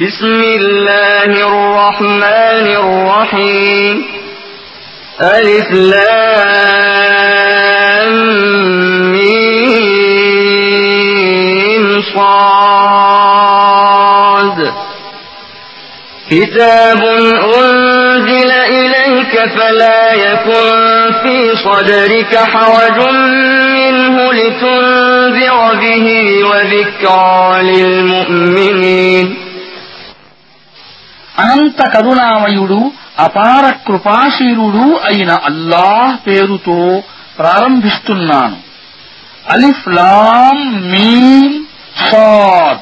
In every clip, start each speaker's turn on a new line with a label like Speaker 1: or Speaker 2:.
Speaker 1: بسم الله الرحمن الرحيم. ألف لام صاد. كتاب أنزل إليك فلا يكن في صدرك حرج منه لتنذر به وذكرى للمؤمنين.
Speaker 2: అనంత కరుణామయుడు అపార కృపాశీరుడు అయిన అల్లాహ్ పేరుతో ప్రారంభిస్తున్నాను. అలిఫ్ లాం మీమ్ సాద్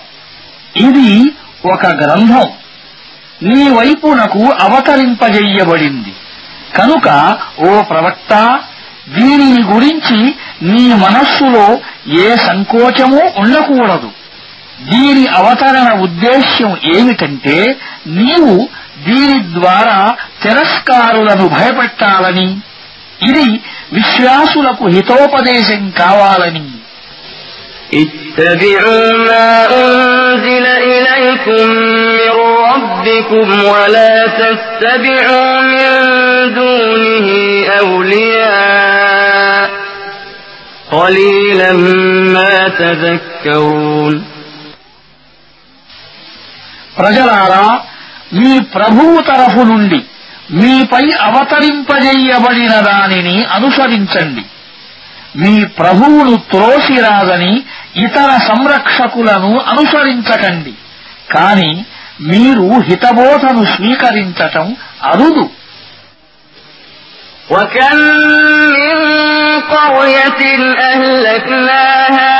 Speaker 2: ఇది ఒక గ్రంథం. నీ వైపునకు అవతరింపజెయ్యబడింది కనుక ఓ ప్రవక్త దీనిని గురించి నీ మనస్సులో ఏ సంకోచమూ ఉండకూడదు. దీని అవతరణ ఉద్దేశ్యం ఏమిటంటే నీవు దీని ద్వారా తిరస్కారులను భయపెట్టాలని ఇది విశ్వాసులకు హితోపదేశం కావాలని
Speaker 1: اتبعوا ما أنزل إليكم من ربكم ولا تتبعوا من دونه أولياء قليلا ما تذكرون
Speaker 2: ప్రజలారా మీ ప్రభువు తరఫు నుండి మీపై అవతరింపజేయబడిన దానిని అనుసరించండి మీ ప్రభువును త్రోసిరాదని ఇతర సంరక్షకులను అనుసరించకండి కాని మీరు హితబోధను స్వీకరించటం అరుదు
Speaker 1: وكم من قرية أهلكناها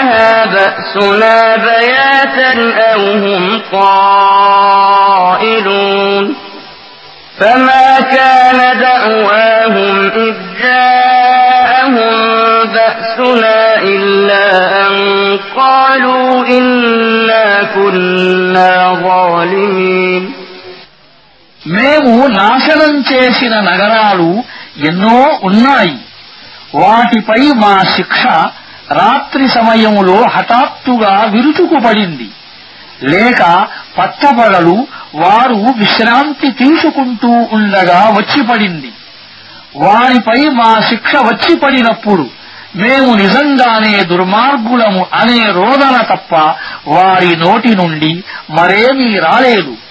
Speaker 1: فجاءها بأسنا بياتا أو هم قائلون فما كان دعواهم إذ جاءهم بأسنا إلا أن قالوا إنا كنا ظالمين
Speaker 2: మేము నాశనం చేసిన నగరాలు ఎన్నో ఉన్నాయి వాటిపై మా శిక్ష రాత్రి సమయంలో హఠాత్తుగా విరుచుకుపడింది. లేక పట్టపగలు వారు విశ్రాంతి తీసుకుంటూ ఉండగా వచ్చిపడింది. వారిపై మా శిక్ష వచ్చిపడినప్పుడు మేము నిజంగానే దుర్మార్గులము అనే రోదన తప్ప వారి నోటి నుండి మరేమీ రాలేదు.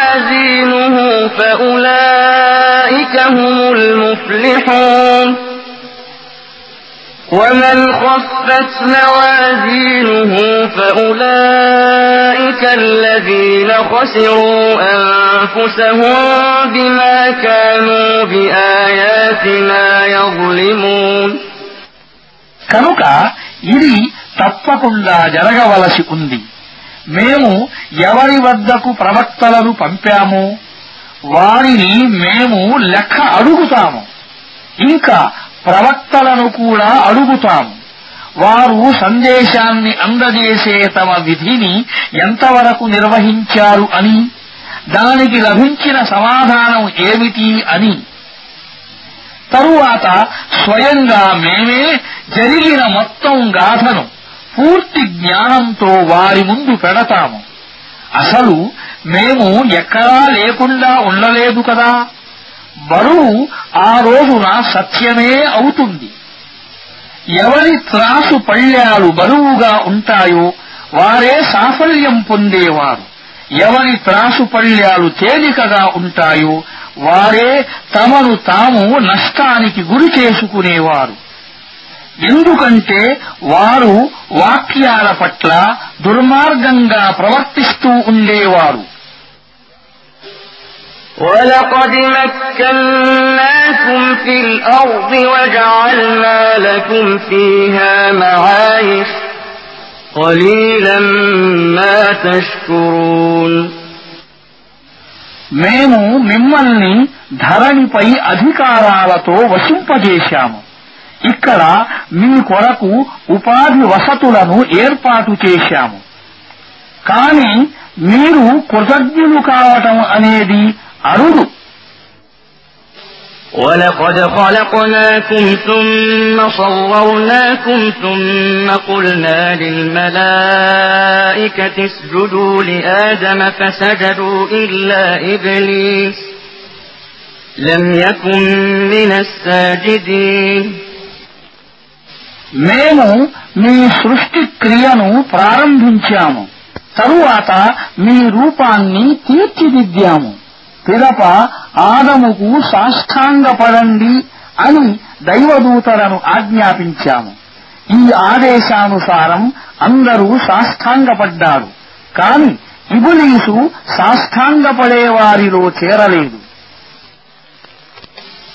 Speaker 1: فأولئك هم المفلحون ومن خفت موازينه فأولئك الذين خسروا أنفسهم بما كانوا بآياتنا يظلمون
Speaker 2: కనుక ఇది తప్పకుండా జరగవలసి ఉంది మేము ఎవరి వద్దకు ప్రవక్తలను పంపామో? వారిని మేము లెక్క అడుగుతాము. ఇంకా ప్రవక్తలను కూడా అడుగుతాము. వారు సందేశాన్ని అందజేసే తమ విధిని ఎంతవరకు నిర్వహించారు అని దానికి లభించిన సమాధానం ఏమిటి అని. తరువాత స్వయంగా మేమే జరిగిన మొత్తం గాథను పూర్తి జ్ఞానంతో వారి ముందు పెడతాము. అసలు మేము ఎక్కడా లేకుండా ఉండలేదు కదా. బరువు ఆ రోజున సత్యమే అవుతుంది. ఎవరి త్రాసు పళ్ళ్యాలు బరువుగా ఉంటాయో వారే సాఫల్యం పొందేవారు. ఎవరి త్రాసు పళ్ళ్యాలు తేలికగా ఉంటాయో వారే తమను తాము నష్టానికి గురి చేసుకునేవారు. ఎందుకంటే వారు వాక్యాల పట్ల దుర్మార్గంగా ప్రవర్తిస్తూ ఉండేవారు
Speaker 1: ولقد مكناكم في الأرض وجعلنا لكم فيها معايش قليلا ما تشكرون
Speaker 2: మేము మిమ్మల్ని ధరణిపై అధికారాలతో వశింపజేశాము ఇక్కడ మీ కొరకు ఉపాధి వసతులను ఏర్పాటు చేశాము కాని మీరు కృతజ్ఞులు కావటం అనేది అరుదు
Speaker 1: ولقد خلقناكم ثم صورناكم ثم قلنا للملائكة اسجدوا لآدم فسجدوا إلا إبليس لم يكن من الساجدين
Speaker 2: మేము మీ సృష్టి క్రియను ప్రారంభించాము. తరువాత మీ రూపాన్ని తీర్చిదిద్దాము. పిదప ఆదముకు సాష్టాంగపడండి అని దైవదూతలను ఆజ్ఞాపించాము. ఈ ఆదేశానుసారం అందరూ సాష్టాంగపడ్డారు. కాని ఇబులీసు సాష్టాంగపడేవారిలో చేరలేదు.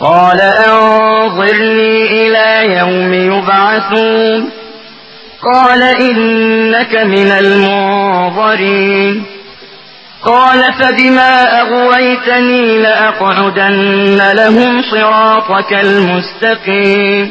Speaker 1: قال أنظرني إلى يوم يبعثون. قال إنك من المنظرين. قال فبما أغويتني لأقعدن لهم صراطك المستقيم.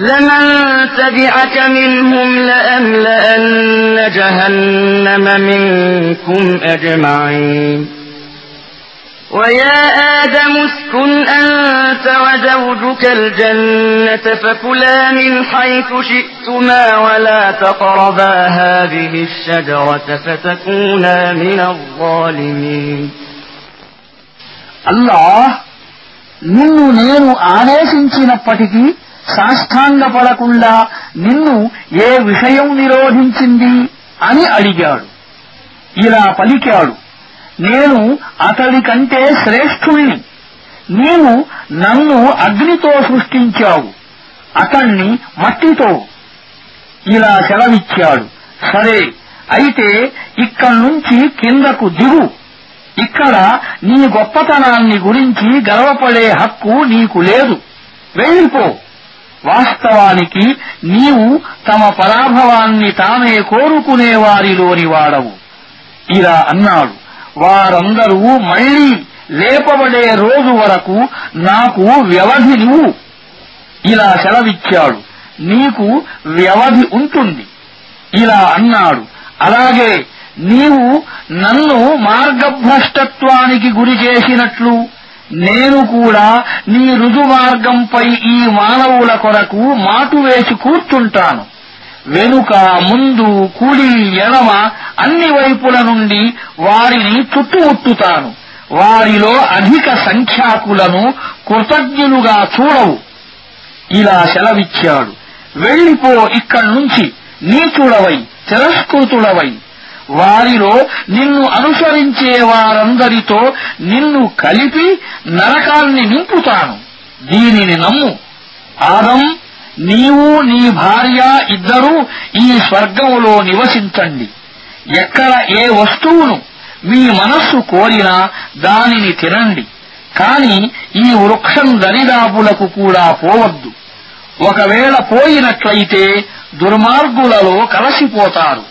Speaker 1: لمن تبعك منهم لأملأن جهنم منكم أجمعين ويا آدم اسكن أنت وزوجك الجنة فكلا من حيث شئتما ولا تقربا هذه الشجرة فتكونا من الظالمين
Speaker 2: అల్లాహ్ నిన్ను నేను ఆదేశించినప్పటికీ సాష్టాంగపడకుండా నిన్ను ఏ విషయం నిరోధించింది అని అడిగాడు. ఇలా పలికాడు నేను అతడి కంటే శ్రేష్ఠుణ్ణి. నీవు నన్ను అగ్నితో సృష్టించావు. అతణ్ణి మట్టితో. ఇలా సెలవిచ్చాడు సరే అయితే ఇక్కడి నుంచి కిందకు దిగు. ఇక్కడ నీ గొప్పతనాన్ని గురించి గర్వపడే హక్కు నీకు లేదు. వెళ్ళిపో. వాస్తవానికి నీవు తమ పరాభవాన్ని తామే కోరుకునే వారిలోని వాడవు. ఇలా అన్నాడు. వారందరూ మళ్ళీ లేపబడే రోజు వరకు నాకు వ్యవధి నువ్వు. ఇలా సెలవిచ్చాడు. నీకు వ్యవధి ఉంటుంది. ఇలా అన్నాడు. అలాగే నీవు నన్ను మార్గభ్రష్టత్వానికి గురి చేసినట్లు నేను కూడా నీ రుజుమార్గంపై ఈ మానవుల కొరకు మాటు వేసి కూర్చుంటాను. వెనుక ముందు కుడి ఎడమ అన్ని వైపుల నుండి వారిని చుట్టుముట్టుతాను. వారిలో అధిక సంఖ్యాకులను కృతజ్ఞులుగా చూడవు. ఇలా సెలవిచ్చాడు. వెళ్ళిపో ఇక్కడి నుంచి నీచుడవై తిరస్కృతుడవై. వారిలో నిన్ను అనుసరించే వారందరితో నిన్ను కలిపి నరకాన్ని నింపుతాను. దీనిని నమ్ము. ఆదం నీవు నీ భార్య ఇద్దరూ ఈ స్వర్గములో నివసించండి. ఎక్కడ ఏ వస్తువును మీ మనస్సు కోరినా దానిని తినండి. కాని ఈ వృక్షం దరిదాపులకు కూడా పోవద్దు. ఒకవేళ పోయినట్లయితే దుర్మార్గులలో కలసిపోతారు.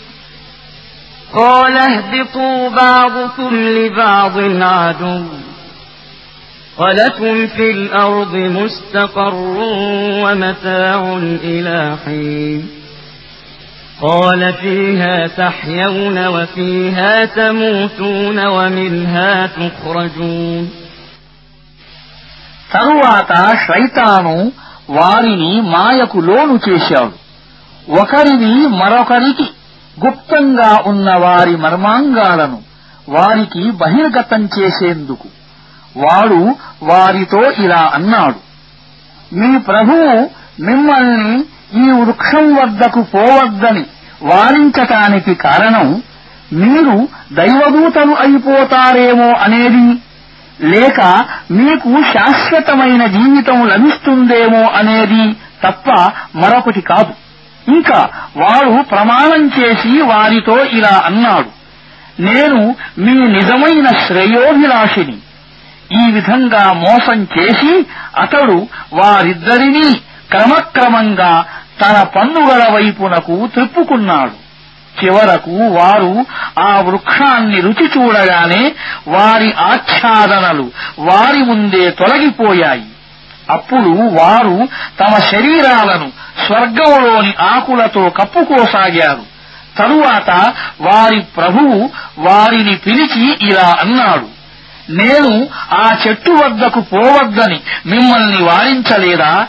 Speaker 1: قال اهبطوا بعضكم لبعض عدو ولكم في الأرض مستقر ومتاع إلى حين قال فيها تحيون وفيها تموتون ومنها تخرجون
Speaker 2: తరువాత శైతాను వారిని మాయకు లోను చేశాడు ఒకరిని మరొకరికి గుప్తంగా ఉన్న వారి మర్మాంగాలను వారికి బహిర్గతం చేసేందుకు. వాడు వారితో ఇలా అన్నాడు మీ ప్రభువు మిమ్మల్ని ఈ వృక్షం వద్దకు పోవద్దని వారించటానికి కారణం మీరు దైవదూతలు అయిపోతారేమో అనేది. లేక మీకు శాశ్వతమైన జీవితం లభిస్తుందేమో అనేది తప్ప మరొకటి కాదు. ఇంకా వాడు ప్రమాణం చేసి వారితో ఇలా అన్నాడు నేను మీ నిజమైన శ్రేయోభిలాషిని. ఈ విధంగా మోసం చేసి అతడు వారిద్దరినీ క్రమక్రమంగా తన పన్నుగల వైపునకు త్రిప్పుకున్నాడు. చివరకు వారు ఆ వృక్షాన్ని రుచి చూడగానే వారి ఆచ్ఛాదనలు వారి ముందే తొలగిపోయాయి. అప్పుడు వారు తమ శరీరాలను స్వర్గంలోని ఆకులతో కప్పుకోసాగారు. తరువాత వారి ప్రభువు వారిని పిలిచి ఇలా అన్నాడు నేను ఆ చెట్టు వద్దకు పోవద్దని మిమ్మల్ని వారించలేదా?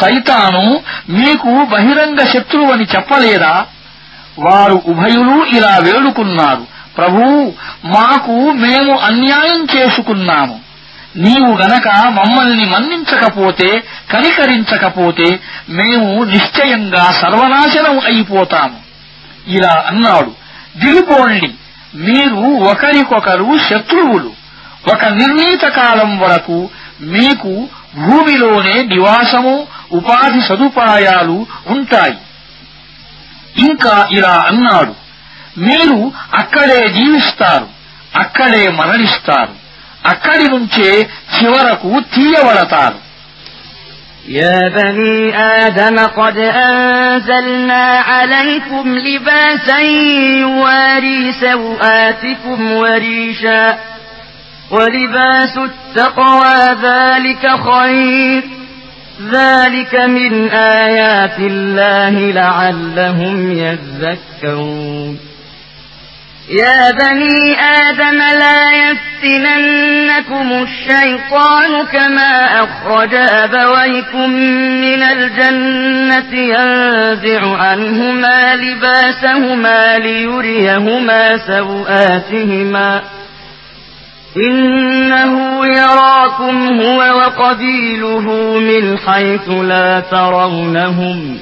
Speaker 2: సైతాను మీకు బహిరంగ శత్రువని చెప్పలేదా? వారు ఉభయులు ఇలా వేడుకున్నారు ప్రభూ మాకు మేము అన్యాయం చేసుకున్నాము. నీవు గనక మమ్మల్ని మన్నించకపోతే కనికరించకపోతే మేము నిశ్చయంగా సర్వనాశనం అయిపోతాము. ఇలా అన్నాడు. దిగిపోండి. మీరు ఒకరికొకరు శత్రువులు. ఒక నిర్ణీత కాలం వరకు మీకు భూమిలోనే నివాసము ఉపాధి సదుపాయాలు ఉంటాయి. ఇంకా ఇలా అన్నాడు. మీరు అక్కడే జీవిస్తారు. అక్కడే మరణిస్తారు. అక్కడి నుంచే చివరకు తీయబడతారు
Speaker 1: يا بني آدم قد أنزلنا عليكم لباسا يواري سوآتكم وريشا ولباس التقوى ذلك خير ذلك من آيات الله لعلهم يذكرون يا بني آدم لا يفتننكم الشيطان كما أخرج أبويكم من الجنة ينزع عنهما لباسهما ليريهما سوآتهما. إنه يراكم هو وقبيله من حيث لا ترونهم.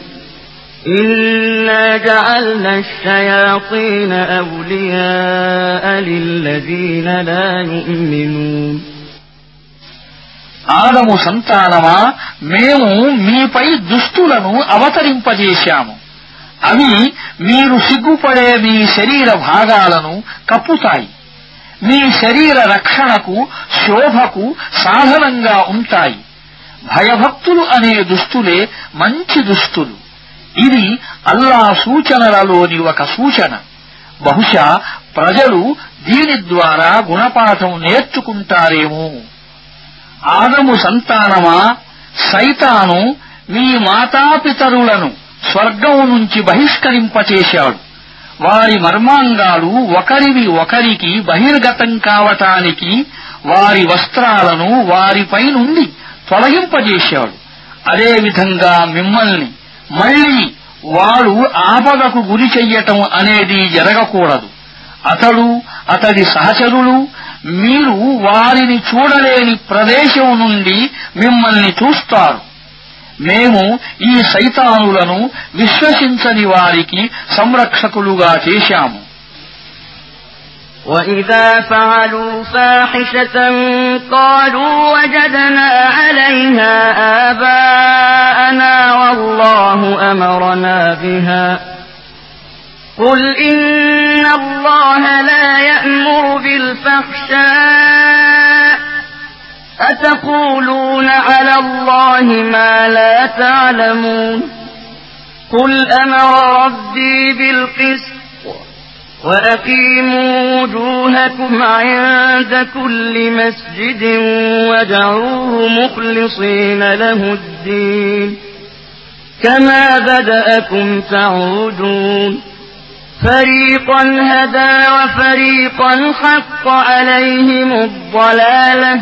Speaker 1: إنا جعلنا الشياطين أولياء للذين لا يؤمنون
Speaker 2: ఆదము సంతానమా మేము మీపై దుస్తులను అవతరింపజేశాము అవి మీరు సిగ్గుపడే మీ శరీర భాగాలను కప్పుతాయి మీ శరీర రక్షణకు శోభకు సాధనంగా ఉంటాయి భయభక్తులు అనే దుస్తులే మంచి దుస్తులు ఇది అల్లా సూచనలలోని ఒక సూచన. బహుశా ప్రజలు దీని ద్వారా గుణపాఠం నేర్చుకుంటారేమో. ఆదము సంతానమా? సైతాను మీ మాతాపితరులను స్వర్గం నుంచి బహిష్కరింపచేశాడు. వారి మర్మాంగాలు ఒకరివి ఒకరికి బహిర్గతం కావటానికి వారి వస్త్రాలను వారిపై నుండి తొలగింపజేశాడు. అదేవిధంగా మిమ్మల్ని మళ్ళీ వాడు ఆపదకు గురి చెయ్యటం అనేది జరగకూడదు. అతడు అతడి సహచరులు మీరు వారిని చూడలేని ప్రదేశం నుండి మిమ్మల్ని చూస్తారు. మేము ఈ సైతానులను విశ్వసించని వారికి సంరక్షకులుగా చేశాము.
Speaker 1: وإذا فعلوا فاحشة قالوا وجدنا عليها آباءنا والله أمرنا بها قل إن الله لا يأمر بالفحشاء أتقولون على الله ما لا تعلمون قل أمر ربي بالقسط وأقيموا وجوهكم عند كل مسجد وادعوه مخلصين له الدين كما بدأكم تعودون فريقا هدى وفريقا حق عليهم الضلاله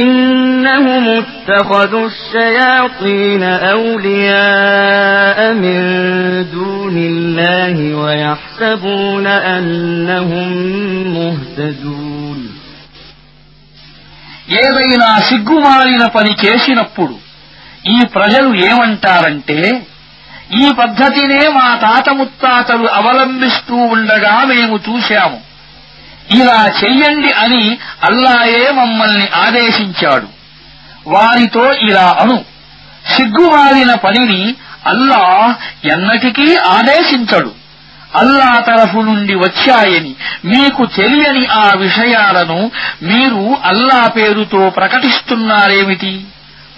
Speaker 1: إنهم اتخذوا الشياطين أولياء من دون الله ويحسبون أنهم مهتدون
Speaker 2: ఏదైనా సిగ్గుమాలిన పని చేసినప్పుడు ఈ ప్రజలు ఏమంటారంటే ఈ పద్ధతినే మా తాత ముత్తాతలు అవలంబిస్తూ ఉండగా మేము చూశాము ఇలా చెయ్యండి అని అల్లాయే మమ్మల్ని ఆదేశించాడు. వారితో ఇలా అను. సిగ్గుమాలిన పనిని అల్లా ఎన్నటికీ ఆదేశించడు. అల్లా తరఫు నుండి వచ్చాయని మీకు తెలియని ఆ విషయాలను మీరు అల్లా పేరుతో ప్రకటిస్తున్నారేమిటి?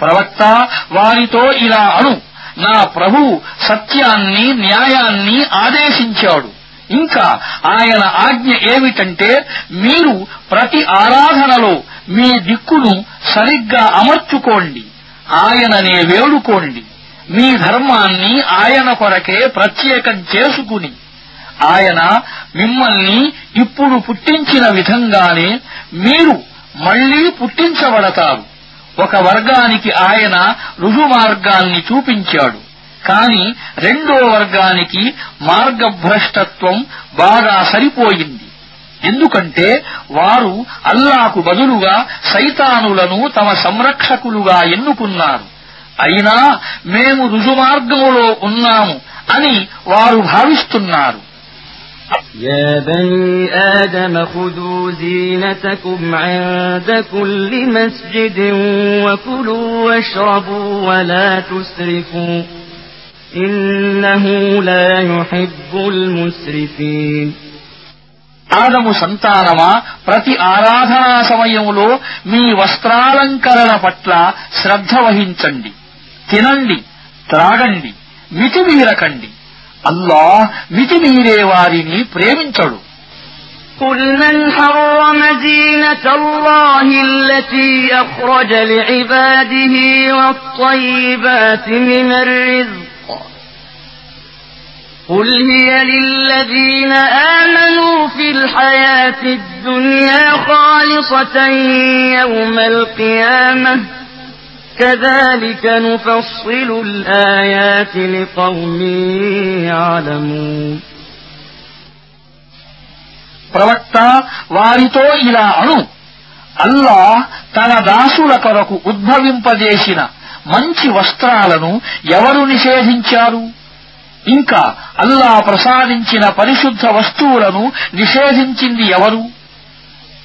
Speaker 2: ప్రవక్త వారితో ఇలా అను. నా ప్రభు సత్యాన్ని న్యాయాన్ని ఆదేశించాడు. ఇంకా ఆయన ఆజ్ఞ ఏమిటంటే మీరు ప్రతి ఆరాధనలో మీ దిక్కును సరిగ్గా అమర్చుకోండి ఆయననే వేడుకోండి మీ ధర్మాన్ని ఆయన కొరకే ప్రత్యేకం చేసుకుని ఆయన మిమ్మల్ని ఇప్పుడు పుట్టించిన విధంగానే మీరు మళ్ళీ పుట్టించబడతారు. ఒక వర్గానికి ఆయన రుజుమార్గాన్ని చూపించాడు. కాని రెండో వర్గానికి మార్గభ్రష్టత్వం బాగా సరిపోయింది ఎందుకంటే వారు అల్లాకు బదులుగా సైతానులను తమ సంరక్షకులుగా ఎన్నుకున్నారు అయినా మేము రుజుమార్గములో ఉన్నాము అని వారు భావిస్తున్నారు
Speaker 1: يا بني آدم خذوا زينتكم عند كل مسجد وكلوا واشربوا ولا تسرفوا
Speaker 2: ఆదము సంతానమా ప్రతి ఆరాధనా సమయములో మీ వస్త్రాలంకరణ పట్ల శ్రద్ధ వహించండి తినండి త్రాగండి మితిమీరకండి అల్లా మితిమీరే వారిని ప్రేమించడు
Speaker 1: قل من حرم زينة الله التي أخرج لعباده والطيبات من الرزق قل هي للذين آمنوا في الحياة الدنيا خالصة يوم القيامة كذلك نفصل الآيات لقوم يعلمون
Speaker 2: ప్రవక్త వారితో ఇలా అను అల్లా తన దాసుల కొరకు ఉద్భవింపజేసిన మంచి వస్త్రాలను ఎవరు నిషేధించారు ఇంకా అల్లా ప్రసాదించిన పరిశుద్ధ వస్తువులను నిషేధించింది ఎవరు?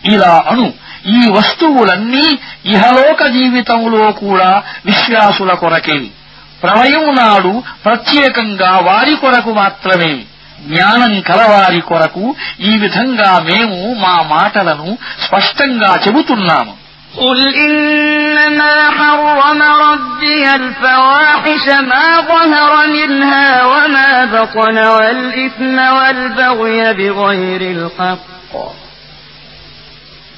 Speaker 2: ఇలా అను. ఈ వస్తువులన్నీ ఇహలోక జీవితంలో కూడా విశ్వాసుల కొరకే. ప్రళయం నాడు ప్రత్యేకంగా వారి కొరకు మాత్రమే. జ్ఞానం కలవారి కొరకు ఈ విధంగా మేము మా మాటలను స్పష్టంగా చెబుతున్నాము.
Speaker 1: قل إنما حرم ربي الفواحش ما ظهر منها وما بطن والإثم والبغي بغير الحق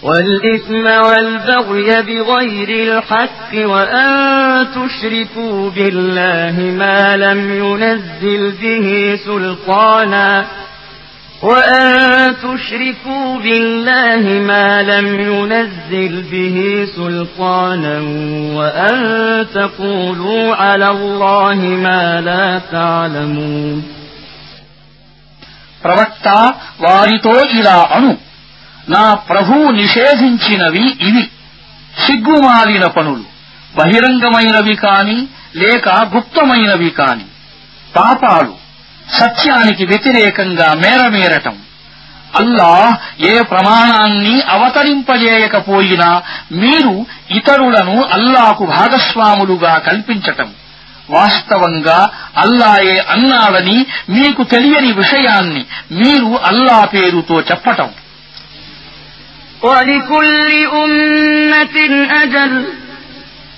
Speaker 1: والإثم والبغي بغير الحق وأن تشركوا بالله ما لم ينزل به سلطانا وأن تشركوا بالله ما لم ينزل به سلطانا وأن تقولوا على الله ما لا تعلمون
Speaker 2: ప్రవక్త వారితో ఇలా అను నా ప్రభువు నిషేధించినవి ఇవి సిగ్గుమాలిన పనులు బహిరంగమైనవి కాని లేక గుప్తమైనవి కాని పాపాలు సత్యానికి వ్యతిరేకంగా మేరమేరటం అల్లాహ్ ఏ ప్రమాణాన్ని అవతరింపజేయకపోయినా మీరు ఇతరులను అల్లాకు భాగస్వాములుగా కల్పించటం వాస్తవంగా అల్లాయే అన్నాడని మీకు తెలియని విషయాన్ని మీరు అల్లా పేరుతో చెప్పటం
Speaker 1: ولكل أمة أجل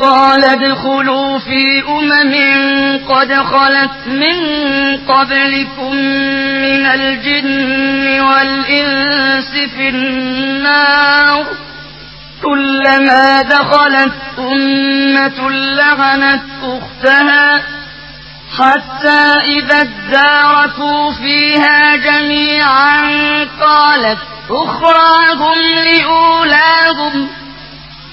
Speaker 1: قال ادخلوا في أمم قد خلت من قبلكم من الجن والإنس في النار. كلما دخلت أمة لعنت أختها حتى إذا اداركوا فيها جميعا قالت أخراهم لأولاهم.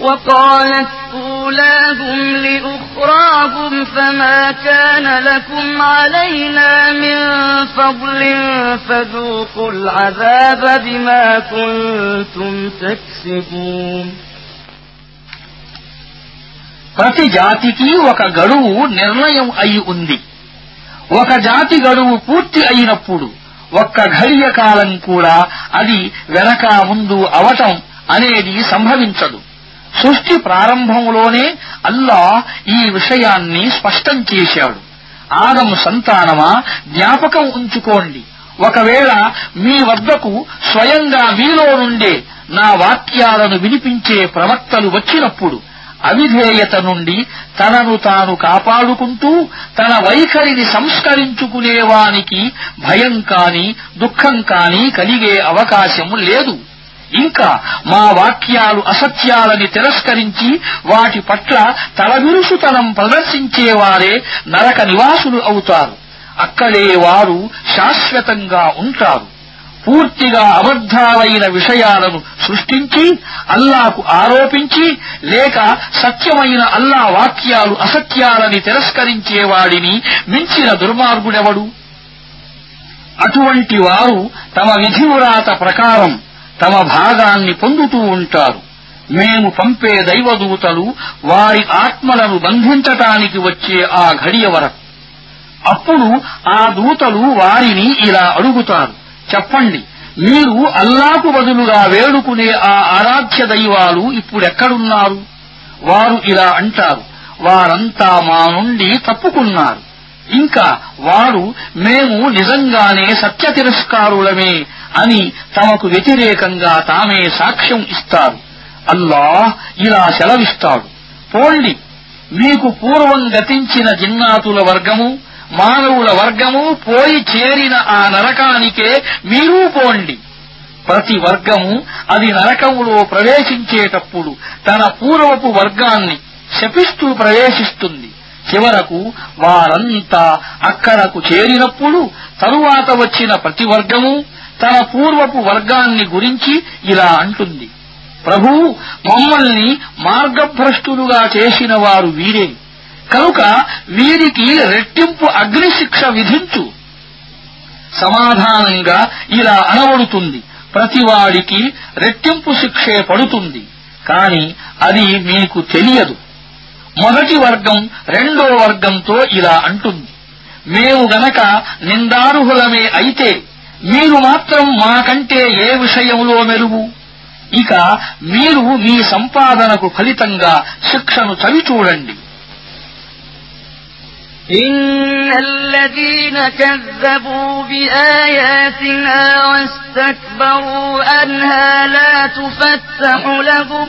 Speaker 1: وقالت أولاهم لأخراهم فما كان لكم علينا من فضل فذوقوا العذاب بما كنتم تكسبون
Speaker 2: ప్రతి జాతికి ఒక గడువు నిర్ణయం అయి ఉంది ఒక జాతి గడువు పూర్తి అయినప్పుడు ఒక్క ఘడియ కాలం కూడా అది వెనక ముందు అవటం అనేది సంభవించదు సృష్టి ప్రారంభంలోనే అల్లా ఈ విషయాన్ని స్పష్టం చేశాడు. ఆదము సంతానమా? జ్ఞాపకం ఉంచుకోండి. ఒకవేళ మీ వద్దకు స్వయంగా మీలో నుండే నా వాక్యాలను వినిపించే ప్రవక్తలు వచ్చినప్పుడు అవిధేయత నుండి తనను తాను కాపాడుకుంటూ తన వైఖరిని సంస్కరించుకునేవానికి భయం కాని దుఃఖం కాని కలిగే అవకాశం లేదు. ఇంకా మా వాక్యాలు అసత్యాలని తిరస్కరించి వాటి పట్ల తలవిరుసుతనం ప్రదర్శించేవారే నరక నివాసులు అవుతారు. అక్కడే వారు శాశ్వతంగా ఉంటారు. పూర్తిగా అబద్ధాలైన విషయాలను సృష్టించి అల్లాకు ఆరోపించి లేక సత్యమైన అల్లా వాక్యాలు అసత్యాలని తిరస్కరించేవాడిని మించిన దుర్మార్గుడెవడు? అటువంటి వారు తమ విధివ్రాత ప్రకారం తమ భాగాన్ని పొందుతూ ఉంటారు. మేము పంపే దైవదూతలు వారి ఆత్మలను బంధించటానికి వచ్చే ఆ ఘడియ వరకు. అప్పుడు ఆ దూతలు వారిని ఇలా అడుగుతారు. చెప్పండి మీరు అల్లాకు బదులుగా వేడుకునే ఆ ఆరాధ్య దైవాలు ఇప్పుడెక్కడున్నారు? వారు ఇలా అంటారు. వారంతా మా నుండి తప్పుకున్నారు. ఇంకా వారు మేము నిజంగానే సత్య తిరస్కారులమే అని తమకు వ్యతిరేకంగా తామే సాక్ష్యం ఇస్తారు. అల్లాహ్ ఇలా సెలవిస్తాడు. పోండి. మీకు పూర్వం గతించిన జిన్నాతుల వర్గము మానవుల వర్గము పోయి చేరిన ఆ నరకానికే మీరూ పోండి. ప్రతి వర్గము అది నరకములో ప్రవేశించేటప్పుడు తన పూర్వపు వర్గాన్ని శపిస్తూ ప్రవేశిస్తుంది. చివరకు వారంతా అక్కడకు చేరినప్పుడు తరువాత వచ్చిన ప్రతి వర్గము తన పూర్వపు వర్గాన్ని గురించి ఇలా అంటుంది. ప్రభు మమ్మల్ని మార్గభ్రష్టులుగా చేసిన వారు. వీరే కనుక వీరికి రెట్టింపు అగ్నిశిక్ష విధించు. సమాధానంగా ఇలా అనబడుతుంది. ప్రతివాడికి రెట్టింపు శిక్షే పడుతుంది. కాని అది మీకు తెలియదు. మొదటి వర్గం రెండో వర్గంతో ఇలా అంటుంది. మేము గనక నిందారుహులమే అయితే మీరు మాత్రం మాకంటే ఏ విషయంలో మెరుగు ఇక మీరు మీ సంపాదనకు ఫలితంగా శిక్షను చవిచూడండి
Speaker 1: إن الذين كذبوا بآياتنا واستكبروا عنها لا تفتح لهم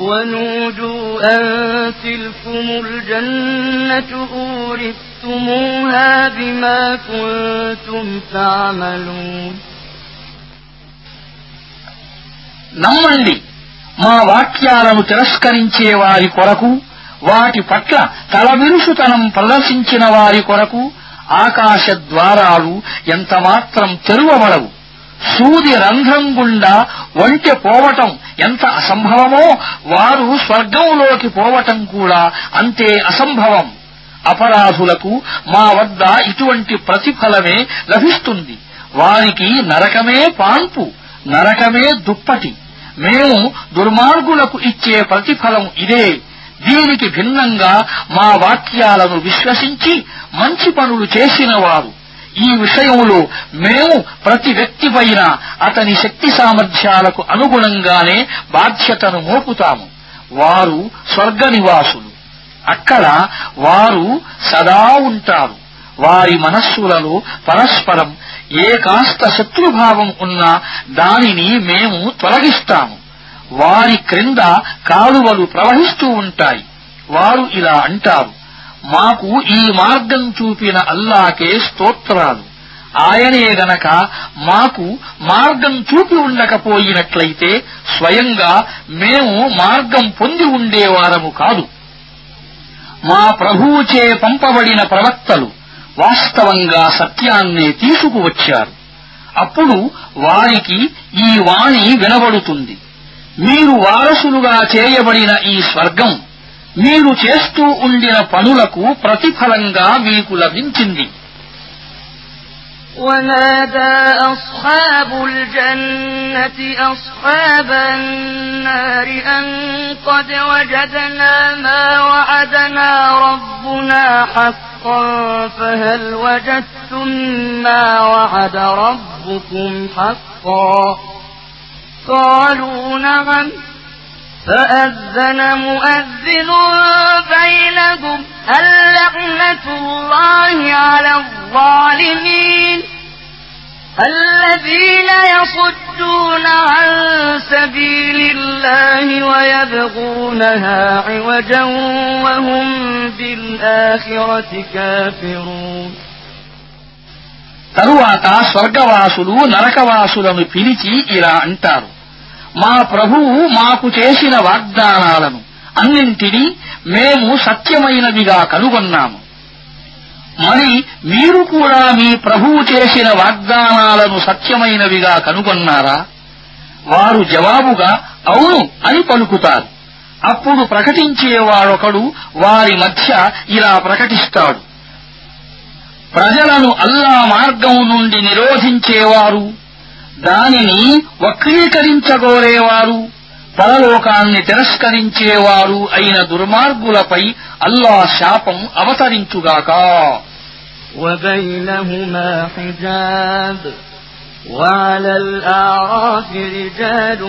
Speaker 1: ونودوا أن تلكم الجنة أورثتموها بما كنتم تعملون
Speaker 2: నమ్మండి మా వాక్యాలను తిరస్కరించే వారి కొరకు వాటి పట్ల తలవిరుసుతనం ప్రదర్శించిన వారి కొరకు ఆకాశ ద్వారాలు ఎంతమాత్రం తెరువబడవు సూది రంధ్రం గుండా వంటె పోవటం ఎంత అసంభవమో వారు స్వర్గంలోకి పోవటం కూడా అంతే అసంభవం. అపరాధులకు మా వద్ద ఇటువంటి ప్రతిఫలమే లభిస్తుంది. వారికి నరకమే పాన్పు నరకమే దుప్పటి. మేము దుర్మార్గులకు ఇచ్చే ప్రతిఫలం ఇదే. దీనికి భిన్నంగా మా వాక్యాలను విశ్వసించి మంచి పనులు చేసినవారు ఈ విషయంలో మేము ప్రతి వ్యక్తిపైన అతని శక్తి సామర్థ్యాలకు అనుగుణంగానే బాధ్యతను మోపుతాము. వారు స్వర్గ నివాసులు. అక్కడ వారు సదా ఉంటారు. వారి మనస్సులలో పరస్పరం ఏ కాస్త శత్రుభావం ఉన్నా దానిని మేము తొలగిస్తాము. వారి క్రింద కాలువలు ప్రవహిస్తూ ఉంటాయి. వారు ఇలా అంటారు. మాకు ఈ మార్గం చూపిన అల్లాకే స్తోత్రాలు. ఆయనే గనక మాకు మార్గం చూపి ఉండకపోయినట్లయితే స్వయంగా మేము మార్గం పొంది ఉండేవారము కాదు. మా ప్రభువుచే పంపబడిన ప్రవక్తలు వాస్తవంగా సత్యాన్నే తీసుకువచ్చారు. అప్పుడు వారికి ఈ వాణి వినబడుతుంది. మీరు వారసులుగా చేయబడిన ఈ స్వర్గం మీరు చేస్తూ ఉండిన పనులకు ప్రతిఫలంగా మీకు లభించింది
Speaker 1: ونادى أصحاب الجنة أصحاب النار أن قد وجدنا ما وعدنا ربنا حقا فهل وجدتم ما وعد ربكم حقا قالوا نعم فأذن مؤذن بينهم اللعنة الله على الظالمين الذين يصدون عن سبيل الله ويبغونها عوجا وهم بالآخرة كافرون
Speaker 2: తరువాత స్వర్గవాసులు నరకవాసులను పిలిచి ఇలా అంటారు మా ప్రభువు మాకు చేసిన వాగ్దానాలను అన్నింటినీ మేము సత్యమైనవిగా కనుగొన్నాము. మరి మీరు కూడా మీ ప్రభువు చేసిన వాగ్దానాలను సత్యమైనవిగా కనుగొన్నారా? వారు జవాబుగా అవును అని పలుకుతారు. అప్పుడు ప్రకటించేవాడొకడు వారి మధ్య ఇలా ప్రకటిస్తాడు. ప్రజలను అల్లా మార్గం నుండి నిరోధించేవారు దానిని వక్రీకరించగోరేవారు పరలోకాన్ని తిరస్కరించేవారు అయిన దుర్మార్గులపై అల్లా శాపం అవతరించుగాక
Speaker 1: وبينهما حجاب وعلى الأعراف رجال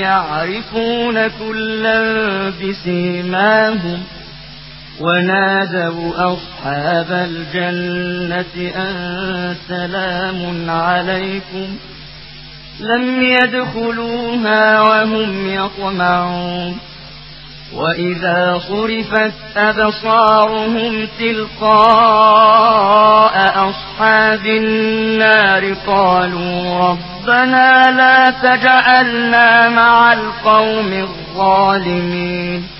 Speaker 1: يعرفون كلا بسيماهم ونادوا أصحاب الجنة أن سلام عليكم لم يدخلوها وهم يطمعون. وإذا صرفت أبصارهم تلقاء أصحاب النار قالوا ربنا لا تجعلنا مع القوم الظالمين.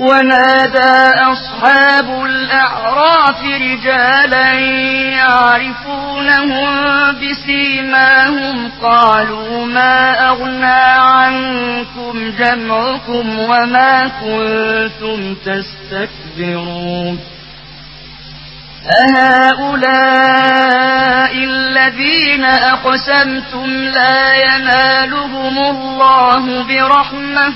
Speaker 1: ونادى أصحاب الأعراف رجالا يعرفونهم بسيماهم قالوا ما أغنى عنكم جمعكم وما كنتم تستكبرون أهؤلاء الذين أقسمتم لا ينالهم الله برحمة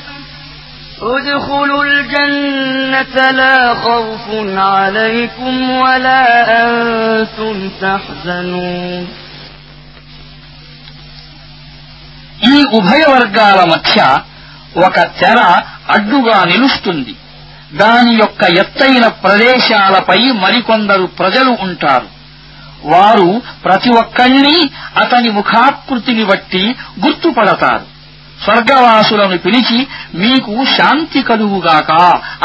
Speaker 1: ادخلوا الجنة لا خوف عليكم ولا أنتم تحزنون
Speaker 2: ఈ ఉభయ వర్గాల మధ్య ఒక తెర అడ్డుగా నిలుస్తుంది దాని యొక్క ఎత్తైన ప్రదేశాలపై మరికొందరు ప్రజలు ఉంటారు వారు ప్రతి ఒక్కళ్ళీ అతని ముఖాకృతిని బట్టి గుర్తుపడతారు స్వర్గవాసులను పిలిచి మీకు శాంతి కలుగుగాక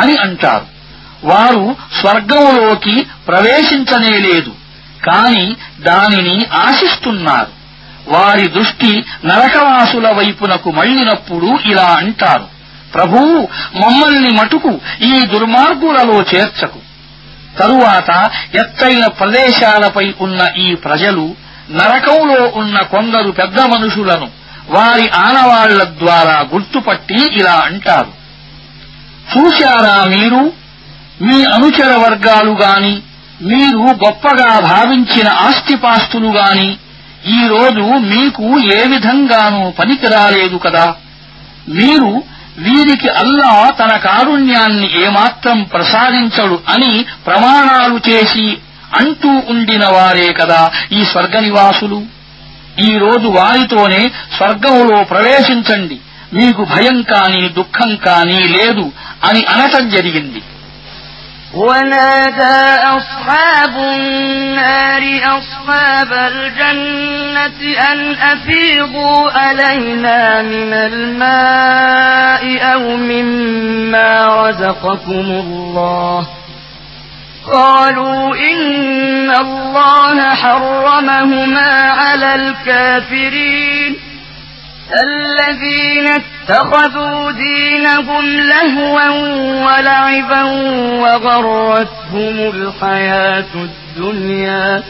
Speaker 2: అని అంటారు. వారు స్వర్గంలోకి ప్రవేశించనేలేదు కాని దానిని ఆశిస్తున్నారు. వారి దృష్టి నరకవాసుల వైపునకు మళ్ళినప్పుడు ఇలా అంటారు. ప్రభువు మమ్మల్ని మటుకు ఈ దుర్మార్గులలో చేర్చకు. తరువాత ఎత్తైన ప్రదేశాలపై ఉన్న ఈ ప్రజలు నరకంలో ఉన్న కొందరు పెద్ద మనుషులను వారి ఆనవాళ్ళ ద్వారా గుర్తుపట్టి ఇలా అంటారు. చూశారా మీరు? మీ అనుచర వర్గాలు గాని మీరు గొప్పగా భావించిన ఆస్తిపాస్తులు గాని ఈ రోజు మీకు ఏ విధంగానూ పనికిరాలేదు కదా? మీరు వీరికి అల్లా తన కారుణ్యాన్ని ఏమాత్రం ప్రసాదించడు అని ప్రమాణాలు చేసి అంటూ ఉండిన వారే కదా ఈ స్వర్గనివాసులు. ఈ రోజు వారితోనే స్వర్గంలో ప్రవేశించండి మీకు భయం కాని దుఃఖం కాని లేదు అని అనటం జరిగింది
Speaker 1: ونادى أصحاب النار أصحاب الجنة أن أفيضوا علينا من الماء أو مما رزقكم الله قالوا إن الله حرمهما على الكافرين. الذين اتخذوا دينهم لهوا ولعبا وغرتهم الحياة الدنيا.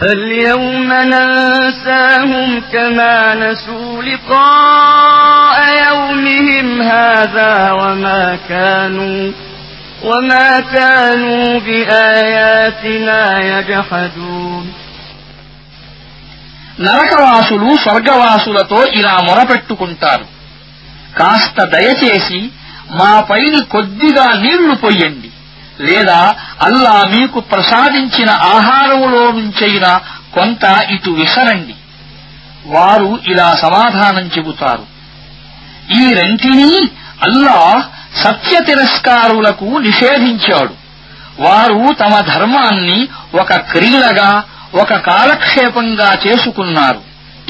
Speaker 1: فاليوم ننساهم كما نسوا لقاء يومهم هذا وما كانوا
Speaker 2: నరకవాసులు స్వర్గవాసులతో ఇలా మొరపెట్టుకుంటారు. కాస్త దయచేసి మాపైని కొద్దిగా నీళ్ళు పొయ్యండి లేదా అల్లా మీకు ప్రసాదించిన ఆహారములో నుంచైనా కొంత ఇటు విసరండి. వారు ఇలా సమాధానం చెబుతారు. ఈ రెంటినీ అల్లాహ్ సత్య తిరస్కారులకు నిషేధించాడు. వారు తమ ధర్మాన్ని ఒక క్రీడగా ఒక కాలక్షేపంగా చేసుకున్నారు.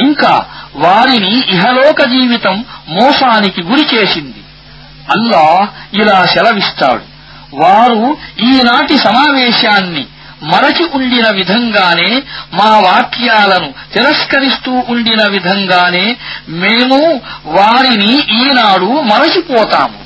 Speaker 2: ఇంకా వారిని ఇహలోక జీవితం మోసానికి గురి చేసింది. అల్లా ఇలా సెలవిస్తాడు. వారు ఈనాటి సమావేశాన్ని మరచి ఉండిన విధంగానే మా వాక్యాలను తిరస్కరిస్తూ ఉండిన విధంగానే మేము వారిని ఈనాడు మరచిపోతాము.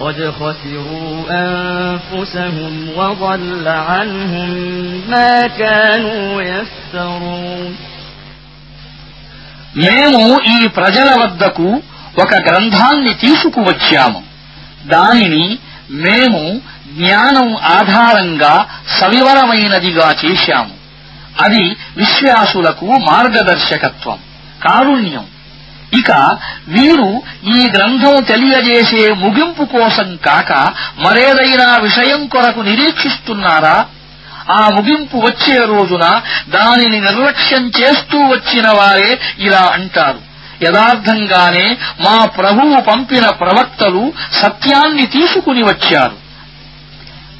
Speaker 1: قد خسروا أنفسهم وضل عنهم ما كانوا يفترون
Speaker 2: మేము ఈ ప్రజల వద్దకు ఒక గ్రంథాన్ని తీసుకువచ్చాము దానిని మేము జ్ఞానం ఆధారంగా సవివరమైనదిగా చేశాము అది విశ్వాసులకు మార్గదర్శకత్వం కారుణ్యం ఇక వీరు ఈ గ్రంథం తెలియజేసే ముగింపు కోసం కాక మరేదైనా విషయం కొరకు నిరీక్షిస్తున్నారా? ఆ ముగింపు వచ్చే రోజున దానిని నిర్లక్ష్యం చేస్తూ వచ్చిన వారే ఇలా అంటారు. యథార్థంగానే మా ప్రభువు పంపిన ప్రవక్తలు సత్యాన్ని తీసుకుని వచ్చారు.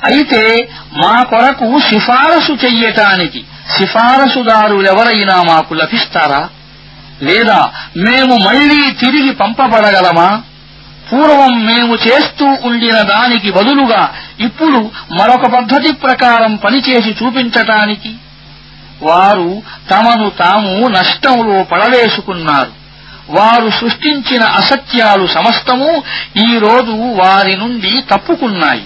Speaker 2: అయితే మా కొరకు సిఫారసు చెయ్యటానికి సిఫారసుదారులెవరైనా మాకు లభిస్తారా? లేదా మేము మళ్ళీ తిరిగి పంపబడగలమా? పూర్వం మేము చేస్తూ ఉండిన దానికి బదులుగా ఇప్పుడు మరొక పద్ధతి ప్రకారం పనిచేసి చూపించటానికి? వారు తమను తాము నష్టంలో పడవేసుకున్నారు. వారు సృష్టించిన అసత్యాలు సమస్తము ఈ రోజు వారి నుండి తప్పుకున్నాయి.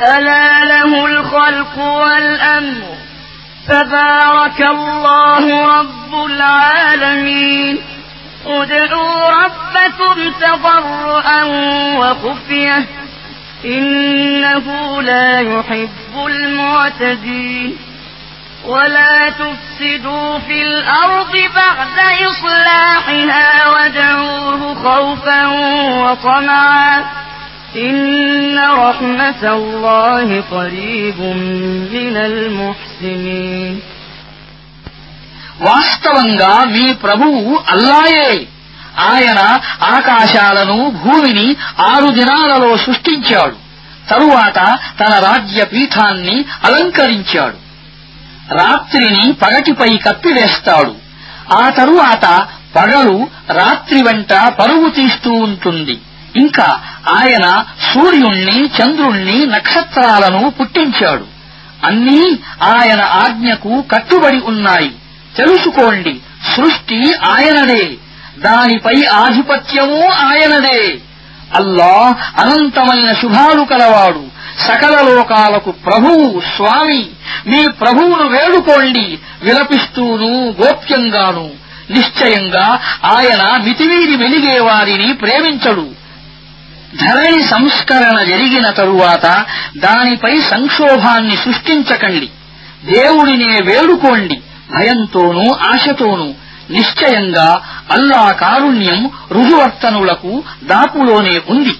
Speaker 1: ألا له الخلق والأمر تبارك الله رب العالمين. ادعوا ربكم تضرعا وخفية إنه لا يحب المعتدين. ولا تفسدوا في الأرض بعد إصلاحها وادعوه خوفا وطمعا. إن رحمة الله قريب من المحسنين
Speaker 2: వాస్తవంగా మీ ప్రభువు అల్లాయే ఆయన ఆకాశాలను భూమిని ఆరు దినాలలో సృష్టించాడు తరువాత తన రాజ్య పీఠాన్ని అలంకరించాడు రాత్రిని పగటిపై కప్పివేస్తాడు ఆ తరువాత పగలు రాత్రి వెంట పరుగు తీస్తూ ఉంటుంది ఇంకా ఆయన సూర్యుణ్ణి చంద్రుణ్ణి నక్షత్రాలను పుట్టించాడు. అన్నీ ఆయన ఆజ్ఞకు కట్టుబడి ఉన్నాయి. తెలుసుకోండి సృష్టి ఆయనదే. దానిపై ఆధిపత్యమూ ఆయనదే. అల్లా అనంతమైన శుభాలు కలవాడు. సకల లోకాలకు ప్రభువు స్వామి. మీ ప్రభువును వేడుకోండి. విలపిస్తూను గోప్యంగాను. నిశ్చయంగా ఆయన మితిమీరి వెలిగే వారిని ప్రేమించడు. ధరణి సంస్కరణ జరిగిన తరువాత దానిపై సంక్షోభాన్ని సృష్టించకండి దేవుడినే వేడుకోండి భయంతోనూ ఆశతోనూ నిశ్చయంగా అల్లా కారుణ్యం రుజువర్తనులకు దాపులోనే ఉంది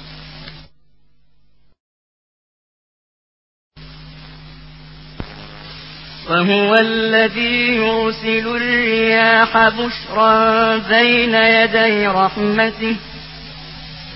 Speaker 1: وهو الذي يرسل الرياح بشرا بين يدي رحمته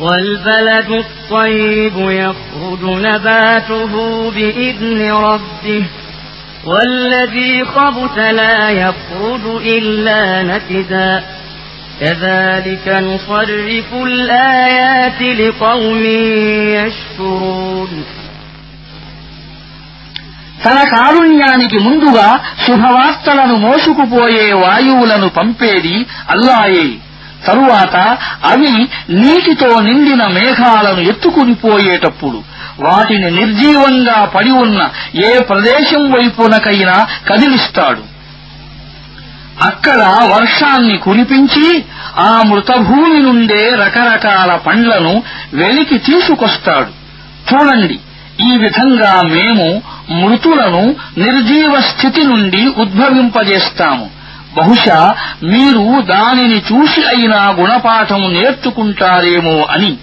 Speaker 1: والبلد الطيب يخرج نباته بإذن ربه والذي خبث لا يخرج إلا نكدا كذلك نصرف الآيات لقوم يشكرون
Speaker 2: తన కారుణ్యానికి ముందుగా శుభవార్తలను మోసుకుపోయే వాయువులను పంపేది అల్లాయే తరువాత అవి నీటితో నిండిన మేఘాలను ఎత్తుకుని పోయేటప్పుడు వాటిని నిర్జీవంగా పడి ఉన్న ఏ ప్రదేశం వైపునకైనా కదిలిస్తాడు. అక్కడ వర్షాన్ని కురిపించి ఆ మృతభూమి నుండే రకరకాల పండ్లను వెలికి తీసుకొస్తాడు. చూడండి ఈ విధంగా మేము మృతులను నిర్జీవ స్థితి నుండి ఉద్భవింపజేస్తాము. బహుశా మీరు దానిని చూసి అయినా గుణపాఠం నేర్చుకుంటారేమో అని.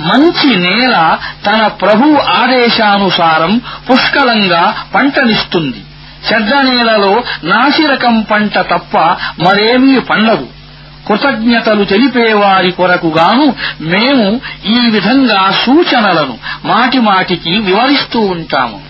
Speaker 2: మంచి నేల తన ప్రభు ఆదేశానుసారం పుష్కలంగా పంటనిస్తుంది. చెడ్డ నేలలో నాసిరకం పంట తప్ప మరేమీ పండదు. కృతజ్ఞతలు తెలిపేవారి కొరకుగాను మేము ఈ విధంగా సూచనలను మాటిమాటికి వివరిస్తూ ఉంటాము.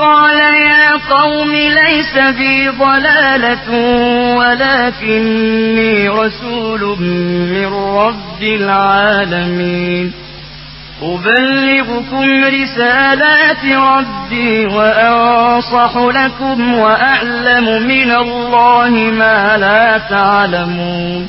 Speaker 1: قال يا قوم ليس بي ضلالة ولكني رسول من رب العالمين. أبلغكم رسالات ربي وأنصح لكم وأعلم من الله ما لا تعلمون.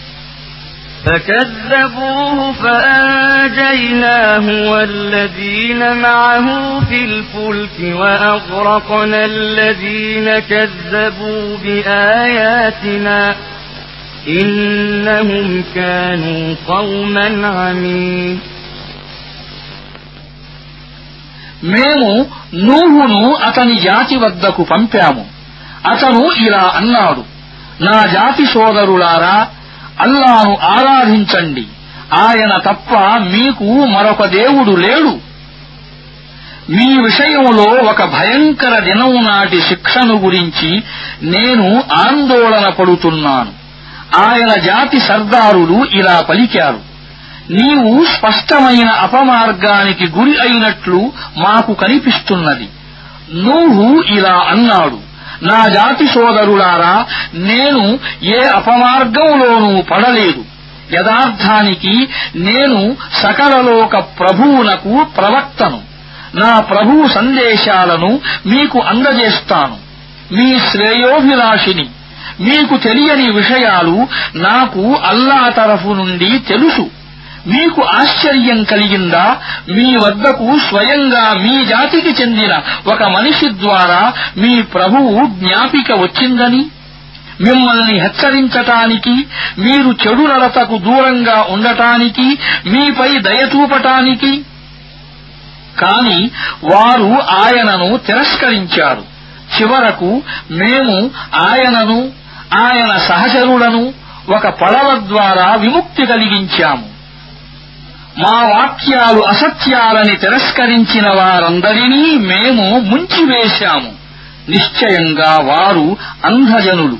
Speaker 1: فكذبوه فأنجيناه والذين معه في الفلك وأغرقنا الذين كذبوا بآياتنا إنهم كانوا قوما عمين
Speaker 2: మేము నూహును అతని జాతి వద్దకు పంపాము అతను ఇలా అన్నాడు నా జాతి సోదరులారా అల్లాను ఆరాధించండి. ఆయన తప్ప మీకు మరొక దేవుడు లేడు. మీ విషయంలో ఒక భయంకర దినం నాటి శిక్షను గురించి నేను ఆందోళన పడుతున్నాను. ఆయన జాతి సర్దారులు ఇలా పలికారు. నీవు స్పష్టమైన అపమార్గానికి గురి అయినట్లు మాకు కనిపిస్తున్నది. నూహు ఇలా అన్నాడు. నా జాతి సోదరులారా నేను ఏ అపమార్గంలోనూ పడలేదు. యథార్థానికి నేను సకలలోక ప్రభువునకు ప్రవక్తను. నా ప్రభువు సందేశాలను మీకు అందజేస్తాను. మీ శ్రేయోభిలాషిని మీకు తెలియని విషయాలు నాకు అల్లా తరఫు నుండి తెలుసు. మీకు ఆశ్చర్యం కలిగిందా? మీ వద్దకు స్వయంగా మీ జాతికి చెందిన ఒక మనిషి ద్వారా మీ ప్రభువు జ్ఞాపిక వచ్చిందని? మిమ్మల్ని హెచ్చరించటానికి మీరు చెడు నడతకు దూరంగా ఉండటానికి మీపై దయచూపటానికి కాని వారు ఆయనను తిరస్కరించారు. చివరకు మేము ఆయనను ఆయన సహచరులను ఒక పడవ ద్వారా విముక్తి కలిగించాము. మా వాక్యాలు అసత్యాలని తిరస్కరించిన వారందరినీ మేము ముంచివేశాము నిశ్చయంగా వారు అంధజనులు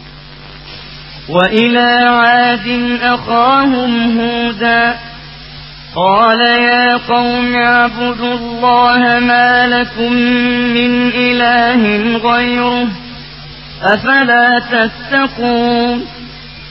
Speaker 1: وإلى عاد أخاهم هودا قال يا قوم اعبدوا الله ما لكم من إله غيره أفلا تتقون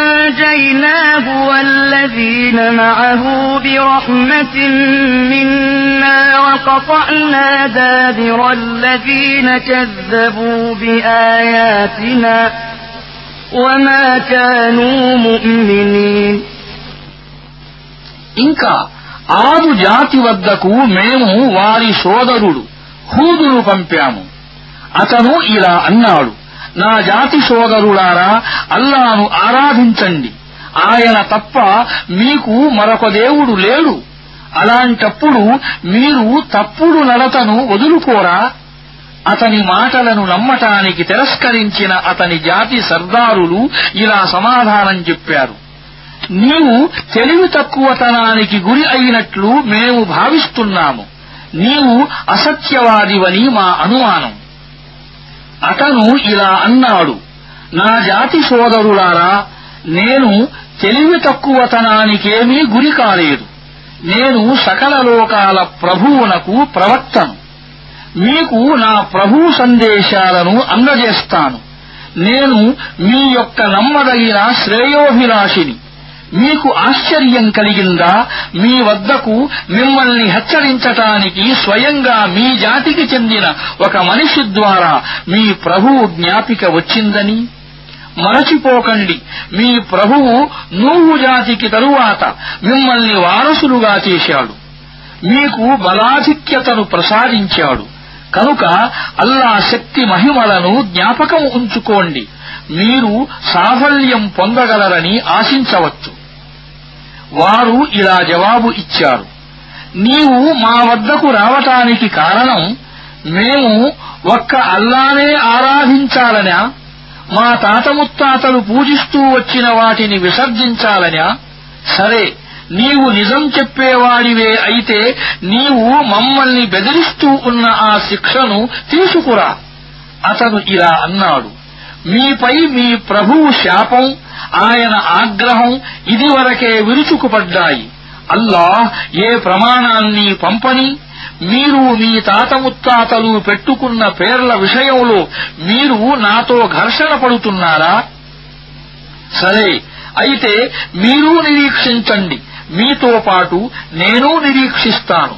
Speaker 1: فأنجيناه والذين معه برحمة منا وقطعنا دابر الذين كذبوا بآياتنا وما كانوا مؤمنين
Speaker 2: ఇంకా ఆదు జాతి వద్దకు మేము వారి సోదరుడు హూదును పంపాము అతను ఇలా అన్నాడు నా జాతి సోదరులారా అల్లాను ఆరాధించండి. ఆయన తప్ప మీకు మరొక దేవుడు లేడు. అలాంటప్పుడు మీరు తప్పుడు నడతను వదులుకోరా? అతని మాటలను నమ్మటానికి తిరస్కరించిన అతని జాతి సర్దారులు ఇలా సమాధానం చెప్పారు. నీవు తెలివి తక్కువతనానికి గురి అయినట్లు మేము భావిస్తున్నాము. నీవు అసత్యవాదివని మా అనుమానం. అతను ఇలా అన్నాడు నా జాతి సోదరులారా నేను తెలివి తక్కువతనానికేమీ గురి కాలేదు. నేను సకల లోకాల ప్రభువునకు ప్రవక్తను. మీకు నా ప్రభు సందేశాలను అందజేస్తాను. నేను మీ యొక్క నమ్మదగిన శ్రేయోభిలాషిని. మీకు ఆశ్చర్యం కలిగిందా? మీ వద్దకు మిమ్మల్ని హెచ్చరించటానికి స్వయంగా మీ జాతికి చెందిన ఒక మనిషి ద్వారా మీ ప్రభువు జ్ఞాపిక వచ్చిందని? మరచిపోకండి. మీ ప్రభువు నూహు జాతికి తరువాత మిమ్మల్ని వారసులుగా చేశాడు. మీకు బలాధిక్యతను ప్రసాదించాడు. కనుక అల్లా శక్తి మహిమలను జ్ఞాపకం ఉంచుకోండి. మీరు సాఫల్యం పొందగలరని ఆశించవచ్చు. వారు ఇలా జవాబు ఇచ్చారు. నీవు మా వద్దకు రావటానికి కారణం మేము ఒక్క అల్లానే ఆరాధించాలనా? మా తాత ముత్తాతలు పూజిస్తూ వచ్చిన వాటిని విసర్జించాలనా? సరే నీవు నిజం చెప్పేవాడివే అయితే నీవు మమ్మల్ని బెదిరిస్తూ ఉన్న ఆ శిక్షను తీసుకురా. అతను ఇలా అన్నాడు. మీపై మీ ప్రభువు శాపం ఆయన ఆగ్రహం ఇదివరకే విరుచుకుపడ్డాయి. అల్లాహ్ ఏ ప్రమాణాన్ని పంపని మీరు మీ తాత ముత్తాతలు పెట్టుకున్న పేర్ల విషయంలో మీరు నాతో ఘర్షణ పడుతున్నారా? సరే అయితే మీరు నిరీక్షించండి. మీతో పాటు నేను నిరీక్షిస్తాను.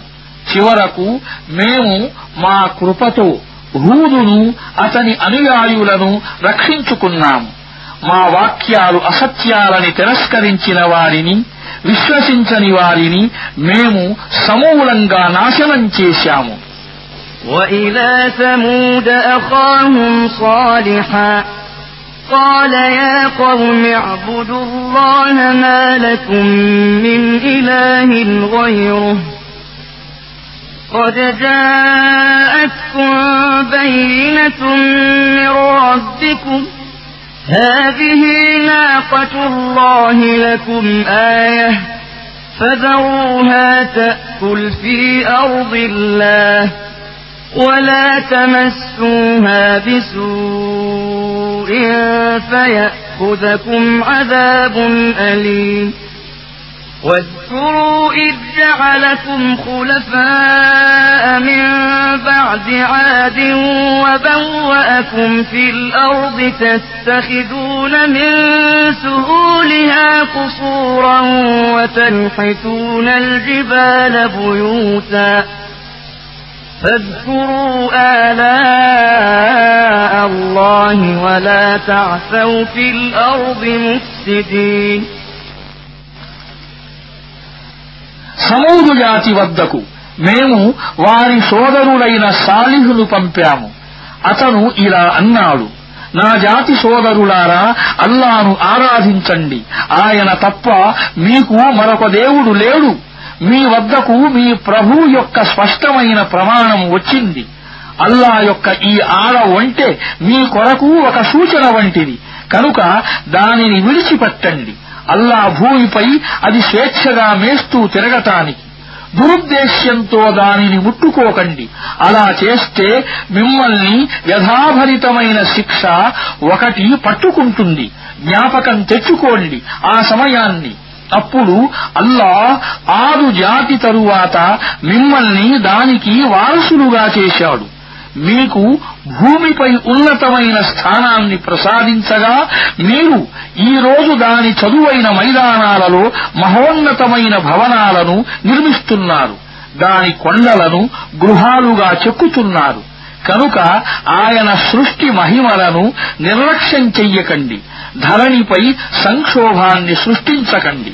Speaker 2: చివరకు మేము మా కృపతో హూదును అతని అనుయాయులను రక్షించుకున్నాము. మా వాక్యాలు అసత్యాలని తిరస్కరించిన వారిని విశ్వసించని వారిని మేము సమూలంగా నాశనం చేశాము
Speaker 1: وإلى ثمود أخاهم صالحا قال يا قوم اعبدوا الله ما لكم من إله غيره قد جاءتكم بينة من ربكم هذه ناقة الله لكم آية فذروها تأكل في أرض الله ولا تمسوها بسوء فيأخذكم عذاب أليم واذكروا إذ جعلكم خلفاء من بعد عاد وبوأكم في الأرض تتخذون من سهولها قصورا وتنحتون الجبال بيوتا فاذكروا آلاء الله ولا تعثوا في الأرض مفسدين
Speaker 2: సమూదు జాతి వద్దకు. మేము వారి సోదరుడైన సాలిహును పంపాము. అతను ఇలా అన్నాడు నా జాతి సోదరులారా అల్లాను ఆరాధించండి. ఆయన తప్ప మీకు మరొక దేవుడు లేడు. మీ వద్దకు మీ ప్రభు యొక్క స్పష్టమైన ప్రమాణం వచ్చింది. అల్లా యొక్క ఈ ఆడ ఒంటే మీ కొరకు ఒక సూచన వంటిది. కనుక దానిని విడిచిపెట్టండి. అల్లా భూమిపై అది స్వేచ్ఛగా మేస్తూ తిరగటానికి. దురుద్దేశ్యంతో దానిని ముట్టుకోకండి. అలా చేస్తే మిమ్మల్ని వ్యధాభరితమైన శిక్ష ఒకటి పట్టుకుంటుంది. జ్ఞాపకం తెచ్చుకోండి ఆ సమయాన్ని. అప్పుడు అల్లా ఆరు జాతి తరువాత మిమ్మల్ని దానికి వారసులుగా చేశాడు. మీకు భూమిపై ఉన్నతమైన స్థానాన్ని ప్రసాదించగా మీరు ఈరోజు దాని చదువైన మైదానాలలో మహోన్నతమైన భవనాలను నిర్మిస్తున్నారు. దాని కొండలను గృహాలుగా చెక్కుతున్నారు. కనుక ఆయన సృష్టి మహిమలను నిర్లక్ష్యం చెయ్యకండి. ధరణిపై సంక్షోభాన్ని సృష్టించకండి.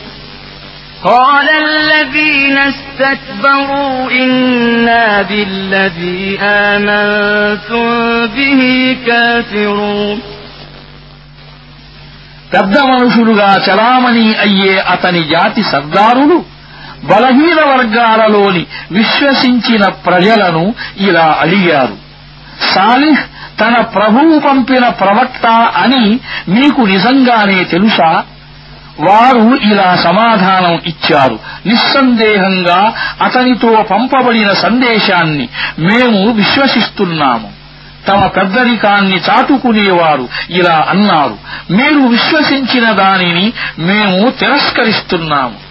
Speaker 1: قال الذين استكبروا إنا بالذي آمنتم به كافرون
Speaker 2: పెద్ద మనుషులుగా చలామణి అయ్యే అతని జాతి సర్దారులు బలహీన వర్గాలలోని విశ్వసించిన ప్రజలను ఇలా అడిగారు సాలిహ్ తన ప్రభువు పంపిన ప్రవక్త అని మీకు నిజంగానే తెలుసా వారు ఇలా సమాధానం ఇచ్చారు. నిస్సందేహంగా అతనితో పంపబడిన సందేశాన్ని మేము విశ్వసిస్తున్నాము. తమ పెద్దరికాన్ని చాటుకునేవారు ఇలా అన్నారు. మీరు విశ్వసించిన దానిని మేము తిరస్కరిస్తున్నాము.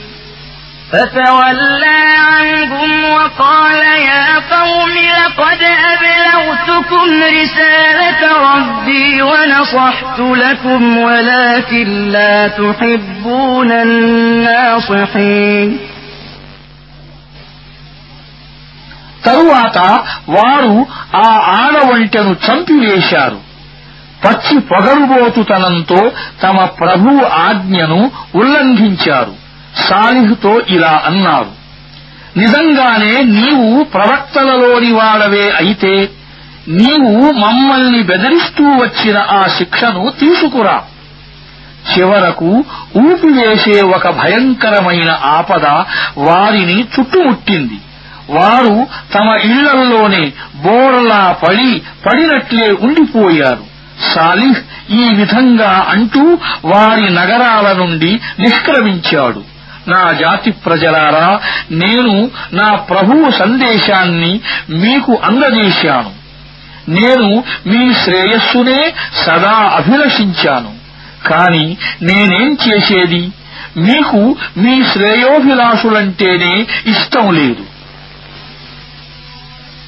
Speaker 1: فتولى عنهم وقال يا قوم لقد أبلغتكم رسالة ربي ونصحت لكم ولكن لا تحبون الناصحين
Speaker 2: తరువాత వారు ఆ ఆడవంటెను చంపివేశారు పచ్చి పొగరుబోతుతనంతో తమ ప్రభువు ఆజ్ఞను ఉల్లంఘించారు సాలిహ్తో ఇలా అన్నారు. నిజంగానే నీవు ప్రవక్తలలోని వాడవే అయితే నీవు మమ్మల్ని బెదిరిస్తూ వచ్చిన ఆ శిక్షను తీసుకురా. చివరకు ఊపివేసే ఒక భయంకరమైన ఆపద వారిని చుట్టుముట్టింది. వారు తమ ఇళ్ళల్లోనే బోర్లా పడి పడినట్లే ఉండిపోయారు. సాలిహ్ ఈ విధంగా అంటూ వారి నగరాల నుండి నిష్క్రమించాడు. నా జాతి ప్రజలారా నేను నా ప్రభువు సందేశాన్ని మీకు అందజేశాను. నేను మీ శ్రేయస్సునే సదా అభిలషించాను. కాని నేనేం చేసేది? మీకు మీ శ్రేయోభిలాషులంటేనే ఇష్టం లేదు.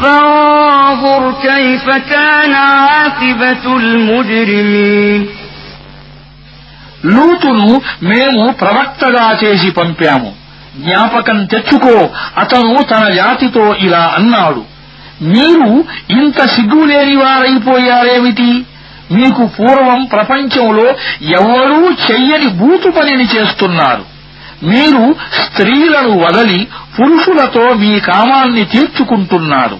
Speaker 1: فانظر كيف كان عاقبة المجرمين
Speaker 2: లూతును మేము ప్రవక్తగా చేసి పంపాము జ్ఞాపకం తెచ్చుకో అతను తన జాతితో ఇలా అన్నాడు మీరు ఇంత సిగ్గులేని వారైపోయారేమిటి మీకు పూర్వం ప్రపంచంలో ఎవ్వరూ చెయ్యని బూతు పనిని చేస్తున్నారు మీరు స్త్రీలను వదలి పురుషులతో మీ కామాన్ని తీర్చుకుంటున్నారు.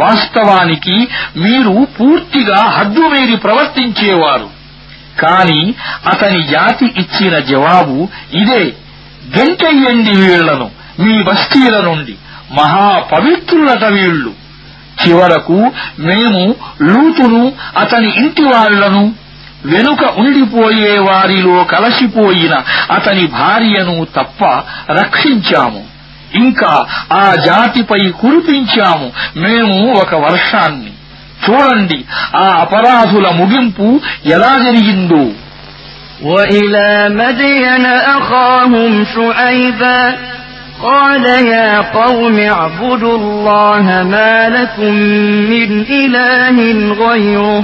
Speaker 2: వాస్తవానికి మీరు పూర్తిగా హద్దుమీరి ప్రవర్తించేవారు. కాని అతని జాతి ఇచ్చిన జవాబు ఇదే. గంటయ్యండి వీళ్ళను మీ బస్తీల నుండి. మహాపవిత్రులట వీళ్ళు చివరకు మేము లూతును అతని ఇంటి వాళ్ళను వెనుక ఉండిపోయే వారిలో కలసిపోయిన అతని భార్యను తప్ప రక్షించాము ఇంకా ఆ జాతిపై కురిపించాము మేము ఒక వర్షాన్ని చూడండి ఆ అపరాధుల ముగింపు ఎలా జరిగిందో
Speaker 1: وإلى مدين أخاهم شعيبا قال يا قوم اعبدوا الله ما لكم من إله غيره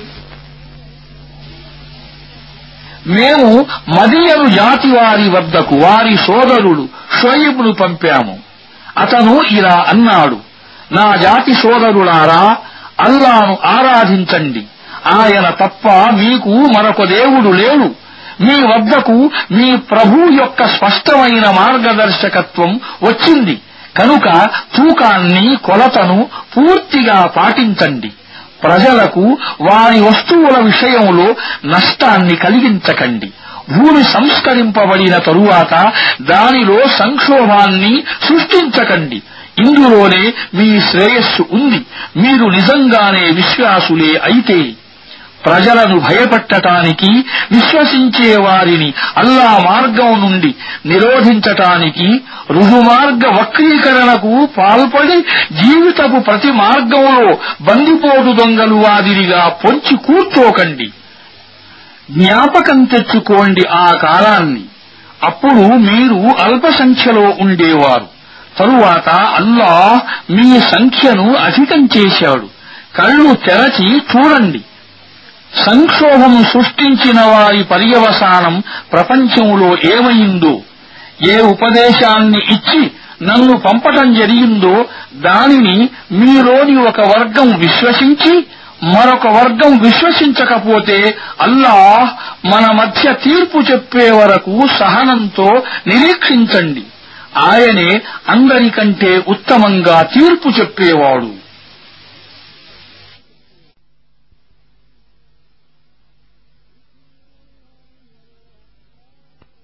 Speaker 2: మేము మదీయను జాతి వారి వద్దకు వారి సోదరుడు షోయిబ్ను పంపాము. అతను ఇలా అన్నాడు నా జాతి సోదరులారా అల్లాను ఆరాధించండి. ఆయన తప్ప మీకు మరొక దేవుడు లేడు. మీ వద్దకు మీ ప్రభు యొక్క స్పష్టమైన మార్గదర్శకత్వం వచ్చింది. కనుక తూకాన్ని కొలతను పూర్తిగా పాటించండి. ప్రజలకు వారి వస్తువుల విషయంలో నష్టాన్ని కలిగించకండి. భూమి సంస్కరింపబడిన తరువాత దానిలో సంక్షోభాన్ని సృష్టించకండి. ఇందులోనే మీ శ్రేయస్సు ఉంది. మీరు నిజంగానే విశ్వాసులే అయితే ప్రజలను భయపెట్టటానికి విశ్వసించే వారిని అల్లా మార్గం నుండి నిరోధించటానికి రుజుమార్గ వక్రీకరణకు పాల్పడి జీవితపు ప్రతి మార్గంలో బందిపోటు దొంగలు వాదిరిగా పొంచి కూర్చోకండి. జ్ఞాపకం తెచ్చుకోండి ఆ కాలాన్ని. అప్పుడు మీరు అల్ప సంఖ్యలో ఉండేవారు. తరువాత అల్లాహ్ మీ సంఖ్యను అధికం చేశాడు. కళ్ళు తెరచి చూడండి. సంక్షోభం సృష్టించిన వారి పర్యవసానం ప్రపంచంలో ఏమైందో ఏ ఉపదేశాన్ని ఇచ్చి నన్ను పంపటం జరిగిందో దానిని మీలోని ఒక వర్గం విశ్వసించి మరొక వర్గం విశ్వసించకపోతే అల్లాహ్ మన మధ్య తీర్పు చెప్పే వరకు సహనంతో నిరీక్షించండి. ఆయనే అందరికంటే ఉత్తమంగా తీర్పు చెప్పేవాడు.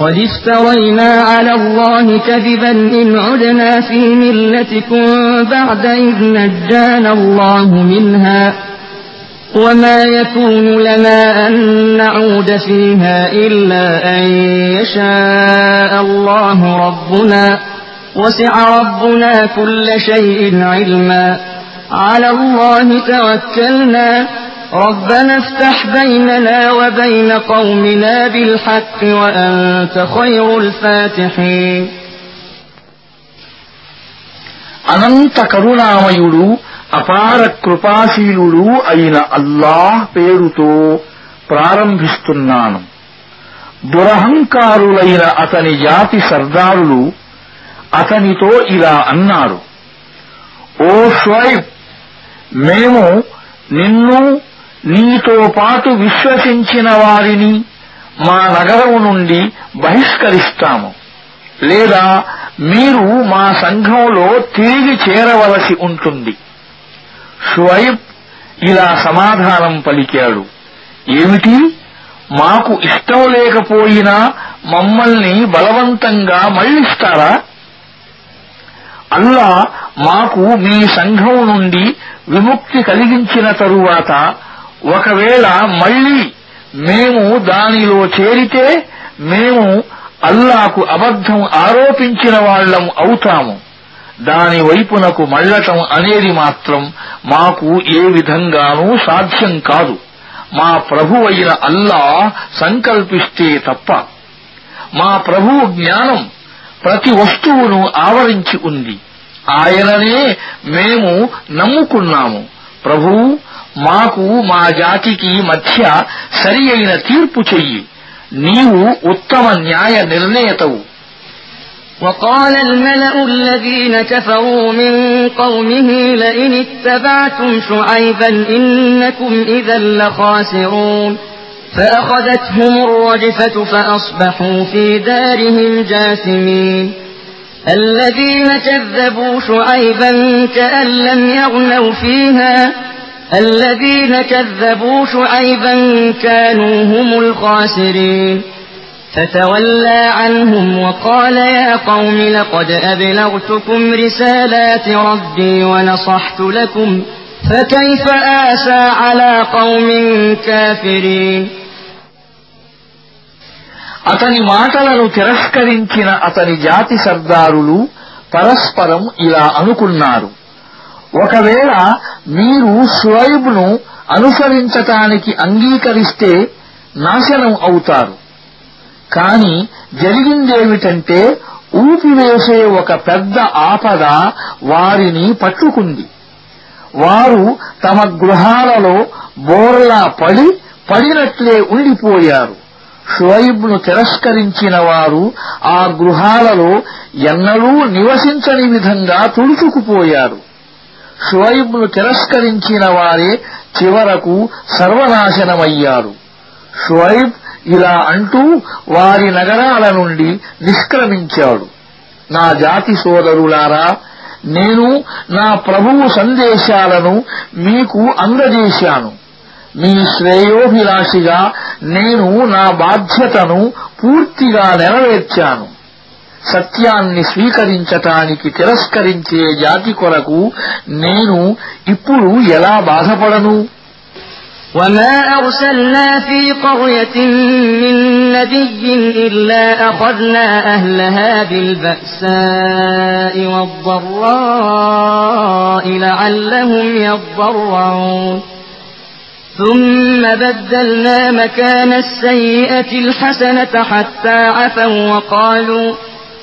Speaker 1: قد افترينا على الله كذبا إن عدنا في ملتكم بعد إذ نجانا الله منها وما يكون لنا أن نعود فيها إلا أن يشاء الله ربنا وسع ربنا كل شيء علما على الله توكلنا ربنا افتح بيننا وبين قومنا بالحق وأنت خير الفاتحين
Speaker 2: అనంత కరుణామయుడు అపార కృపాశీలుడు అయిన అల్లాహ్ పేరుతో ప్రారంభిస్తున్నాను దురహంకారులైన అతని జాతి సర్దారులు అతనితో ఇలా అన్నారు ఓ షోయిబ్ మేము నిన్ను నీతో పాటు విశ్వసించిన వారిని మా నగరం నుండి బహిష్కరిస్తాము. లేదా మీరు మా సంఘంలో తిరిగి చేరవలసి ఉంటుంది. షువైబ్ ఇలా సమాధానం పలికాడు. ఏమిటి? మాకు ఇష్టం లేకపోయినా మమ్మల్ని బలవంతంగా మళ్ళిస్తారా అల్లా మాకు మీ సంఘం నుండి విముక్తి కలిగించిన తరువాత ఒకవేళ మళ్ళీ మేము దానిలో చేరితే మేము అల్లాకు అబద్ధం ఆరోపించిన వాళ్ళం అవుతాము. దాని వైపునకు మళ్ళటం అనేది మాత్రం మాకు ఏ విధంగానూ సాధ్యం కాదు. మా ప్రభువైన అల్లా సంకల్పిస్తే తప్ప. మా ప్రభువు జ్ఞానం ప్రతి వస్తువును ఆవరించి ఉంది. ఆయననే మేము నమ్ముకున్నాము. ప్రభువు మాకు మా జాతికి మధ్య సరి అయిన తీర్పు చెయ్యి నీవు ఉత్తమ న్యాయ నిర్ణేతవు
Speaker 1: وقال الملأ الذين كفروا من قومه لئن اتبعتم شعيبا إنكم إذا لخاسرون فأخذتهم الرجفة فأصبحوا في دارهم جاثمين الذين كذبوا شعيبا كأن لم يغنوا فيها الذين كذبوا شعيبا كانوا هم الخاسرين فتولى عنهم وقال يا قوم لقد أبلغتكم رسالات ربي ونصحت لكم فكيف آسى على قوم كافرين
Speaker 2: అతని మాటలను తిరస్కరించిన అతని జాతి సర్దారులు పరస్పరం ఇలా అనుకున్నారు ఒకవేళ మీరు షురైబ్ను అనుసరించటానికి అంగీకరిస్తే నాశనం అవుతారు. కాని జరిగిందేమిటంటే ఊపివేసే ఒక పెద్ద ఆపద వారిని పట్టుకుంది. వారు తమ గృహాలలో బోర్లా పడి పడినట్లే ఉండిపోయారు. షువైబ్ను తిరస్కరించిన వారు ఆ గృహాలలో ఎన్నడూ నివసించని విధంగా తుడుచుకుపోయారు. షువైబ్ను తిరస్కరించిన వారే చివరకు సర్వనాశనమయ్యారు. షువైబ్ ఇలా అంటూ వారి నగరాల నుండి నిష్క్రమించాడు. నా జాతి సోదరులారా నేను నా ప్రభువు సందేశాలను మీకు అందజేశాను. మీ శ్రేయోభిలాషిగా నేను నా బాధ్యతను పూర్తిగా నెరవేర్చాను. సత్యాన్ని స్వీకరించటానికి తిరస్కరించే జాతి కొరకు నేను ఇప్పుడు ఎలా బాధపడను
Speaker 1: وما أرسلنا في قرية من نبي إلا أخذنا أهلها بالبأساء والضراء لعلهم يضرعون ثم بدلنا مكان السيئة الحسنة حتى عفوا وقالوا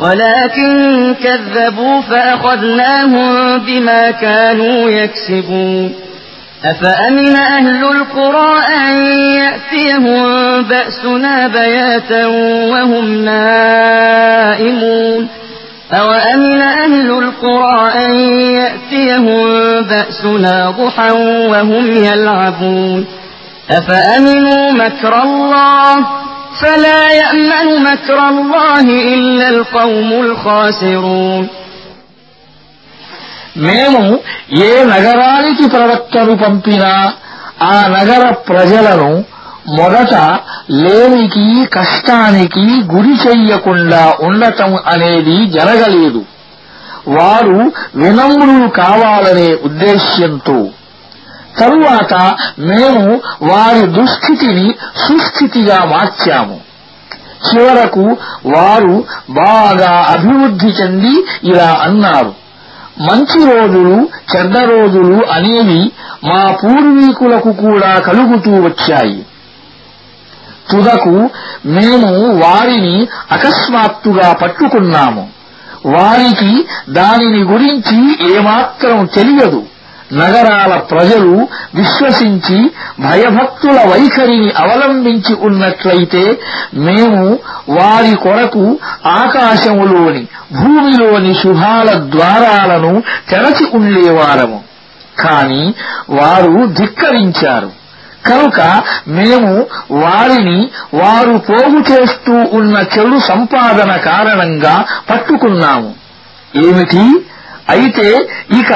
Speaker 1: ولكن كذبوا فأخذناهم بما كانوا يكسبون. أفأمن أهل القرى أن يأتيهم بأسنا بياتا وهم نائمون؟ أوأمن أهل القرى أن يأتيهم بأسنا ضحى وهم يلعبون؟ أفأمنوا مكر الله فلا يأمن مكر الله إلا القوم الخاسرون
Speaker 2: మేము ఏ నగరానికి ప్రవక్తను పంపినా ఆ నగర ప్రజలను మొదట లేమికి కష్టానికి గురి చెయ్యకుండా ఉండటం అనేది జరగలేదు వారు వినమ్రులు కావాలనే ఉద్దేశ్యంతో తరువాత మేము వారి దుస్థితిని సుస్థితిగా మార్చాము. చివరకు వారు బాగా అభివృద్ధి చెంది ఇలా అన్నారు. మంచి రోజులు చెడ్డ రోజులు అనేవి మా పూర్వీకులకు కూడా కలుగుతూ వచ్చాయి. తుదకు మేము వారిని అకస్మాత్తుగా పట్టుకున్నాము. వారికి దానిని గురించి ఏమాత్రం తెలియదు. నగరాల ప్రజలు విశ్వసించి భయభక్తుల వైఖరిని అవలంబించి ఉన్నట్లయితే మేము వారి కొరకు ఆకాశములోని భూమిలోని శుభాల ద్వారాలను తెరచి ఉండేవారము. కాని వారు ధిక్కరించారు. కనుక మేము వారిని వారు పోగు చేస్తూ ఉన్న చెడు సంపాదన కారణంగా పట్టుకున్నాము. ఏమిటి? అయితే ఇక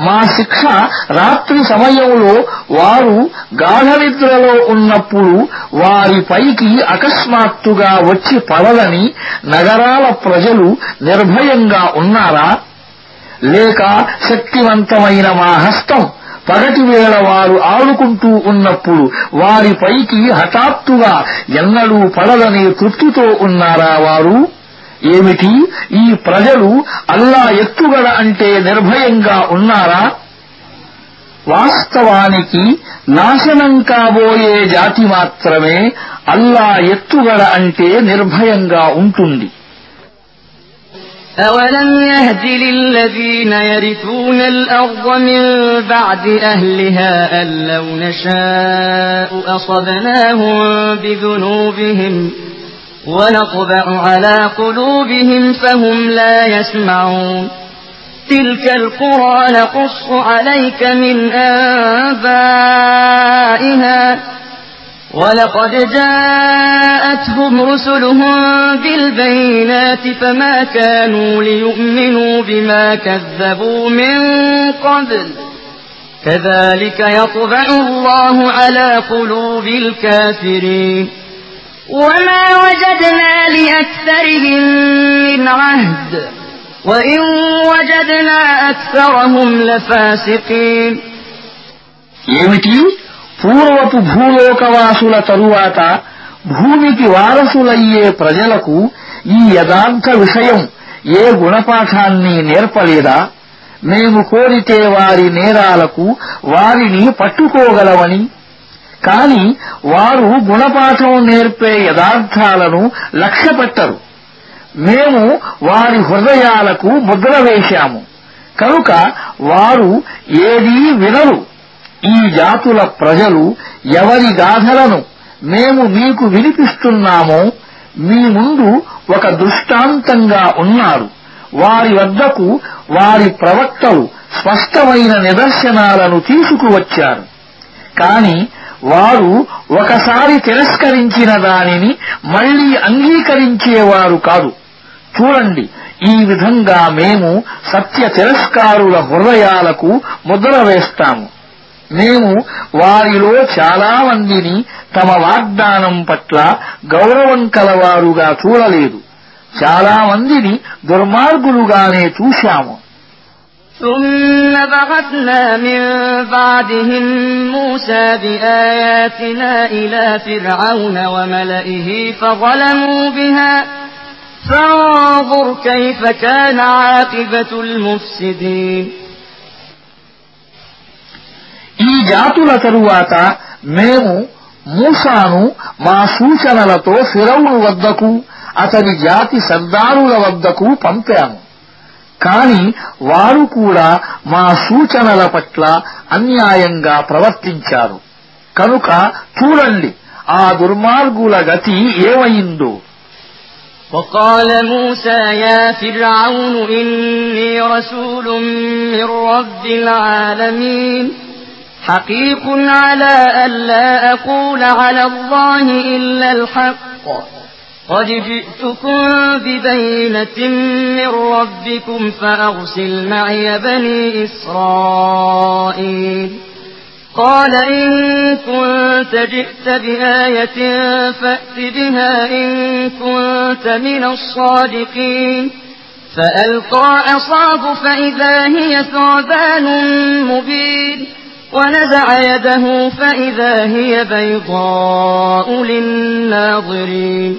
Speaker 2: మా శిక్ష రాత్రి సమయంలో వారు గాఢనిద్రలో ఉన్నప్పుడు వారిపైకి అకస్మాత్తుగా వచ్చి పడదని నగరాల ప్రజలు నిర్భయంగా ఉన్నారా? లేక శక్తివంతమైన మా హస్తం పగటి వేళ వారు ఆడుకుంటూ ఉన్నప్పుడు వారిపైకి హఠాత్తుగా ఎన్నడూ పడదని తృప్తితో ఉన్నారా వారు? ఏమిటి ఈ ప్రజలు అల్లా ఎత్తుగడ అంటే నిర్భయంగా ఉన్నారా వాస్తవానికి నాశనం కాబోయే జాతి మాత్రమే అల్లా ఎత్తుగడ అంటే నిర్భయంగా ఉంటుంది
Speaker 1: أولم يهد للذين يرثون الأرض من بعد أهلها أن لو نشاء أصبناهم بذنوبهم ونطبع على قلوبهم فهم لا يسمعون. تلك القرى نقص عليك من أنبائها ولقد جاءتهم رسلهم بالبينات فما كانوا ليؤمنوا بما كذبوا من قبل. كذلك يطبع الله على قلوب الكافرين. وما وجدنا لأكثرهم من عهد وإن وجدنا أكثرهم لفاسقين
Speaker 2: ఏమిటి పూర్వపు భూలోకవాసుల తరువాత భూమికి వారసులయ్యే ప్రజలకు ఈ యథార్థ విషయం ఏ గుణపాఠాన్ని నేర్పలేదా మేము కోరితే వారి నేరాలకు వారిని పట్టుకోగలవని కాని వారు గుణపాఠం నేర్పే యథార్థాలను లక్ష్యపెట్టరు. మేము వారి హృదయాలకు ముద్ర వేశాము. కనుక వారు ఏదీ వినరు. ఈ జాతుల ప్రజలు ఎవరి గాథలను మేము మీకు వినిపిస్తున్నామో మీ ముందు ఒక దృష్టాంతంగా ఉన్నారు. వారి వద్దకు వారి ప్రవక్తలు స్పష్టమైన నిదర్శనాలను తీసుకువచ్చారు. కాని వారు ఒకసారి తిరస్కరించిన దానిని మళ్ళీ అంగీకరించేవారు కాదు. చూడండి ఈ విధంగా మేము సత్య తిరస్కారుల హృదయాలకు ముద్ర వేస్తాము. మేము వారిలో చాలా మందిని తమ వాగ్దానం పట్ల గౌరవం కలవారుగా చూడలేదు. చాలా మందిని దుర్మార్గులుగానే చూశాము.
Speaker 1: ثم بعثنا من بعدهم موسى بآياتنا إلى فرعون وملئه فظلموا بها فانظر كيف كان عاقبة المفسدين
Speaker 2: ఈ జాతుల తరువాత మేము మూసాను మా సూచనలతో ఫిరౌను వద్దకు అతని జాతి సర్దారుల వద్దకు పంపాము కాని వారు కూడా మా సూచనల పట్ల అన్యాయంగా ప్రవర్తించారు కనుక చూడండి ఆ దుర్మార్గుల గతి ఏమైందో
Speaker 1: وقال موسى يا فرعون إني رسول من رب العالمين حقيق على ألا أقول على الله إلا الحق قد جئتكم ببينة من ربكم فأرسل معي بني إسرائيل قال إن كنت جئت بآية فأت بها إن كنت من الصادقين فألقى عصاه فإذا هي ثعبان مبين ونزع يده فإذا هي بيضاء للناظرين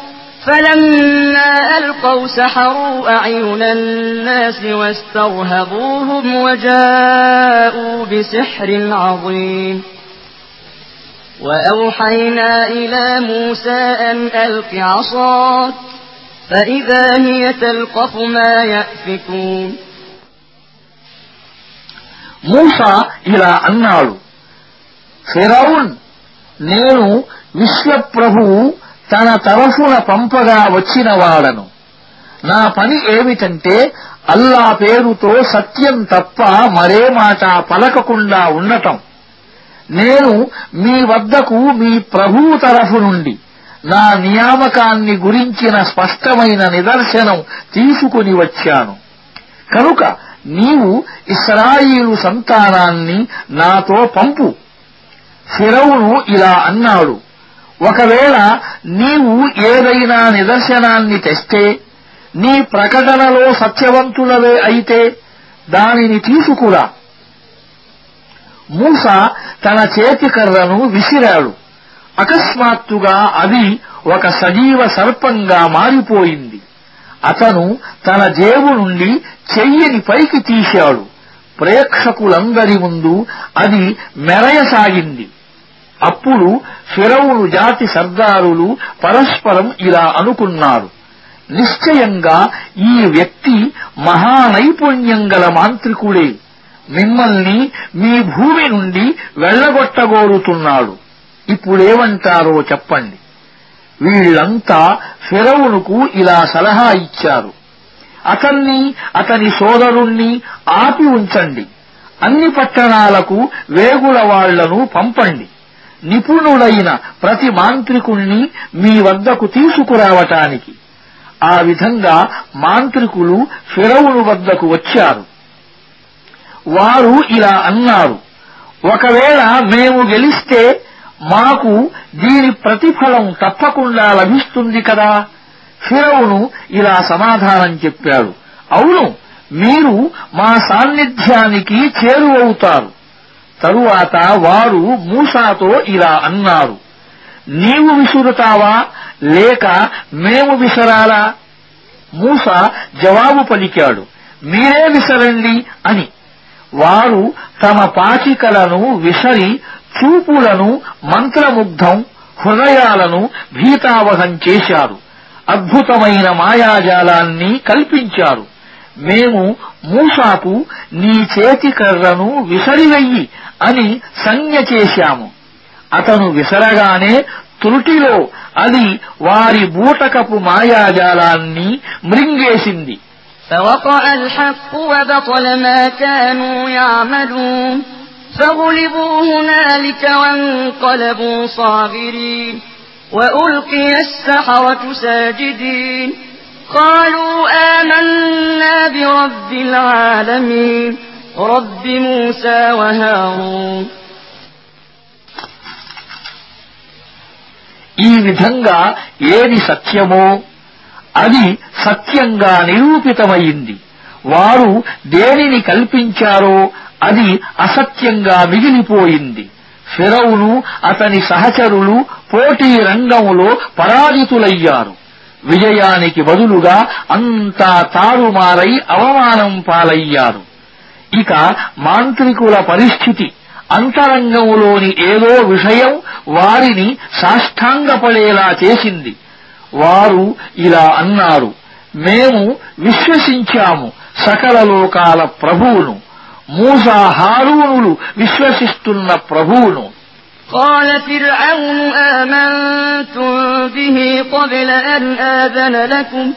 Speaker 1: فلما ألقوا سحروا أعين الناس واسترهبوهم وجاءوا بسحر عظيم وأوحينا إلى موسى أن ألق عصاك فإذا هي تلقف ما يأفكون
Speaker 2: మూసా ఇలా అన్నాడు ఫిరౌన్ నేను విశ్వప్రభువు తన తరఫున పంపగా వచ్చిన వాడను. నా పని ఏమిటంటే అల్లా పేరుతో సత్యం తప్ప మరే మాట పలకకుండా ఉండటం. నేను మీ వద్దకు మీ ప్రభువు తరఫు నుండి నా నియామకాన్ని గురించిన స్పష్టమైన నిదర్శనం తీసుకుని వచ్చాను. కనుక నీవు ఇస్రాయిలు సంతానాన్ని నాతో పంపు. ఫిరౌను ఇలా అన్నాడు. ఒకవేళ నీవు ఏదైనా నిదర్శనాన్ని తెస్తే నీ ప్రకటనలో సత్యవంతులవే అయితే దానిని తీసుకురా. మూస తన చేతికర్రను విసిరాడు. అకస్మాత్తుగా అది ఒక సజీవ సర్పంగా మారిపోయింది. అతను తన జేబు నుండి చెయ్యిని పైకి తీశాడు. ప్రేక్షకులందరి ముందు అది మెరయసాగింది. అప్పుడు ఫిరౌను జాతి సర్దారులు పరస్పరం ఇలా అనుకున్నారు. నిశ్చయంగా ఈ వ్యక్తి మహానైపుణ్యం గల మాంత్రికుడే. మిమ్మల్ని మీ భూమి నుండి వెళ్ళగొట్టగోరుతున్నాడు ఇప్పుడేమంటారో చెప్పండి. వీళ్ళంతా ఫిరౌనుకు ఇలా సలహా ఇచ్చారు. అతన్ని అతని సోదరుణ్ణి ఆపి ఉంచండి. అన్ని పట్టణాలకు వేగుల వాళ్ళను పంపండి. నిపుణుడైన ప్రతి మాంత్రికుణ్ణి మీ వద్దకు తీసుకురావటానికి. ఆ విధంగా మాంత్రికులు ఫిరవును వద్దకు వచ్చారు. వారు ఇలా అన్నారు ఒకవేళ మేము గెలిస్తే మాకు దీని ప్రతిఫలం తప్పకుండా లభిస్తుంది కదా? ఫిరవును ఇలా సమాధానం చెప్పాడు అవును మీరు మా సాన్నిధ్యానికి చేరువవుతారు. తరువాత వారు మూసాతో ఇలా అన్నారు నీవు విసురుతావా? లేక మేము విసరాలా? మూస జవాబు పలికాడు మీరే విసరండి అని. వారు తమ పాచికలను విసరి చూపులను మంత్రముగ్ధం హృదయాలను భీతావహం చేశారు అద్భుతమైన మాయాజాలాన్ని కల్పించారు. మేము మూసాకు నీ చేతి కర్రను విసరివెయ్యి అని సంజ్ఞ చేశాము అతను విసరగానే త్రుటిలో అది వారి బూటకపు మాయాజాలాన్ని మృంగేసింది
Speaker 1: فوقع الحق وبطل ما كانوا يعملون فغلبوا هنالك وانقلبوا صاغرين وألقي السحرة ساجدين قالوا آمنا برب العالمين رب موسى وهارون
Speaker 2: ఈ విధంగా ఏది సత్యమో అది సత్యంగా నిరూపితమయింది వారు దేనిని కల్పించారో అది అసత్యంగా మిగిలిపోయింది ఫిరౌను అతని సహచరులు పోటీ రంగంలో పరాజితులయ్యారు విజయానికి బదులుగా అంతా తారుమారై అవమానం పాలయ్యారు. ఇక మాంత్రికుల పరిస్థితి అంతరంగంలోని ఏదో విషయం వారిని సాష్టాంగపడేలా చేసింది. వారు ఇలా అన్నారు మేము విశ్వసించాము సకల లోకాల ప్రభువును మూసా హారూనులు విశ్వసిస్తున్న ప్రభువును.
Speaker 1: قال فرعون آمنتم به قبل أن آذن لكم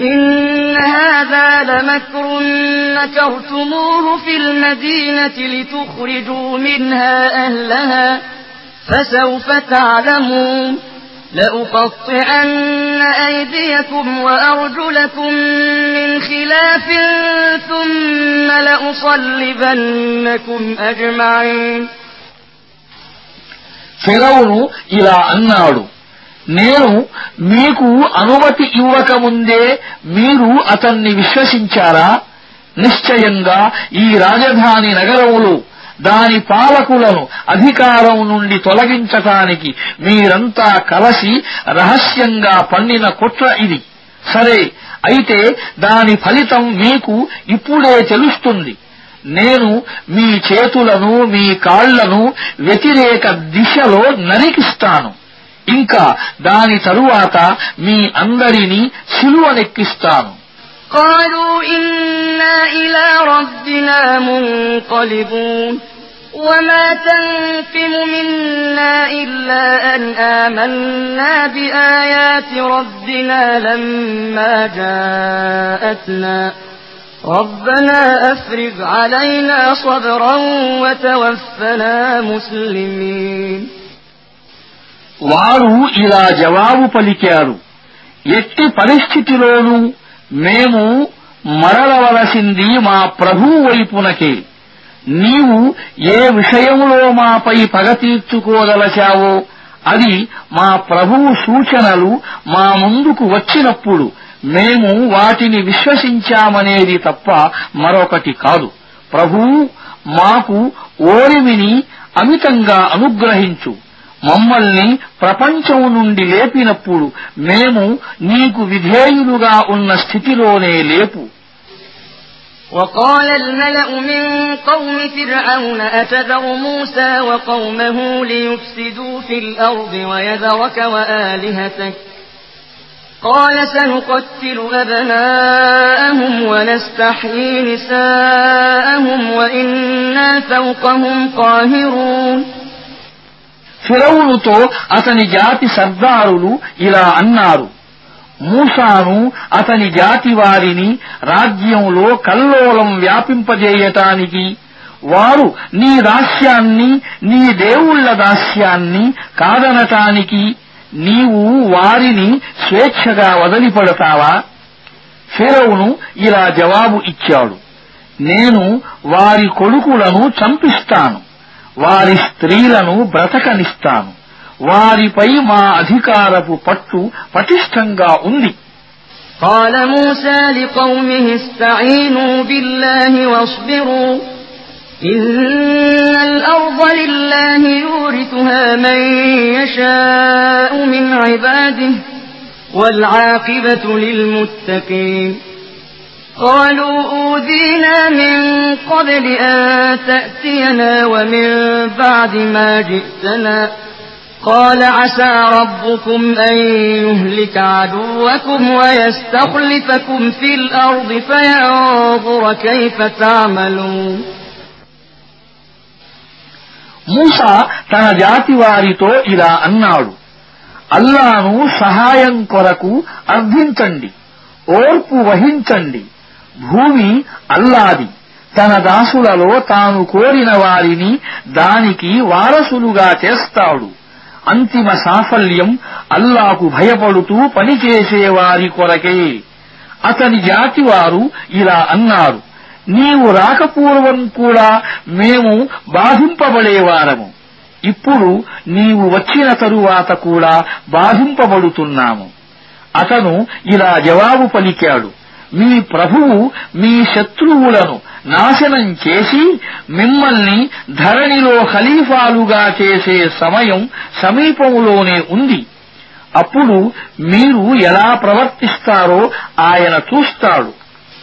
Speaker 1: إن هذا لمكر مكرتموه في المدينة لتخرجوا منها أهلها فسوف تعلمون لأقطعن أيديكم وأرجلكم من خلاف ثم لأصلبنكم أجمعين
Speaker 2: ఫెరవును ఇలా అన్నాడు నేను మీకు అనుమతి ఇవ్వకముందే మీరు అతన్ని విశ్వసించారా? నిశ్చయంగా ఈ రాజధాని నగరములో దాని పాలకులను అధికారం నుండి తొలగించటానికి మీరంతా కలసి రహస్యంగా పన్నిన కుట్ర ఇది. సరే అయితే దాని ఫలితం మీకు ఇప్పుడే తెలుస్తుంది. నేను మీ చేతులను మీ కాళ్లను వ్యతిరేక దిశలో నరికిస్తాను ఇంకా దాని తరువాత మీ అందరినీ సిలువనెక్కిస్తాను
Speaker 1: قالوا إنا إلى ربنا منقلبون وما تنقم منا إلا أن آمنا بآيات ربنا لما جاءتنا ربنا أفرغ علينا صبرا وتوفنا مسلمين
Speaker 2: వారు ఇలా జవాబు పలికారు ఎట్టి పరిస్థితిలోనూ మేము మరలవలసింది మా ప్రభువు వైపునకే నీవు ఏ విషయంలో మాపై పగ తీర్చుకోదలచావో అది మా ప్రభువు సూచనలు మా ముందుకు వచ్చినప్పుడు మేము వాటిని విశ్వసించామనేది తప్ప మరొకటి కాదు ప్రభూ మాకు ఓరిమిని అమితంగా అనుగ్రహించు మమ్మల్ని ప్రపంచం నుండి లేపినప్పుడు మేము నీకు విధేయులుగా ఉన్న స్థితిలోనే లేపు
Speaker 1: وقال الملأ من قوم فرعون أتذر موسى وقومه ليفسدوا في الأرض ويذرك وآلهتك قال سنقتل أبناءهم ونستحيي نساءهم وإنا فوقهم قاهرون
Speaker 2: ఫిరౌనుతో అతని జాతి సర్దారులు ఇలా అన్నారు మూసాను అతని జాతి వారిని రాజ్యంలో కల్లోలం వ్యాపింపజేయటానికి వారు నీ దాస్యాన్ని నీ దేవుళ్ల దాస్యాన్ని కాదనటానికి నీవు వారిని స్వేచ్ఛగా వదిలిపడతావా ఫిరౌను ఇలా జవాబు ఇచ్చాడు నేను వారి కొడుకులను చంపిస్తాను వారి స్త్రీలను బ్రతకనిస్తాను వారిపై మా అధికారపు పట్టు పటిష్టంగా ఉంది
Speaker 1: قال موسى لقومه استعينوا بالله واصبروا إن الأرض لله يورثها من يشاء من عباده والعاقبة للمتقين قالوا أوذينا من قبل أن تأتينا ومن بعد ما جئتنا قال عسى ربكم أن يهلك عدوكم ويستخلفكم في الأرض فينظر كيف تعملون
Speaker 2: మూస తన జాతి వారితో ఇలా అన్నాడు. అల్లాను సహాయం కొరకు అర్థించండి ఓర్పు వహించండి. భూమి అల్లాది. తన దాసులలో తాను కోరిన వారిని దానికి వారసులుగా చేస్తాడు. అంతిమ సాఫల్యం అల్లాకు భయపడుతూ పనిచేసేవారి కొరకే. అతని జాతివారు ఇలా అన్నారు. నీవు రాకపూర్వం కూడా మేము బాధింపబడేవారము. ఇప్పుడు నీవు వచ్చిన తరువాత కూడా బాధింపబడుతున్నాము. అతను ఇలా జవాబు పలికాడు. మీ ప్రభువు మీ శత్రువులను నాశనం చేసి మిమ్మల్ని ధరణిలో ఖలీఫాలుగా చేసే సమయం సమీపంలోనే ఉంది. అప్పుడు మీరు ఎలా ప్రవర్తిస్తారో ఆయన చూస్తాడు.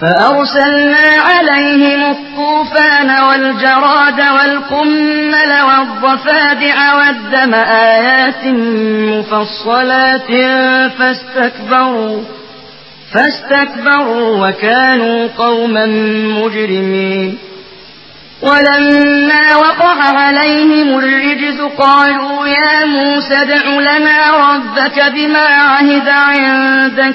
Speaker 1: فأرسلنا عليهم الطوفان والجراد والقمل والضفادع والدم آيات مفصلات فاستكبروا فاستكبروا وكانوا قوما مجرمين. ولما وقع عليهم الرجز قالوا يا موسى ادع لنا ربك بما عهد عندك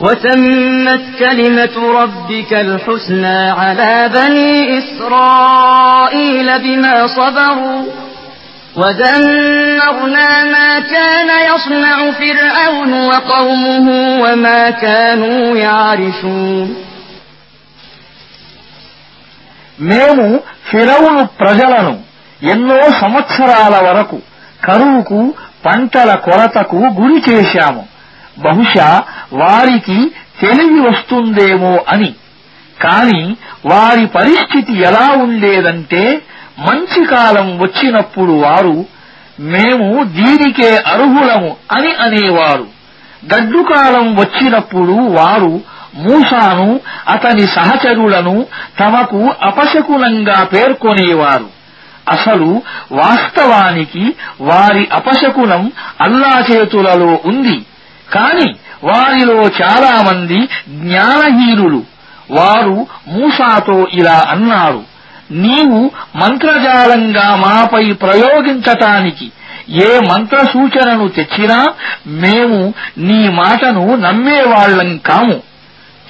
Speaker 1: وتمت كلمة ربك الحسنى على بني إسرائيل بما صبروا ودمرنا ما كان يصنع فرعون وقومه وما كانوا يعرشون
Speaker 2: మేము ఫిరౌను ప్రజలను ఎన్నో సంవత్సరాల వరకు కరువుకు పంటల కొరతకు గురి చేశాము బహుశా వారికి తెలివి వస్తుందేమో అని. కాని వారి పరిస్థితి ఎలా ఉండేదంటే మంచి కాలం వచ్చినప్పుడు వారు మేము దీనికే అర్హులము అని అనేవారు. గడ్డు కాలం వచ్చినప్పుడు వారు మూసాను అతని సహచరులను తమకు అపశకునంగా పేర్కొనేవారు. అసలు వాస్తవానికి వారి అపశకునం అల్లా చేతులలో ఉంది. కాని వారిలో చాలామంది జ్ఞానహీనులు. వారు మూసాతో ఇలా అన్నారు నీవు మంత్రజాలంగా మాపై ప్రయోగించటానికి ఏ మంత్ర సూచనను తెచ్చినా మేము నీ మాటను నమ్మేవాళ్ళం కాము.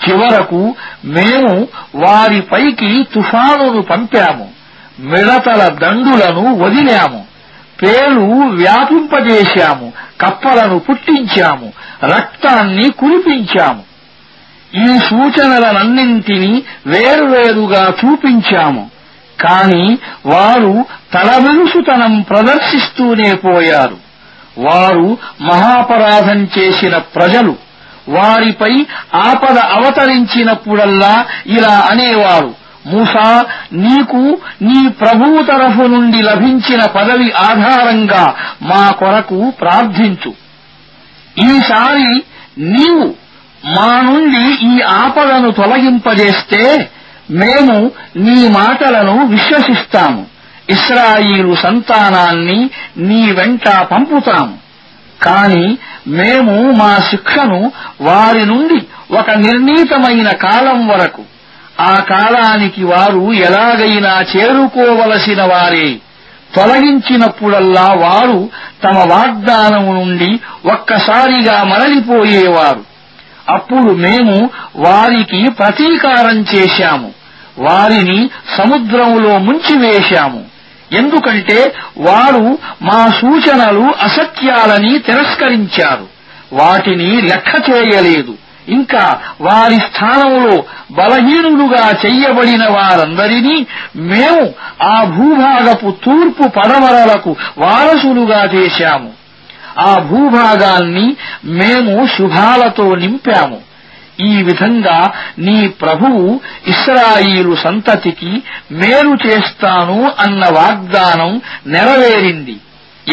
Speaker 2: చివరకు మేము వారిపైకి తుఫానును పంపాము మిడతల దండులను వదిలాము. పేలు వ్యాపింపజేశాము కప్పలను పుట్టించాము రక్తాన్ని కురిపించాము. ఈ సూచనలనన్నింటినీ వేరువేరుగా చూపించాము. కాని వారు తలవిరుసుతనం ప్రదర్శిస్తూనే పోయారు. వారు మహాపరాధం చేసిన ప్రజలు. వారిపై ఆపద అవతరించినప్పుడల్లా ఇలా అనేవారు. మూసా నీకు నీ ప్రభువు తరఫు నుండి లభించిన పదవి ఆధారంగా మా కొరకు ప్రార్థించు. ఈసారి నీవు మా నుండి ఈ ఆపదను తొలగింపజేస్తే మేము నీ మాటలను విశ్వసిస్తాము. ఇస్రాయిలు సంతానాన్ని నీ వెంట పంపుతాము. కాని మేము మా శిక్షను వారి నుండి ఒక నిర్ణీతమైన కాలం వరకు ఆ కాలానికి వారు ఎలాగైనా చేరుకోవలసిన వారే. తొలగించినప్పుడల్లా వారు తమ వాగ్దానం నుండి ఒక్కసారిగా మరలిపోయేవారు. అప్పుడు మేము వారికి ప్రతీకారం చేశాము. వారిని సముద్రంలో ముంచివేశాము. ఎందుకంటే వారు మా సూచనలు అసత్యాలని తిరస్కరించారు. వాటిని లెక్క చేయలేదు ఇంకా వారి స్థానంలో బలహీనులుగా చెయ్యబడిన వారందరినీ మేము ఆ భూభాగపు తూర్పు పడమరలకు వారసులుగా చేశాము. ఆ భూభాగాన్ని మేము శుభాలతో నింపాము. ఈ విధంగా నీ ప్రభువు ఇస్రాయిలు సంతతికి మేలు చేస్తాను అన్న వాగ్దానం నెరవేరింది.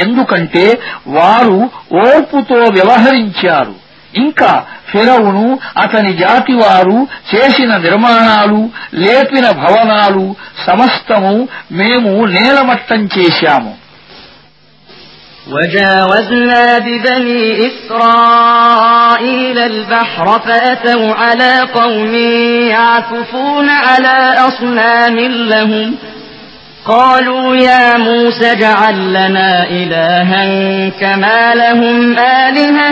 Speaker 2: ఎందుకంటే వారు ఓర్పుతో వ్యవహరించారు. ఇంకా ఫిరవును అతని జాతివారు చేసిన నిర్మాణాలు లేపిన భవనాలు సమస్తము మేము నేలమట్టం చేశాము
Speaker 1: وجاوزنا ببني إسرائيل البحر فأتوا على قوم يعكفون على أصنام لهم قالوا يا موسى اجعل لنا إلها كما لهم آلهة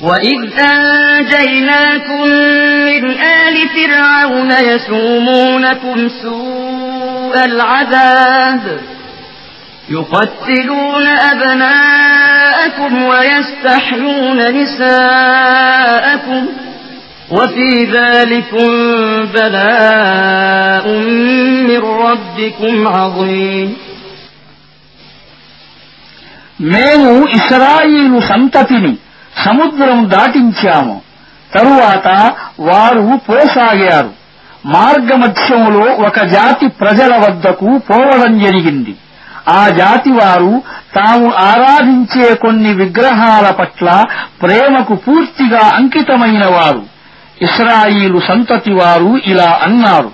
Speaker 1: وإذ أنجيناكم من آل فرعون يسومونكم سوء العذاب يقتلون أبناءكم ويستحيون نساءكم وفي ذلكم بلاء من ربكم عظيم
Speaker 2: మేము ఇస్రాయిలు సంతతిని సముద్రం దాటించాము. తరువాత వారు పోసాగారు. మార్గమధ్యంలో ఒక జాతి ప్రజల వద్దకు పోవడం జరిగింది. ఆ జాతి వారు తాము ఆరాధించే కొన్ని విగ్రహాల పట్ల ప్రేమకు పూర్తిగా అంకితమైన వారు. ఇస్రాయిలు సంతతి వారు ఇలా అన్నారు.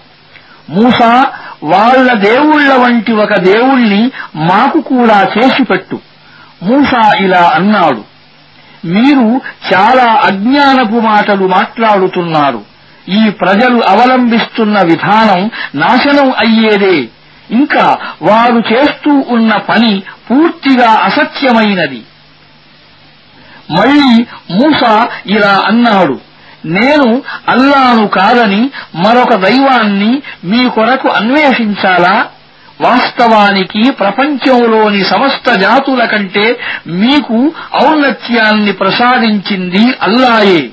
Speaker 2: మూసా వాళ్ళ దేవుళ్ళ వంటి ఒక దేవుణ్ణి మాకు కూడా చేసిపెట్టు. మూసా ఇలా అన్నాడు. మీరు చాలా అజ్ఞానపు మాటలు మాట్లాడుతున్నారు. ఈ ప్రజలు అవలంబిస్తున్న విధానం నాశనం అయ్యేదే. ఇంకా వారు చేస్తూ ఉన్న పని పూర్తిగా అసత్యమైనది. మళ్ళీ మూస ఇలా అన్నాడు నేను అల్లాను కాదని మరొక దైవాన్ని మీ కొరకు అన్వేషించాలా? వాస్తవానికి ప్రపంచంలోని సమస్త జాతుల కంటే మీకు ఔన్నత్యాన్ని ప్రసాదించింది అల్లాయే.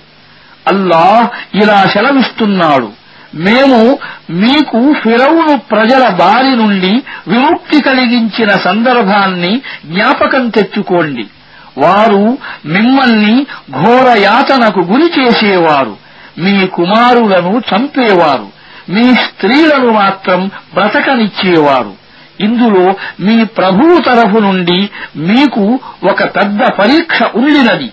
Speaker 2: అల్లాహ్ ఇలా సెలవిస్తున్నాడు. మేము మీకు ఫిరౌను ప్రజల బారి నుండి విముక్తి కలిగించిన సందర్భాన్ని జ్ఞాపకం తెచ్చుకోండి. వారు మిమ్మల్ని ఘోర యాతనకు గురి చేసేవారు. మీ కుమారులను చంపేవారు. మీ స్త్రీలను మాత్రం బ్రతకనిచ్చేవారు. ఇందులో మీ ప్రభువు తరఫు నుండి మీకు ఒక పెద్ద పరీక్ష ఉండినది.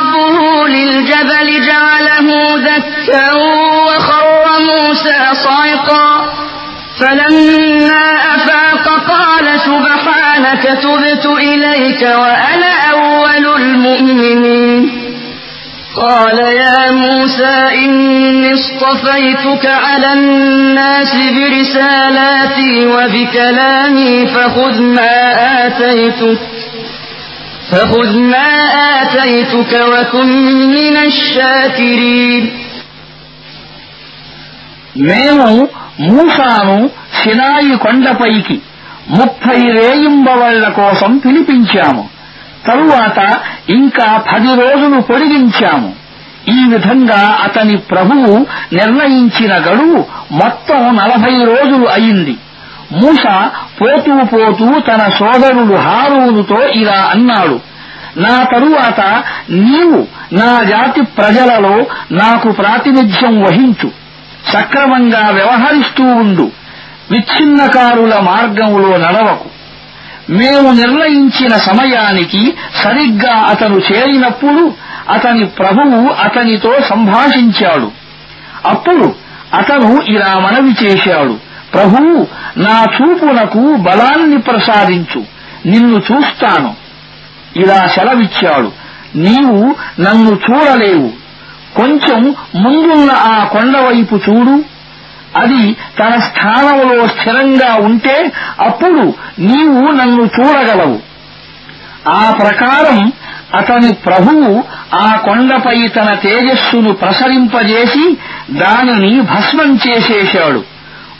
Speaker 1: ربه للجبل جعله دكا وخر موسى صعقا. فلما أفاق قال سبحانك تبت إليك وأنا أول المؤمنين. قال يا موسى إني اصطفيتك على الناس برسالاتي وبكلامي فخذ ما آتيتك. فخذ ما آتيتك وكن من الشاكرين
Speaker 2: మేము మూసాను సినాయి కొండపైకి ముప్పై రేయింబవళ్ల కోసం పిలిపించాము తరువాత ఇంకా పది రోజులు పొడిగించాము ఈ విధంగా అతని ప్రభువు నిర్ణయించిన గడువు మొత్తం నలభై రోజులు అయింది మూస పోతూ పోతూ తన సోదరుడు హారూనుతో ఇలా అన్నాడు నా తరువాత నీవు నా జాతి ప్రజలలో నాకు ప్రాతినిధ్యం వహించు సక్రమంగా వ్యవహరిస్తూ ఉండు విచ్ఛిన్నకారుల మార్గంలో నడవకు. మేము నిర్ణయించిన సమయానికి సరిగ్గా అతను చేరినప్పుడు అతని ప్రభువు అతనితో సంభాషించాడు. అప్పుడు అతను ఇలా మనవి చేశాడు ప్రభువు నా చూపునకు బలాన్ని ప్రసాదించు. నిన్ను చూస్తాను. ఇలా సెలవిచ్చాడు. నీవు నన్ను చూడలేవు. కొంచెం ముందున్న ఆ కొండవైపు చూడు. అది తన స్థానంలో స్థిరంగా ఉంటే అప్పుడు నీవు నన్ను చూడగలవు. ఆ ప్రకారం అతని ప్రభువు ఆ కొండపై తన తేజస్సును ప్రసరింపజేసి దానిని భస్మం చేసేశాడు.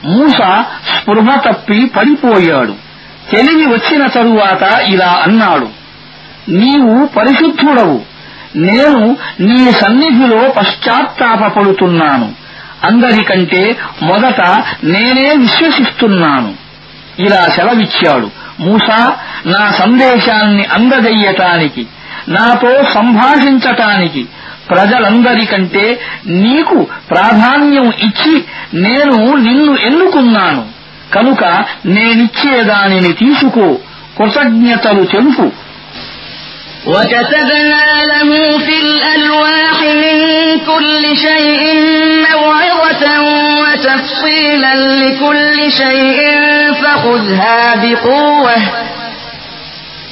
Speaker 2: మూస స్పృహ తప్పి పడిపోయాడు. తెలివి వచ్చిన తరువాత ఇలా అన్నాడు నీవు పరిశుద్ధుడవు. నేను నీ సన్నిధిలో పశ్చాత్తాపడుతున్నాను అందరికంటే మొదట నేనే విశ్వసిస్తున్నాను. ఇలా సెలవిచ్చాడు. మూసా నా సందేశాన్ని అందజెయ్యటానికి నాతో సంభాషించటానికి ప్రజలందరికంటే నీకు ప్రాధాన్యం ఇచ్చి నేను నిన్ను ఎన్నుకున్నాను కనుక నేనిచ్చే దానిని తీసుకో కృతజ్ఞతలు తెలుపు
Speaker 1: وكتبنا له في الألواح من كل شيء موعظة وتفصيلا لكل شيء فخذها بقوة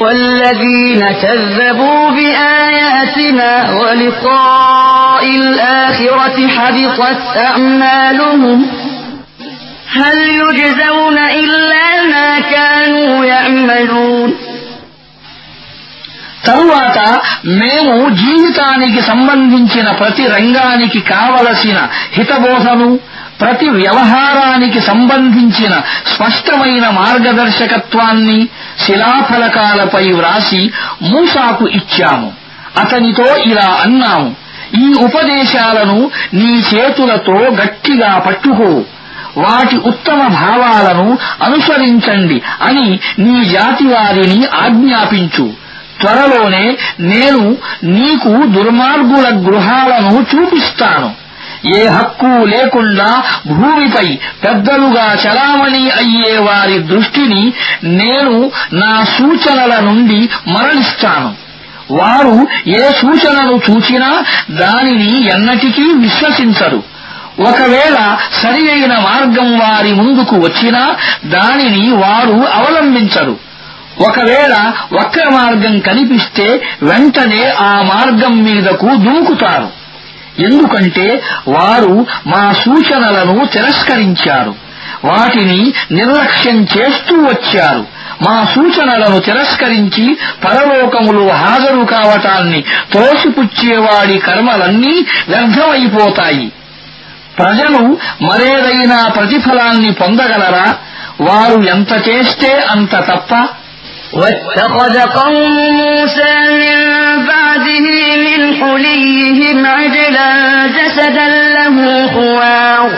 Speaker 1: والذين كذبوا بآياتنا ولقاء الآخرة حبطت أعمالهم هل يجزون إلا ما كانوا يعملون
Speaker 2: తరువాత మేము జీవితానికి సంబంధించిన ప్రతి రంగానికి కావలసిన హితబోధను ప్రతి వ్యవహారానికి సంబంధించిన స్పష్టమైన మార్గదర్శకత్వాన్ని శిలాఫలకాలపై వ్రాసి మూసాకు ఇచ్చాము. అతనితో ఇలా అన్నాము ఈ ఉపదేశాలను నీ చేతులతో గట్టిగా పట్టుకో. వాటి ఉత్తమ భావాలను అనుసరించండి అని నీ జాతి వారిని ఆజ్ఞాపించు. త్వరలోనే నేను నీకు దుర్మార్గుల గృహాలను చూపిస్తాను. ఏ హక్కు లేకుండా భూమిపై పెద్దలుగా చలామణి అయ్యే వారి దృష్టిని నేను నా సూచనల నుండి మరలిస్తాను. వారు ఏ సూచనను చూచినా దానిని ఎన్నటికీ విశ్వసించరు. ఒకవేళ సరి అయిన మార్గం వారి ముందుకు వచ్చినా దానిని వారు అవలంబించరు. ఒకవేళ వక్ర మార్గం కనిపిస్తే వెంటనే ఆ మార్గం మీదకు దూకుతారు. ఎందుకంటే వారు మా సూచనలను తిరస్కరించారు వాటిని నిర్లక్ష్యం చేస్తూ వచ్చారు మా సూచనలను తిరస్కరించి పరలోకములో హాజరు కావటాన్ని త్రోసిపుచ్చేవాడి కర్మలన్నీ వ్యర్థమైపోతాయి ప్రజలు మరేదైనా ప్రతిఫలాన్ని పొందగలరా వారు ఎంత చేస్తే అంత తప్ప
Speaker 1: واتخذ قوم موسى من بعده من حليهم عجلا جسدا له خوار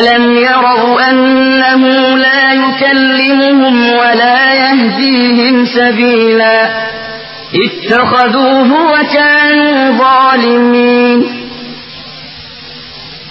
Speaker 1: ألم يروا أنه لا يكلمهم ولا يهديهم سبيلا اتخذوه وكانوا ظالمين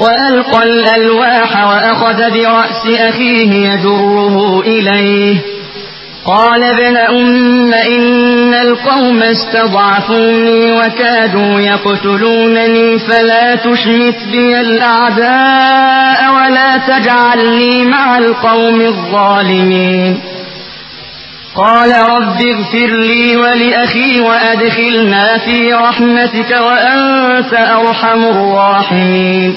Speaker 1: وألقى الألواح وأخذ برأس أخيه يجره إليه. قال ابن أم إن القوم استضعفوني وكادوا يقتلونني فلا تشمت بي الأعداء ولا تجعلني مع القوم الظالمين. قال رب اغفر لي ولأخي وأدخلنا في رحمتك وأنت أرحم الراحمين.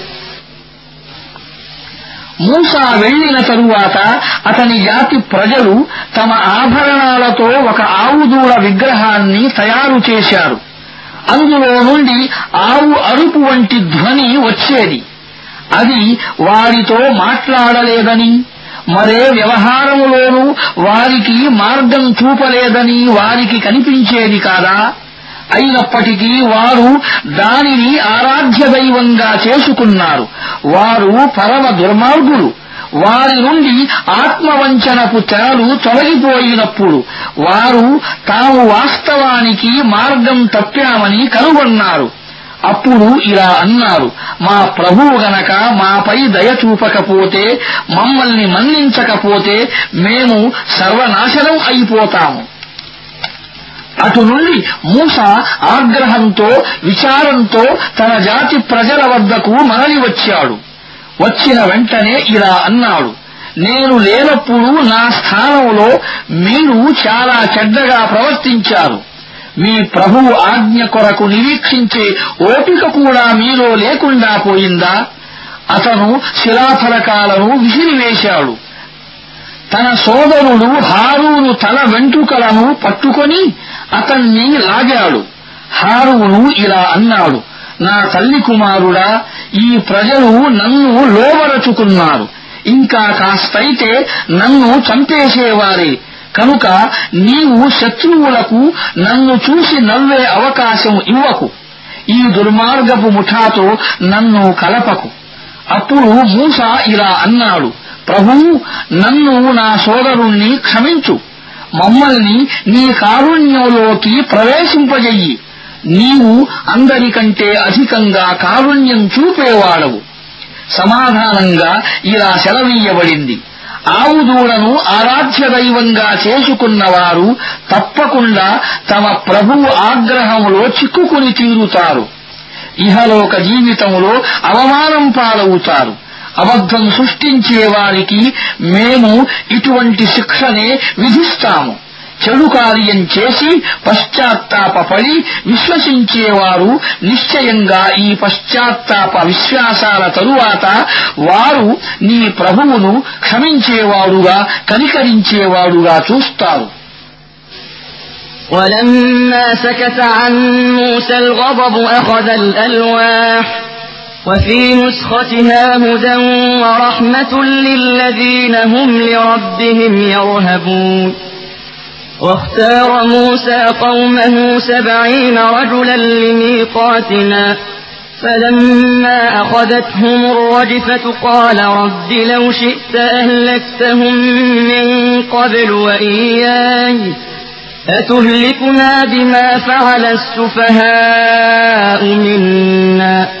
Speaker 2: మూసా వెళ్ళిన తరువాత అతని జాతి ప్రజలు తమ ఆభరణాలతో ఒక ఆవుదూడ విగ్రహాన్ని తయారు చేశారు. అందులో నుండి ఆవు అరుపు వంటి ధ్వని వచ్చేది. అది వారితో మాట్లాడలేదని మరే వ్యవహారములోనూ వారికి మార్గం చూపలేదని వారికి కనిపించేది కాదా? అయినప్పటికీ వారు దానిని ఆరాధ్య దైవంగా చేసుకున్నారు. వారు పరమ దుర్మార్గులు. వారి నుండి ఆత్మవంచనకు తెరలు తొలగిపోయినప్పుడు వారు తాము వాస్తవానికి మార్గం తప్పామని కనుగొన్నారు. అప్పుడు ఇలా అన్నారు మా ప్రభువు గనక మాపై దయ చూపకపోతే మమ్మల్ని మన్నించకపోతే మేము సర్వనాశనం అయిపోతాము. అటు నుండి మూస ఆగ్రహంతో విచారంతో తన జాతి ప్రజల వద్దకు మరలి వచ్చాడు. వచ్చిన వెంటనే ఇలా అన్నాడు నేను లేనప్పుడు నా స్థానంలో మీరు చాలా చెడ్డగా ప్రవర్తించారు. మీ ప్రభువు ఆజ్ఞ కొరకు నిరీక్షించే ఓపిక కూడా మీలో లేకుండా పోయిందా? అతను శిలాఫలకాలను విసిరివేశాడు. తన సోదరుడు హారూను తల వెంట్రుకలను పట్టుకొని అతన్ని లాగాడు. హారూను ఇలా అన్నాడు నా తల్లి కుమారుడా ఈ ప్రజలు నన్ను లోబరచుకున్నారు. ఇంకా కాస్తైతే నన్ను చంపేసేవారే. కనుక నీవు శత్రువులకు నన్ను చూసి నవ్వే అవకాశం ఇవ్వకు. ఈ దుర్మార్గపు ముఠాతో నన్ను కలపకు. అప్పుడు మూస ఇలా అన్నాడు ప్రభూ నన్ను నా సోదరుణ్ణి క్షమించు. మమ్మల్ని నీ కారుణ్యంలోకి ప్రవేశింపజెయ్యి నీవు అందరికంటే అధికంగా కారుణ్యం చూపేవాడవు. సమాధానంగా ఇలా సెలవీయబడింది. ఆవుదూడను ఆరాధ్య దైవంగా చేసుకున్నవారు తప్పకుండా తమ ప్రభువు ఆగ్రహంలో చిక్కుకుని తీరుతారు. ఇహలోక జీవితంలో అవమానం పాలవుతారు. అబద్ధం సృష్టించే వారికి మేము ఇటువంటి శిక్షనే విధిస్తాము చెడు కార్యం చేసి పశ్చాత్తాపడి విశ్వసించేవారు నిశ్చయంగా ఈ పశ్చాత్తాప విశ్వాసాల తరువాత వారు నీ ప్రభువును క్షమించేవాడుగా కనికరించేవాడుగా చూస్తారు
Speaker 1: ولما سكت عن موسى الغضب أخذ الألواح وفي نسختها هدى ورحمة للذين هم لربهم يرهبون. واختار موسى قومه سبعين رجلا لميقاتنا فلما أخذتهم الرجفة قال رب لو شئت أهلكتهم من قبل وإياي أتهلكنا بما فعل السفهاء منا.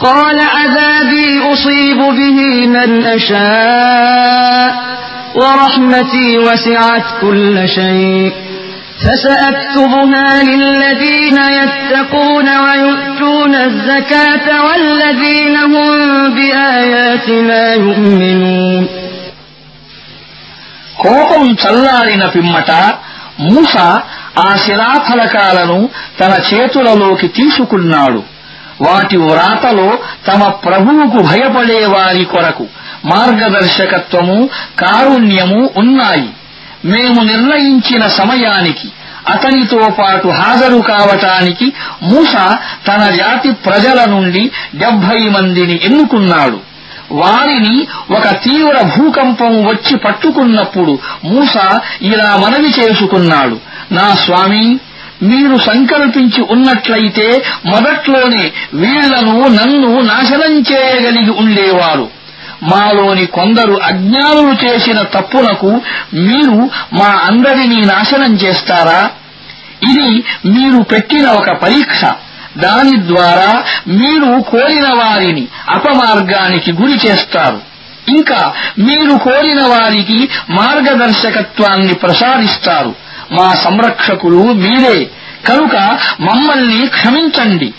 Speaker 1: قال عذابي أصيب به من أشاء ورحمتي وسعت كل شيء فسأكتبها للذين يتقون ويؤتون الزكاة والذين هم بآياتنا يؤمنون
Speaker 2: కోపం చల్లారిన పిమ్మట మూస ఆ శిలాఫలకాలను తన చేతులలోకి తీసుకున్నాడు వాటి వ్రాతలో తమ ప్రభువుకు భయపడే వారి కొరకు మార్గదర్శకత్వము కారుణ్యము ఉన్నాయి. మేము నిర్ణయించిన సమయానికి అతనితో పాటు హాజరు కావటానికి మూస తన జాతి ప్రజల నుండి డెబ్బై మందిని ఎన్నుకున్నాడు. వారిని ఒక తీవ్ర భూకంపం వచ్చి పట్టుకున్నప్పుడు మూస ఇలా మనవి చేసుకున్నాడు. నా స్వామి మీరు సంకల్పించి ఉన్నట్లయితే మొదట్లోనే వీళ్ళను నన్ను నాశనం చేయగలిగి ఉండేవారు. మాలోని కొందరు అజ్ఞానులు చేసిన తప్పులకు మీరు మా అందరినీ నాశనం చేస్తారా? ఇది మీరు పెట్టిన ఒక పరీక్ష. దాని ద్వారా మీరు కోరిన వారిని అపమార్గానికి గురి చేస్తారు. ఇంకా మీరు కోరిన వారికి మార్గదర్శకత్వాన్ని ప్రసాదిస్తారు. మా సంరక్షకులు మీరే. కనుక మమ్మల్ని క్షమించండి.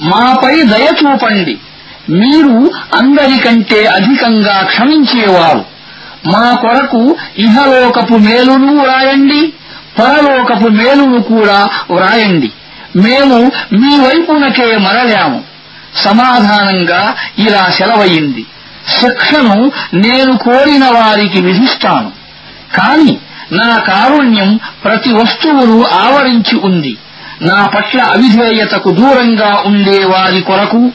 Speaker 2: మాపై దయ చూపండి. మీరు అందరికంటే అధికంగా క్షమించేవారు. మా కొరకు ఇహలోకపు మేలును వ్రాయండి. పరలోకపు మేలును కూడా వ్రాయండి. మేము మీ వైపునకే మరలాము. సమాధానంగా ఇలా సెలవయింది శిక్షను నేను కోరిన వారికి విధిస్తాను. కాని నా కారుణ్యం ప్రతి వస్తువును ఆవరించి ఉంది. నా పట్ల అవిధేయతకు దూరంగా ఉండే వారి కొరకు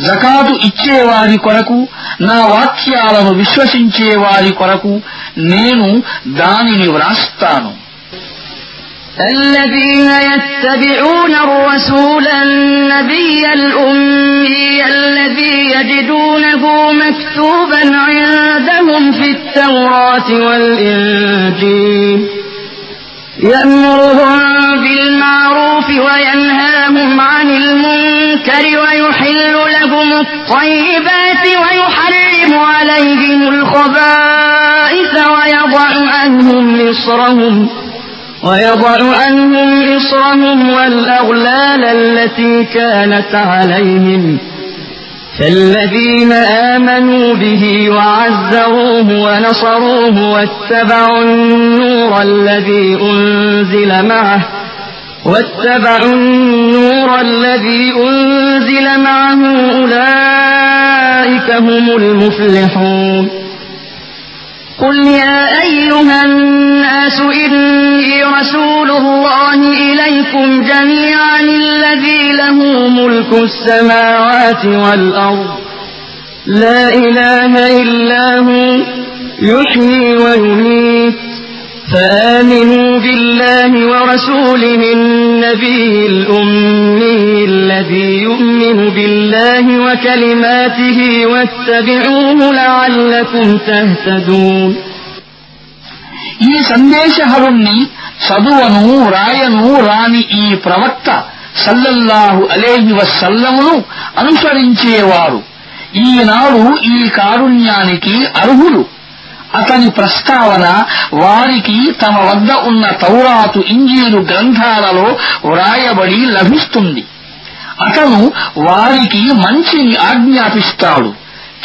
Speaker 2: జకాతు ఇచ్చేవారి కొరకు నా వాక్యాలను విశ్వసించే వారి కొరకు నేను దానిని వ్రాస్తాను.
Speaker 1: الذين يتبعون الرسول النبي الأمي الذي يجدونه مكتوبا عندهم في التوراة والإنجيل. يأمرهم بالمعروف وينهاهم عن المنكر ويحل لهم الطيبات ويحرم عليهم الخبائث ويضع عنهم إصرهم ويضع عنهم إصرهم والأغلال التي كانت عليهم. فالذين آمنوا به وعزروه ونصروه واتبعوا النور الذي أنزل معه. واتبعوا النور الذي أنزل معه أولئك هم المفلحون. قل يا أيها الناس إني رسول الله إليكم جميعا الذي له ملك السماوات والأرض. لا إله إلا هو يحيي ويميت. فآمنوا بالله ورسوله النبي الأمي الذي يؤمن بالله وكلماته واتبعوه لعلكم تهتدون.
Speaker 2: ಈ ಸಂದೇಶಹವನ್ನು చదువను రాయను రాని ఈ ప్రవక్త సల్లల్లాహు అలేహి వసల్లమును అనుసరించేవారు. ఈనాడు ఈ కారుణ్యానికి అర్హులు. అతని ప్రస్తావన వారికి తమ వద్ద ఉన్న తౌరాతు ఇంజీలు గ్రంథాలలో వ్రాయబడి లభిస్తుంది. అతను వారికి మంచిని ఆజ్ఞాపిస్తాడు.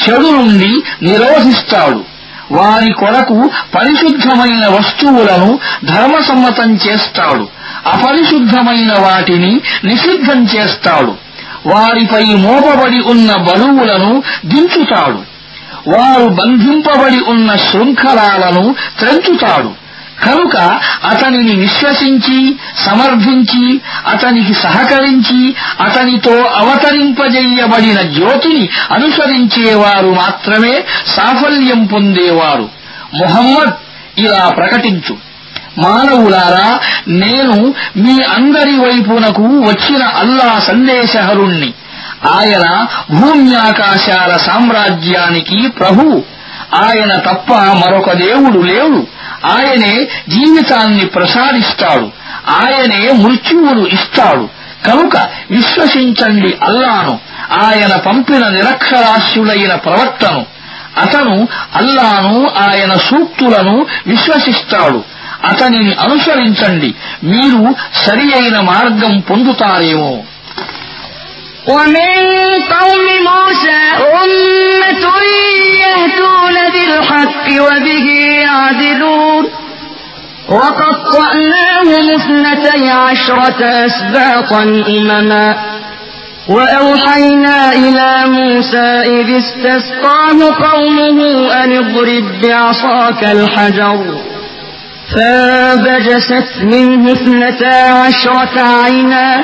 Speaker 2: చెడు నుండి నిరోధిస్తాడు. వారి కొరకు పరిశుద్ధమైన వస్తువులను ధర్మసమ్మతం చేస్తాడు. అపరిశుద్ధమైన వాటిని నిషిద్ధం చేస్తాడు. వారిపై మోపబడి ఉన్న బరువులను దించుతాడు. వారు బంధింపబడి ఉన్న శృంఖలాలను త్రెంచుతాడు. కనుక అతనిని విశ్వసించి సమర్థించి అతనికి సహకరించి అతనితో అవతరింపజేయబడిన జ్యోతిని అనుసరించేవారు మాత్రమే సాఫల్యం పొందేవారు. మొహమ్మద్ ఇలా ప్రకటించు. మానవులారా నేను మీ అందరి వైపునకు వచ్చిన అల్లా సందేశహరుణ్ణి. ఆయన భూమ్యాకాశాల సామ్రాజ్యానికి ప్రభు. ఆయన తప్ప మరొక దేవుడు లేడు. ఆయనే జీవితాన్ని ప్రసాదిస్తాడు. ఆయనే మృత్యువును ఇస్తాడు. కనుక విశ్వసించండి అల్లాను. ఆయన పంపిన నిరక్షరాస్యుడైన ప్రవక్తను అతను అల్లాను ఆయన సూక్తులను విశ్వసిస్తాడు. అతనిని అనుసరించండి. మీరు సరి అయిన మార్గం పొందుతారేమో.
Speaker 1: ومن قوم موسى أمة يهدون بالحق وبه يعدلون. وقطعناهم اثنتي عشرة أسباطا أمما. وأوحينا إلى موسى إذ استسقاه قومه أن اضرب بعصاك الحجر. فانبجست منه اثنتا عشرة عينا.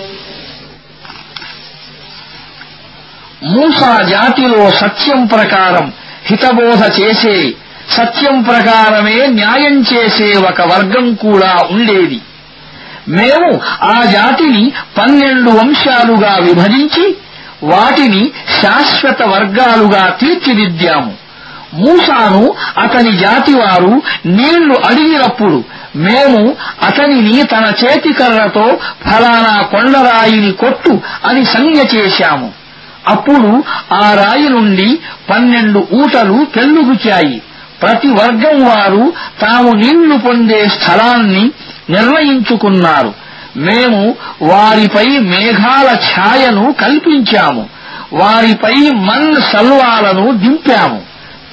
Speaker 2: మూసా జాతిలో సత్యం ప్రకారం హితబోధ చేసే సత్యం ప్రకారమే న్యాయం చేసే ఒక వర్గం కూడా ఉండేది. మేము ఆ జాతిని పన్నెండు వంశాలుగా విభజించి వాటిని శాశ్వత వర్గాలుగా తీర్చిదిద్దాము. మూసాను అతని జాతివారు నీళ్ళు అడిగినప్పుడు మేము అతనిని తన చేతికర్రతో ఫలానా కొండరాయిని కొట్టు అని సంజ్ఞ చేశాము. అప్పుడు ఆ రాయి నుండి పన్నెండు ఊటలు పెళ్ళుగుచాయి ప్రతి వర్గం వారు తాము నీళ్ళు పొందే స్థలాన్ని నిర్ణయించుకున్నారు. మేము వారిపై మేఘాల ఛాయను కల్పించాము. వారిపై మన్ సల్వాలను దింపాము.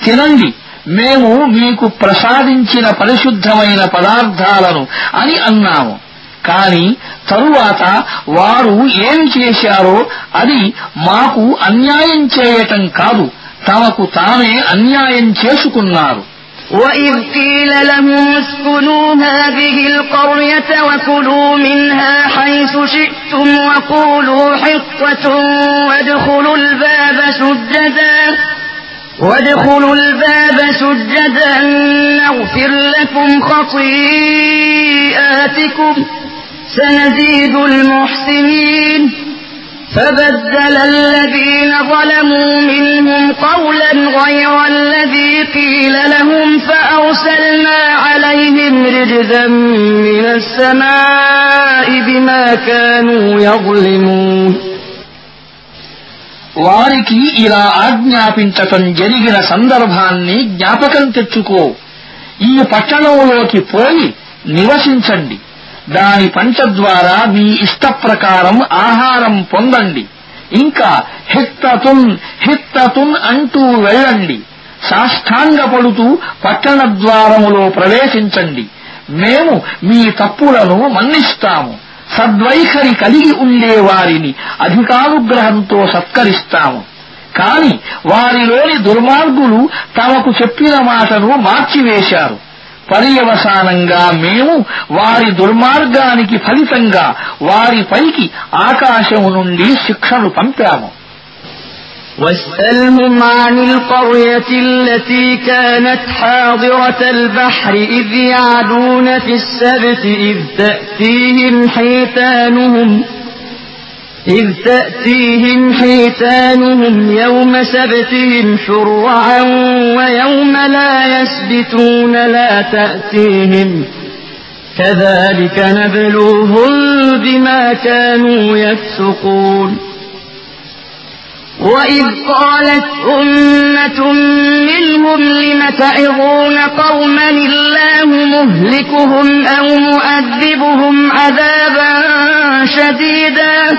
Speaker 2: తినండి మేము మీకు ప్రసాదించిన పరిశుద్ధమైన పదార్థాలను అని అన్నాము. కాని తరువాత వారు ఏమి చేశారో అది మాకు అన్యాయం చేయటం కాదు తమకు తామే అన్యాయం చేసుకున్నారు
Speaker 1: وإذ قيل لهم اسكنوا هذه القرية وكلوا منها حيث شئتم وقولوا حطة وادخلوا الباب سجدا وادخلوا الباب سجدا نغفر لكم خطيئاتكم سنزيد المحسنين فبدل الذين ظلموا منهم قولا غير الذي قيل لهم فأرسلنا عليهم رجزا من السماء بما كانوا يظلمون
Speaker 2: వారికి ఇలా ఆజ్ఞాపించటం జరిగిన సందర్భాన్ని జ్ఞాపకం తెచ్చుకో ఈ పట్టణంలోకి పోయి నివసించండి దాని పంట ద్వారా మీ ఇష్ట ప్రకారం ఆహారం పొందండి. ఇంకా హిత్తతున్ హిత్తతున్ అంటూ వెళ్ళండి. సాష్టాంగపడుతూ పట్టణ ద్వారములో ప్రవేశించండి. మేము మీ తప్పులను మన్నిస్తాము. సద్వైఖరి కలిగి ఉండే వారిని అధికానుగ్రహంతో సత్కరిస్తాము. కాని వారిలోని దుర్మార్గులు తమకు చెప్పిన మాటను మార్చివేశారు. పర్యవసానంగా మేము వారి దుర్మార్గానికి ఫలితంగా వారిపైకి ఆకాశము నుండి శిక్షను పంపాము
Speaker 1: واسألهم عن القرية التي كانت حاضرة البحر إذ يعدون في السبت إذ تأتيهم حيتانهم إذ تأتيهم حيتانهم يوم سبتهم شرعا ويوم لا يسبتون لا تأتيهم. كذلك نبلوهم بما كانوا يفسقون. وإذ قالت أمة منهم لم تعظون قوما الله مهلكهم أو مؤذبهم عذابا شديدا؟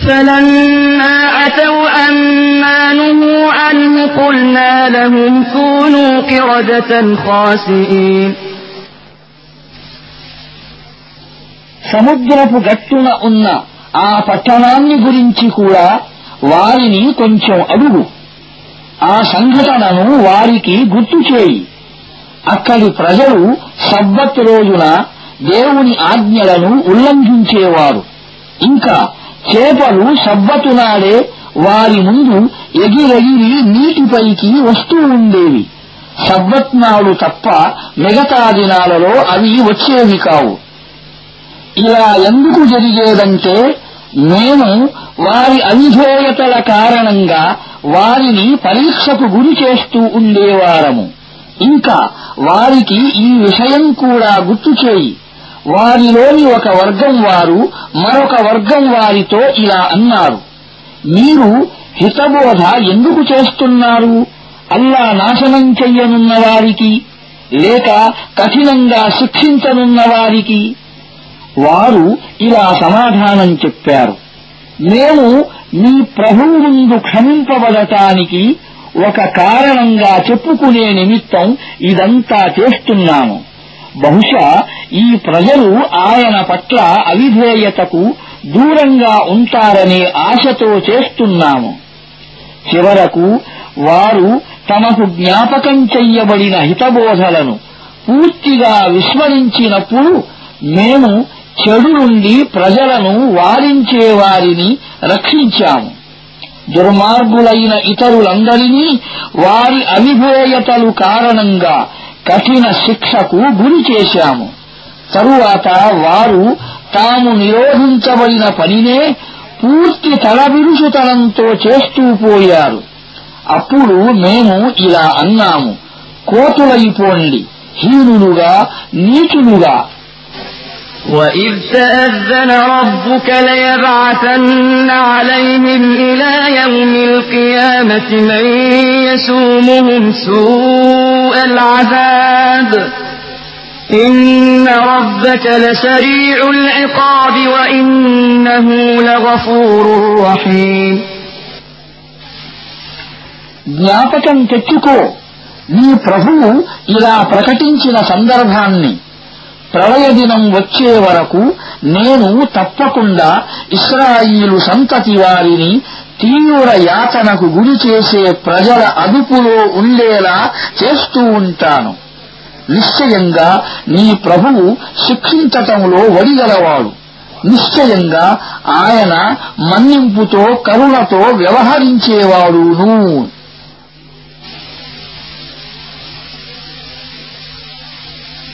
Speaker 1: فلما أتوا عما نهوا عنه قلنا لهم كونوا قردة خاسئين
Speaker 2: సముద్రపు గట్టున ఉన్న ఆ పట్టణాన్ని గురించి కూడా వారిని కొంచెం అడుగు ఆ సంఘటనను వారికి గుర్తు చేయి అక్కడి ప్రజలు సబ్బత్ రోజున దేవుని ఆజ్ఞలను ఉల్లంఘించేవారు ఇంకా చేపలు సవ్వతునాడే వారి ముందు ఎగిరెగిరి నీటిపైకి వస్తూ ఉండేవి. సవ్వత్నాడు తప్ప మిగతా దినాలలో అవి వచ్చేవి కావు. ఇలా ఎందుకు జరిగేదంటే మేము వారి అవిధేయతల కారణంగా వారిని పరీక్షకు గురి చేస్తూ ఉండేవారము. ఇంకా వారికి ఈ విషయం కూడా గుర్తు చేయి. వారిలోని ఒక వర్గం వారు మరొక వర్గం వారితో ఇలా అన్నారు. మీరు హితబోధ ఎందుకు చేస్తున్నారు? అల్లా నాశనం చెయ్యనున్న వారికి లేక కఠినంగా శిక్షించనున్న వారికి? వారు ఇలా సమాధానం చెప్పారు. మేము మీ ప్రభువు ముందు క్షమింపబడటానికి ఒక కారణంగా చెప్పుకునే నిమిత్తం ఇదంతా చేస్తున్నాము. బహుశా ఈ ప్రజలు ఆయన పట్ల అవిధేయతకు దూరంగా ఉంటారనే ఆశతో చేస్తున్నాము. చివరకు వారు తమకు జ్ఞాపకం చెయ్యబడిన హితబోధలను పూర్తిగా విస్మరించినప్పుడు మేము చెడు నుండి ప్రజలను వారించే వారిని రక్షించాము. దుర్మార్గులైన ఇతరులందరినీ వారి అవిధేయతలు కారణంగా కఠిన శిక్షకు గురి చేశాము. తరువాత వారు తాము నిరోధించబడిన పనినే పూర్తి తలబిరుసుతనంతో చేస్తూ పోయారు. అప్పుడు మేము ఇలా అన్నాము కోతులైపోండి హీనులుగా నీచులుగా
Speaker 1: وإذ تأذن ربك ليبعثن عليهم إلى يوم القيامة من يسومهم سوء العذاب إن ربك لسريع العقاب وإنه لغفور رحيم
Speaker 2: జ్ఞాపకం తెచ్చుకో నీ ప్రభువు ఇలా ప్రకటించిన సందర్భాన్ని ప్రళయ దినం వచ్చే వరకు నేను తప్పకుండా ఇస్రాయిలు సంతతి వారిని తీవ్ర యాతనకు గురి చేసే ప్రజల అదుపులో ఉండేలా చేస్తూ ఉంటాను. నిశ్చయంగా నీ ప్రభువు శిక్షించటంలో వడిగలవాడు. నిశ్చయంగా ఆయన మన్నింపుతో కరుణతో వ్యవహరించేవాడును.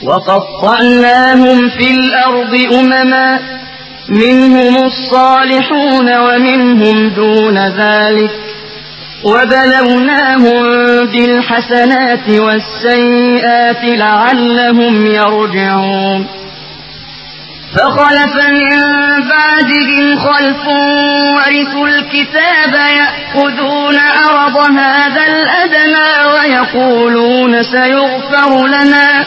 Speaker 1: وقطعناهم في الأرض أمما منهم الصالحون ومنهم دون ذلك. وبلوناهم بالحسنات والسيئات لعلهم يرجعون. فخلف من بعدهم خلف ورثوا الكتاب يأخذون أرض هذا الأدنى ويقولون سيغفر لنا.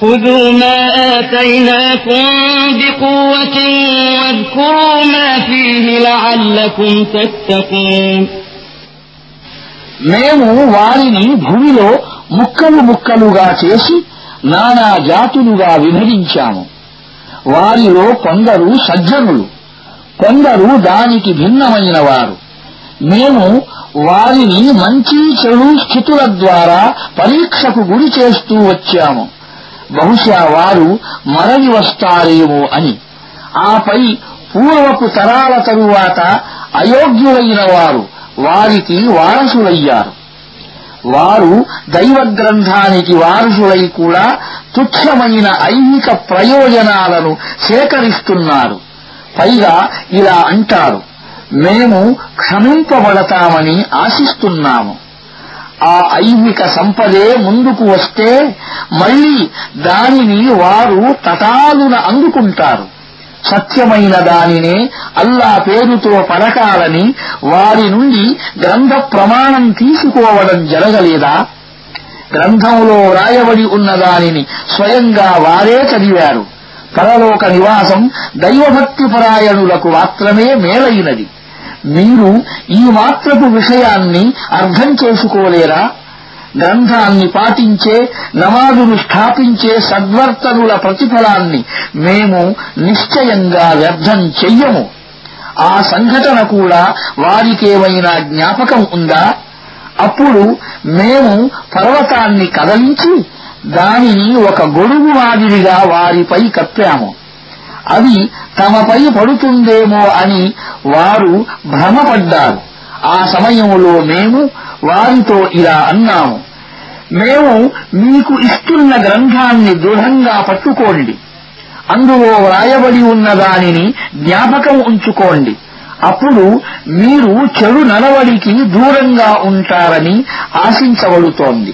Speaker 1: خذوا ما آتيناكم بقوة واذكروا ما فيه لعلكم تتقون
Speaker 2: మేము వారిని భూమిలో ముక్కలు ముక్కలుగా చేసి నానా జాతులుగా విభజించాము వారిలో కొందరు సజ్జనులు కొందరు దానికి భిన్నమైన వారు మేము వారిని మంచి చెడు స్థితుల ద్వారా పరీక్షకు గురి చేస్తూ వచ్చాము బహుశా వారు మరలి వస్తారేమో అని. ఆపై పూర్వపు తరాల తరువాత అయోగ్యులైన వారు వారికి వారసులయ్యారు. వారు దైవ గ్రంథానికి వారసులై కూడా తుచ్చమైన ఐహిక ప్రయోజనాలను సేకరిస్తున్నారు. పైగా ఇలా అంటారు మేము క్షమింపబడతామని ఆశిస్తున్నాము. ఆ ఐహిక సంపదే ముందుకు వస్తే మళ్ళీ దానిని వారు తటాలున అందుకుంటారు. సత్యమైన దానినే అల్లా పేరుతో పలకాలని వారి నుండి గ్రంథ ప్రమాణం తీసుకోవడం జరగలేదా? గ్రంథంలో వ్రాయబడి ఉన్న దానిని స్వయంగా వారే చదివారు. పరలోక నివాసం దైవభక్తిపరాయణులకు మాత్రమే మేలైనది. మీరు ఈ మాత్రపు విషయాన్ని అర్థం చేసుకోలేరా? గ్రంథాన్ని పాటించే నమాజును స్థాపించే సద్వర్తనుల ప్రతిఫలాన్ని మేము నిశ్చయంగా వ్యర్థం చెయ్యము. ఆ సంఘటన కూడా వారికేమైనా జ్ఞాపకం ఉందా? అప్పుడు మేము పర్వతాన్ని కదలించి దానిని ఒక గొడుగు మాదిరిగా వారిపై కప్పాము. అది తమపై పడుతుందేమో అని వారు భ్రమపడ్డారు. ఆ సమయంలో మేము వారితో ఇలా అన్నాము మేము మీకు ఇస్తున్న గ్రంథాన్ని దృఢంగా పట్టుకోండి. అందులో వ్రాయబడి ఉన్న దానిని జ్ఞాపకం ఉంచుకోండి. అప్పుడు మీరు చెడు నడవడికి దూరంగా ఉంటారని ఆశించబడుతోంది.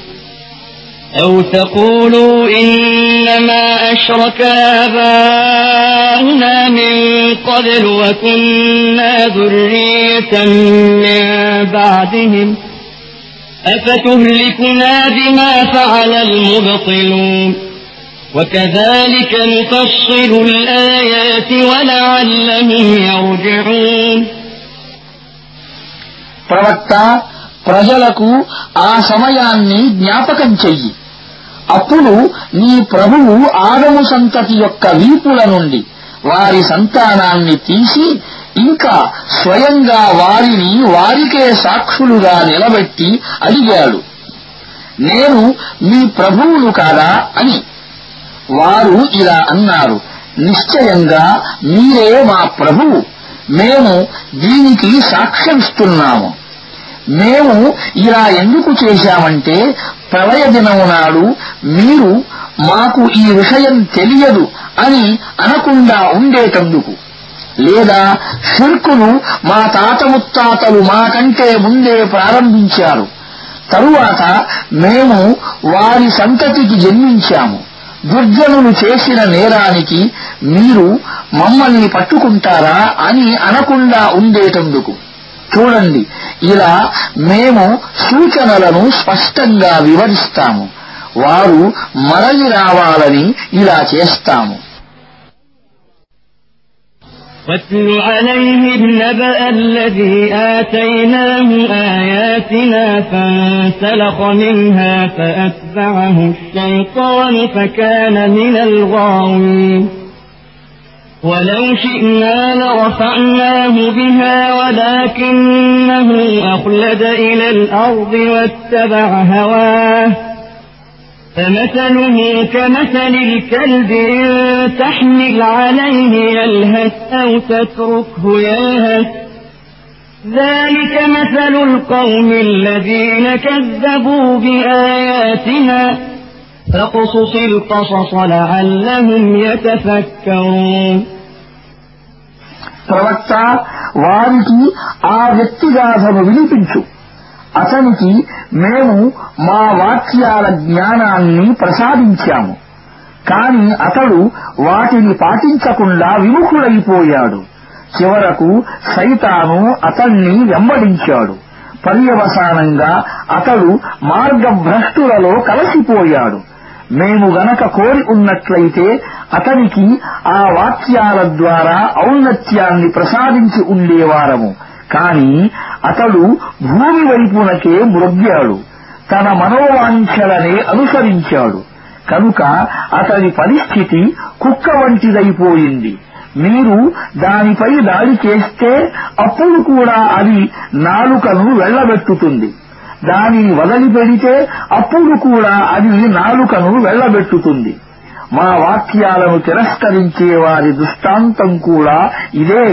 Speaker 1: أو تقولوا إنما أشرك آباؤنا من قبل وكنا ذرية من بعدهم أفتهلكنا بما فعل المبطلون وكذلك نفصل الآيات ولعلهم يرجعون
Speaker 2: ప్రవక్త ప్రజలకు ఆ సమయాన్ని జ్ఞాపకం చెయ్యి అప్పుడు నీ ప్రభువు ఆదము సంతతి యొక్క వీపుల నుండి వారి సంతానాన్ని తీసి ఇంకా స్వయంగా వారిని వారికే సాక్షులుగా నిలబెట్టి అడిగాడు. నేను మీ ప్రభువును కాదా అని. వారు ఇలా అన్నారు నిశ్చయంగా మీరే మా ప్రభువు. మేము దీనికి సాక్ష్యమిస్తున్నాము. మేము ఇలా ఎందుకు చేశామంటే ప్రళయ దినము నాడు మీరు మాకు ఈ విషయం తెలియదు అని అనకుండా ఉండేటందుకు. లేదా షిర్కును మా తాత ముత్తాతలు మాకంటే ముందే ప్రారంభించారు. తరువాత మేము వారి సంతతికి జన్మించాము. దుర్జనులు చేసిన నేరానికి మీరు మమ్మల్ని పట్టుకుంటారా అని అనకుండా ఉండేటందుకు. చూడండి ఇలా మేము సూచనలను స్పష్టంగా వివరిస్తాము వారు మరలి రావాలని ఇలా చేస్తాము
Speaker 1: واتل عليهم نبأ الذي آتيناه آياتنا فانسلخ منها فأتبعه الشيطان فكان من الغاوين ولو شئنا لرفعناه بها ولكنه أخلد إلى الأرض واتبع هواه. فمثله كمثل الكلب إن تحمل عليه يلهث أو تتركه يلهث. ذلك مثل القوم الذين كذبوا بآياتنا فاقصص القصص لعلهم يتفكرون
Speaker 2: ప్రవక్త వారికి ఆ వ్యక్తిగాథను వినిపించు అతనికి మేము మా వాక్యాల జ్ఞానాన్ని ప్రసాదించాము కాని అతడు వాటిని పాటించకుండా విముఖుడైపోయాడు చివరకు సైతాను అతన్ని వెంబడించాడు పర్యవసానంగా అతడు మార్గభ్రష్టులలో కలసిపోయాడు మేము గనక కోరి ఉన్నట్లయితే అతనికి ఆ వాక్యాల ద్వారా ఔన్నత్యాన్ని ప్రసాదించి ఉండేవారము. కాని అతడు భూమి వైపునకే మృగ్యాడు తన మనోవాంఛలనే అనుసరించాడు. కనుక అతని పరిస్థితి కుక్క వంటిదైపోయింది. మీరు దానిపై దాడి చేస్తే అప్పుడు కూడా అది నాలుకను వెళ్ళబెట్టుతుంది దానిని వదిలిపెడితే అప్పుడు కూడా అది నాలుకను వెళ్లబెట్టుతుంది మా వాక్యాలను తిరస్కరించే వారి దృష్టాంతం కూడా ఇదే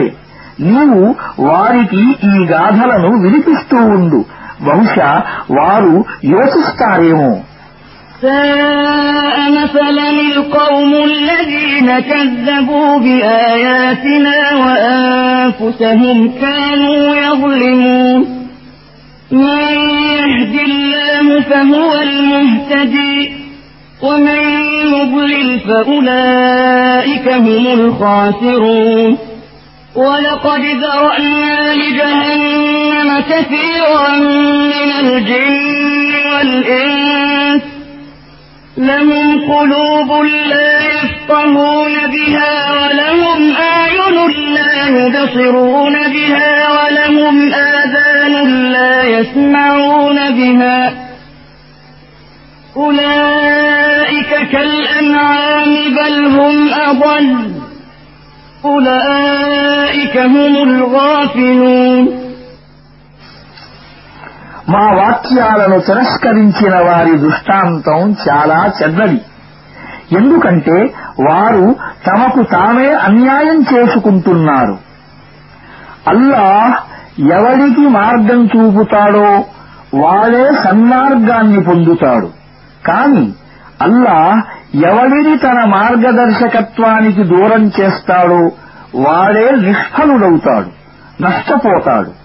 Speaker 2: నీవు వారికి ఈ గాథలను వినిపిస్తూ ఉండు బహుశా వారు యోచిస్తారేమో
Speaker 1: ساء مثلا القوم الذين كذبوا بآياتنا وأنفسهم كانوا يظلمون من يهد الله فهو المهتدي ومن يضلل فأولئك هم الخاسرون. ولقد ذرأنا لجهنم كثيرا من الجن والإنس لهم قلوب لا يفقهون بها ولهم أعين لا يبصرون بها ولهم آذان لا يسمعون بها أولئك كالأنعام بل هم أضل أولئك هم الغافلون
Speaker 2: మా వాక్యాలను తిరస్కరించిన వారి దృష్టాంతం చాలా చెడ్డది ఎందుకంటే వారు తమకు తామే అన్యాయం చేసుకుంటున్నారు. అల్లాహ్ ఎవరికి మార్గం చూపుతాడో వాడే సన్మార్గాన్ని పొందుతాడు. కాని అల్లాహ్ ఎవరిని తన మార్గదర్శకత్వానికి దూరం చేస్తాడో వాడే నిష్ఫలుడవుతాడు నష్టపోతాడు.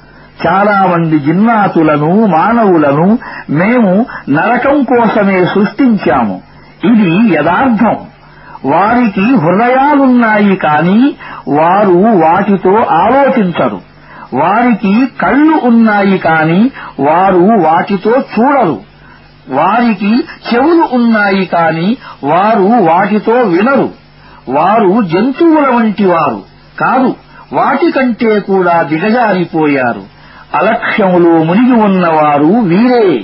Speaker 2: చాలా మంది జిన్నాతులను మానవులను మేము నరకం కోసమే సృష్టించాము. ఇది యథార్థం. వారికి హృదయాలున్నాయి కాని వారు వాటితో ఆలోచించరు. వారికి కళ్ళు ఉన్నాయి కాని వారు వాటితో చూడరు. వారికి చెవులు ఉన్నాయి కాని వారు వాటితో వినరు. వారు జంతువుల వంటి వారు కాదు వాటికంటే కూడా దిగజారిపోయారు. అలక్ష్యములో మునిగి ఉన్నవారు వీరే.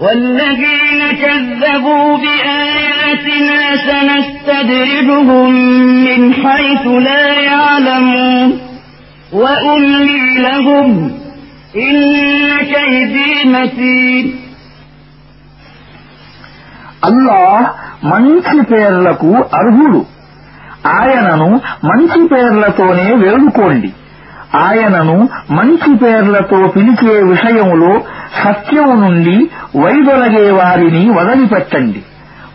Speaker 1: والذين كذبوا بآياتنا سنستدرجهم من حيث لا يعلمون وأملي لهم إن كيدي متين
Speaker 2: అల్లాహ్ మంచి పేర్లకు అర్హుడు ఆయనను మంచి పేర్లతోనే వేడుకోండి ఆయనను మంచి పేర్లతో పిలిచే విషయంలో సత్యం నుండి వైదొలగే వారిని వదిలిపెట్టండి.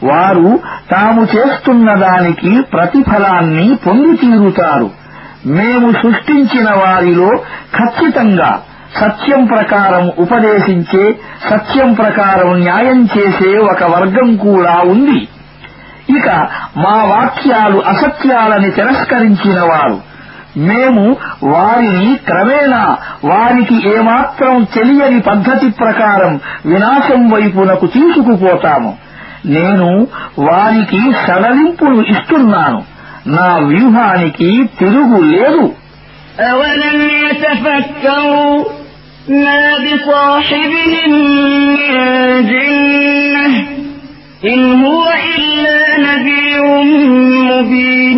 Speaker 2: వారు తాము చేస్తున్న దానికి ప్రతిఫలాన్ని పొంది తీరుతారు మేము సృష్టించిన వారిలో ఖచ్చితంగా సత్యం ప్రకారం ఉపదేశించే సత్యం ప్రకారం న్యాయం చేసే ఒక వర్గం కూడా ఉంది. ఇక మా వాక్యాలు అసత్యాలని తిరస్కరించిన వారు మేము వారిని క్రమేణా వారికి ఏమాత్రం తెలియని పద్ధతి ప్రకారం వినాశం వైపునకు తీసుకుపోతాము నేను వారికి సడలింపులు ఇస్తున్నాను నా వ్యూహానికి తిరుగు లేదు
Speaker 1: أولم يتفكروا ما بصاحبهم من جنة إن هو إلا نذير مبين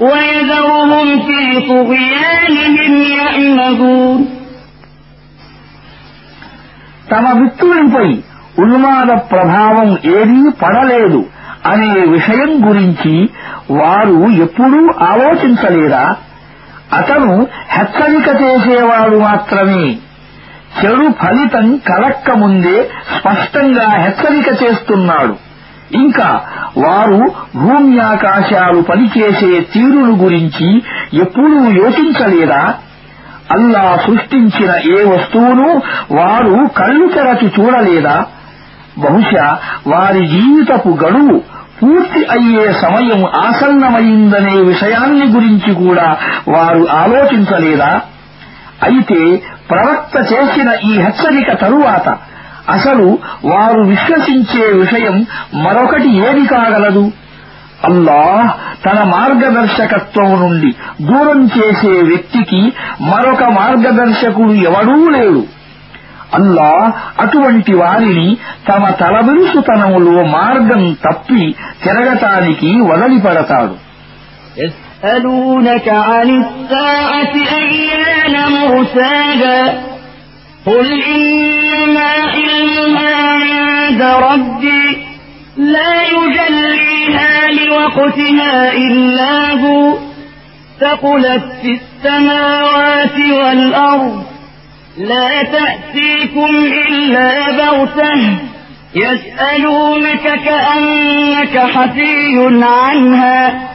Speaker 1: ويذرهم في طغيانهم يعمهون
Speaker 2: తమ మిత్రునిపై ఉన్మాద ప్రభావం ఏదీ పడలేదు అనే విషయం గురించి వారు ఎప్పుడూ ఆలోచించలేదా అతను హెచ్చరిక చేసేవాడు మాత్రమే చెడు ఫలితం కలక్క ముందే స్పష్టంగా హెచ్చరిక చేస్తున్నాడు ఇంకా వారు భూమ్యాకాశాలు పనిచేసే తీరును గురించి ఎప్పుడూ యోచించలేదా? అల్లా సృష్టించిన ఏ వస్తువును వారు కళ్ళు తెరచి చూడలేదా? బహుశా వారి జీవితపు గడువు పూర్తి అయ్యే సమయం ఆసన్నమైందనే విషయాన్ని గురించి కూడా వారు ఆలోచించలేదా? అయితే ప్రవక్త చేసిన ఈ హెచ్చరిక తరువాత అసలు వారు విశ్వసించే విషయం మరొకటి ఏది కాగలదు అల్లాహ్ తన మార్గదర్శకత్వం నుండి దూరం చేసే వ్యక్తికి మరొక మార్గదర్శకుడు ఎవడూ లేడు అల్లా అటువంటి వారిని తమ తలబిరుసుతనములో మార్గం తప్పి తిరగటానికి వదిలిపెడతాడు
Speaker 1: يسألونك عن الساعة أيان مرساها قل إنما علمها عند ربي. لا يجليها لوقتها إلا هو. ثقلت في السماوات والأرض. لا تأتيكم إلا بغتة. يسألونك كأنك حفي عنها.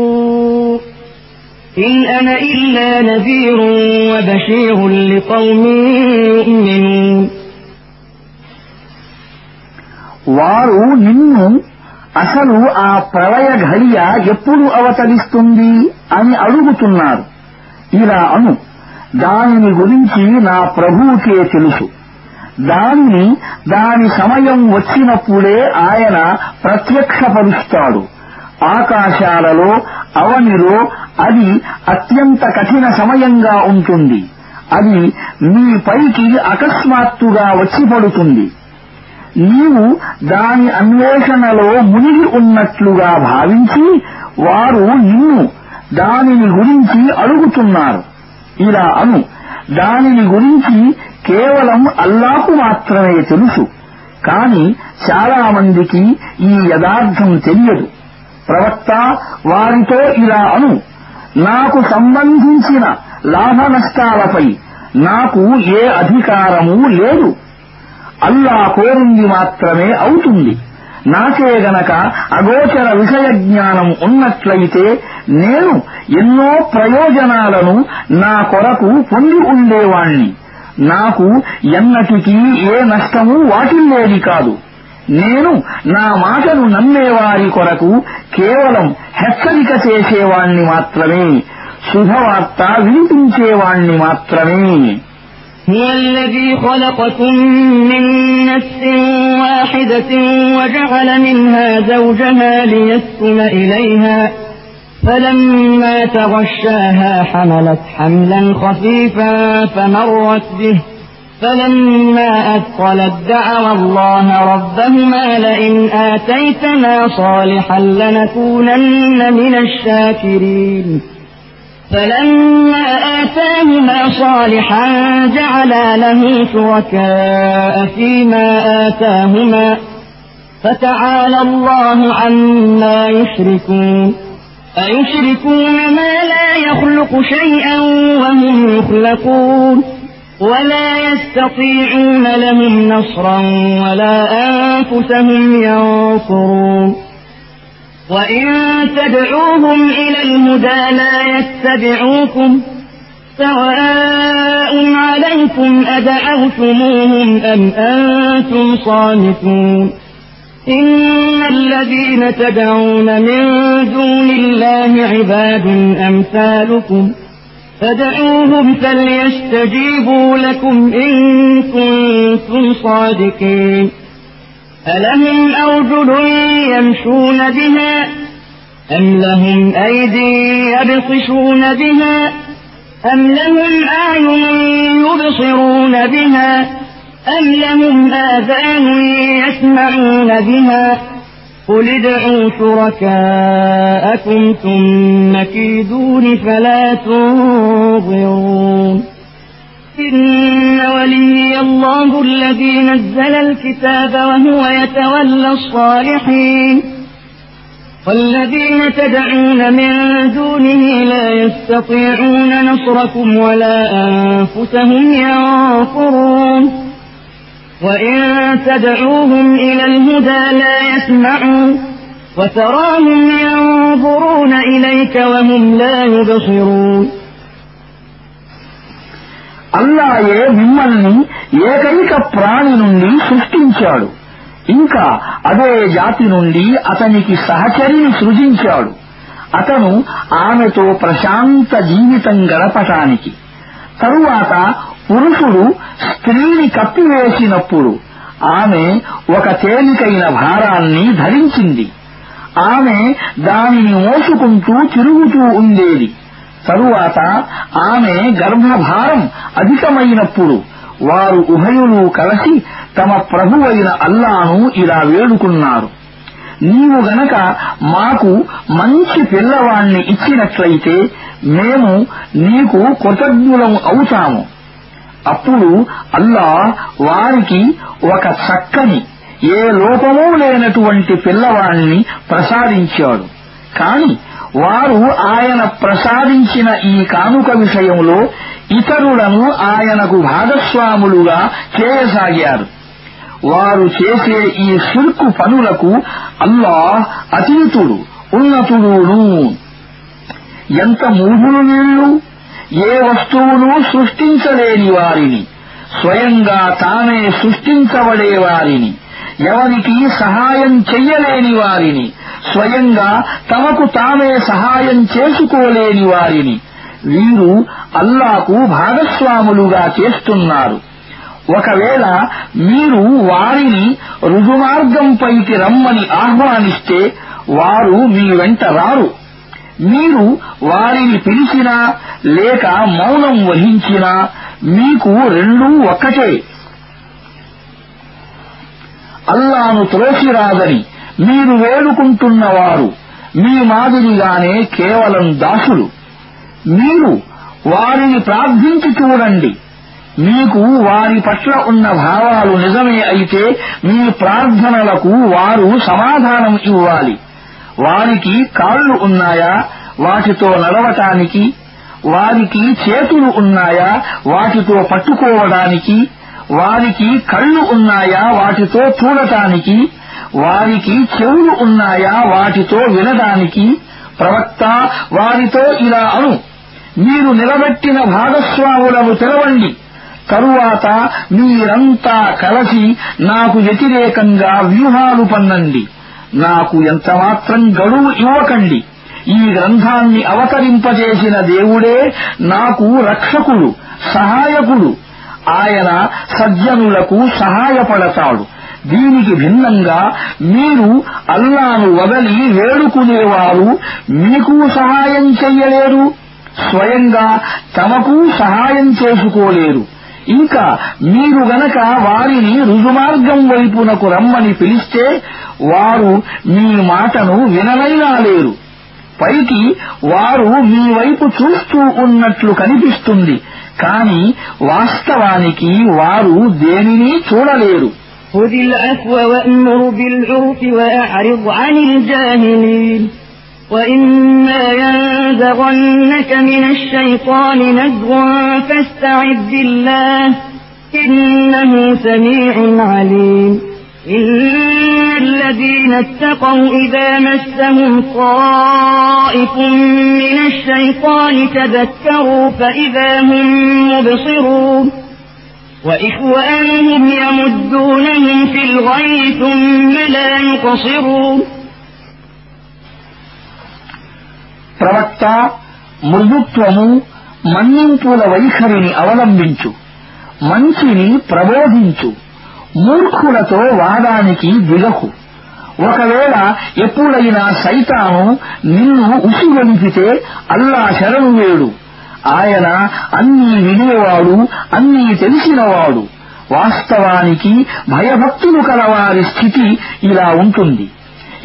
Speaker 1: إن أنا إلا نذير وبشير لقوم يؤمنون
Speaker 2: వారు నిన్ను అసలు ఆ ప్రళయ ఘడియ ఎప్పుడు అవతరిస్తుంది అని అడుగుతున్నారు ఇలా అను దానిని గురించి నా ప్రభువుకే తెలుసు దానిని దాని సమయం వచ్చినప్పుడే ఆయన ప్రత్యక్షపరుస్తాడు ఆకాశాలలో అవనిలో అది అత్యంత కఠిన సమయంగా ఉంటుంది. అది మీ పైకి అకస్మాత్తుగా వచ్చి పడుతుంది. నీవు దాని అన్వేషణలో మునిగి ఉన్నట్లుగా భావించి వారు నిన్ను దానిని గురించి అడుగుతున్నారు. ఇలా అను. దానిని గురించి కేవలం అల్లాకు మాత్రమే తెలుసు. కాని చాలా మందికి ఈ యథార్థం తెలియదు. ప్రవక్త వారితో ఇలా అను నాకు సంబంధించిన లాభ నష్టాలపై నాకు ఏ అధికారమూ లేదు. అల్లా కోరింది మాత్రమే అవుతుంది. నాకే గనక అగోచర విషయ జ్ఞానం ఉన్నట్లయితే నేను ఎన్నో ప్రయోజనాలను నా కొరకు పొంది ఉండేవాణ్ణి. నాకు ఎన్నటికీ ఏ నష్టమూ వాటిల్లేది కాదు. నేను నా మాటను నమ్మేవారి కొరకు కేవలం హెచ్చరిక చేసేవాణ్ణి మాత్రమే శుభవార్త వినిపించేవాణ్ణి మాత్రమే
Speaker 1: هو الذي خلقكم من نفس واحدة وجعل منها زوجها ليسكن إليها فلما تغشاها حملت حملا خفيفا فمرت به فلما أثقلت دعوا الله ربهما لئن آتيتنا صالحا لنكونن من الشاكرين. فلما آتاهما صالحا جعلا له شركاء فيما آتاهما. فتعالى الله عما يشركون. أيشركون ما لا يخلق شيئا وهم يخلقون. ولا يستطيعون لهم نصرا ولا أنفسهم ينصرون. وإن تدعوهم إلى الهدى لا يتبعوكم. سواء عليكم أدعوتموهم أم أنتم صامتون. إن الذين تدعون من دون الله عباد أمثالكم. فدعوهم فليستجيبوا لكم إن كنتم صادقين. ألهم أرجل يمشون بها أم لهم أيدي يبطشون بها أم لهم أعين يبصرون بها أم لهم آذان يسمعون بها قل ادعوا شركاءكم ثم كيدون فلا تنظرون إن ولي الله الذي نزل الكتاب وهو يتولى الصالحين والذين تدعون من دونه لا يستطيعون نصركم ولا أنفسهم ينصرون وإن تدعوهم إلى الهدى لا يسمعوا وتراهم ينظرون إليك وهم لا يبصرون
Speaker 2: అల్లాయే మిమ్మల్ని ఏకైక ప్రాణి నుండి సృష్టించాడు ఇంకా అదే జాతి నుండి అతనికి సహచరిని సృజించాడు అతను ఆమెతో ప్రశాంత జీవితం గడపటానికి తరువాత పురుషుడు స్త్రీని కప్పివేసినప్పుడు ఆమె ఒక తేలికైన భారాన్ని ధరించింది. ఆమె దానిని మోసుకుంటూ తిరుగుతూ ఉండేది. తరువాత ఆమె గర్భభారం అధికమైనప్పుడు వారు ఉభయులు కలిసి తమ ప్రభువైన అల్లాను ఇలా వేడుకున్నారు. నీవు గనక మాకు మంచి పిల్లవాణ్ణి ఇచ్చినట్లయితే మేము నీకు కృతజ్ఞులం అవుతాము. అప్పుడు అల్లా వారికి ఒక చక్కని ఏ లోపమూ లేనటువంటి పిల్లవాణ్ణి ప్రసాదించాడు. కాని వారు ఆయన ప్రసాదించిన ఈ కానుక విషయంలో ఇతరులను ఆయనకు భాగస్వాములుగా చేయసాగారు. వారు చేసే ఈ షిర్కు పనులకు అల్లా అతీతుడు ఉన్నతుడును ఎంత మూఢులు వీళ్ళు? ఏ వస్తువును సృష్టించలేని వారిని. స్వయంగా తానే సృష్టించబడేవారిని. ఎవరికి సహాయం చెయ్యలేని వారిని. స్వయంగా తమకు తామే సహాయం చేసుకోలేని వారిని. వీరు అల్లాకు భాగస్వాములుగా చేస్తున్నారు. ఒకవేళ మీరు వారిని రుజుమార్గంపైకి రమ్మని ఆహ్వానిస్తే వారు మీ వెంట రారు. మీరు వారిని పిలిచినా లేక మౌనం వహించినా మీకు రెండూ ఒక్కటే. అల్లాను త్రోసిరాదని మీరు వేడుకుంటున్నవారు. మీ మాదిరిగానే కేవలం దాసులు. మీరు వారిని ప్రార్థించి చూడండి. మీకు వారి పట్ల ఉన్న భావాలు నిజమే అయితే మీ ప్రార్థనలకు వారు సమాధానం ఇవ్వాలి. వారికి కాళ్ళు ఉన్నాయా? వాటితో నడవటానికి? వారికి చేతులు ఉన్నాయా? వాటితో పట్టుకోవడానికి? వారికి కళ్ళు ఉన్నాయా? వాటితో చూడటానికి? వారికి చెవులు ఉన్నాయా? వాటితో వినడానికి? ప్రవక్త వారితో ఇలా అను. మీరు నిలబెట్టిన భాగస్వాములను తెరవండి. తరువాత మీరంతా కలిసి నాకు వ్యతిరేకంగా వ్యూహాలు పన్నండి. నాకు ఎంతమాత్రం గడువు ఇవ్వకండి. ఈ గ్రంథాన్ని అవతరింపజేసిన దేవుడే నాకు రక్షకుడు సహాయకుడు. ఆయన సజ్జనులకు సహాయపడతాడు. దీనికి భిన్నంగా మీరు అల్లాను వదలి వేడుకునేవారు మీకు సహాయం చెయ్యలేరు స్వయంగా తమకు సహాయం చేసుకోలేరు. ఇంకా మీరు గనక వారిని రుజుమార్గం వైపునకు రమ్మని పిలిస్తే వారు మీ మాటను విననైనా లేరు పైకి వారు మీ వైపు చూస్తూ ఉన్నట్లు కనిపిస్తుంది కాని వాస్తవానికి వారు దేనిని చూడలేరు
Speaker 1: خذ العفو وأمر بالعرف وأعرض عن الجاهلين وإما ينزغنك من الشيطان نزغ فاستعذ بالله إنه سميع عليم إن الذين اتقوا إذا مسهم طائف من الشيطان تذكروا فإذا هم مبصرون وإخوانهم يمدونهم في الغي ثم لا يقصرون
Speaker 2: ప్రవక్త మృదుత్వము మన్నింపుల వైఖరిని అవలంబించు మంచిని ప్రబోధించు మూర్ఖులతో వాదానికి దిగకు. ఒకవేళ ఎప్పుడైనా సైతాను నిన్ను ఉసిగొలిపితే అల్లా శరణు వేడు. ఆయన అన్నీ వినేవాడు అన్నీ తెలిసినవాడు. వాస్తవానికి భయభక్తులు కలవారి స్థితి ఇలా ఉంటుంది.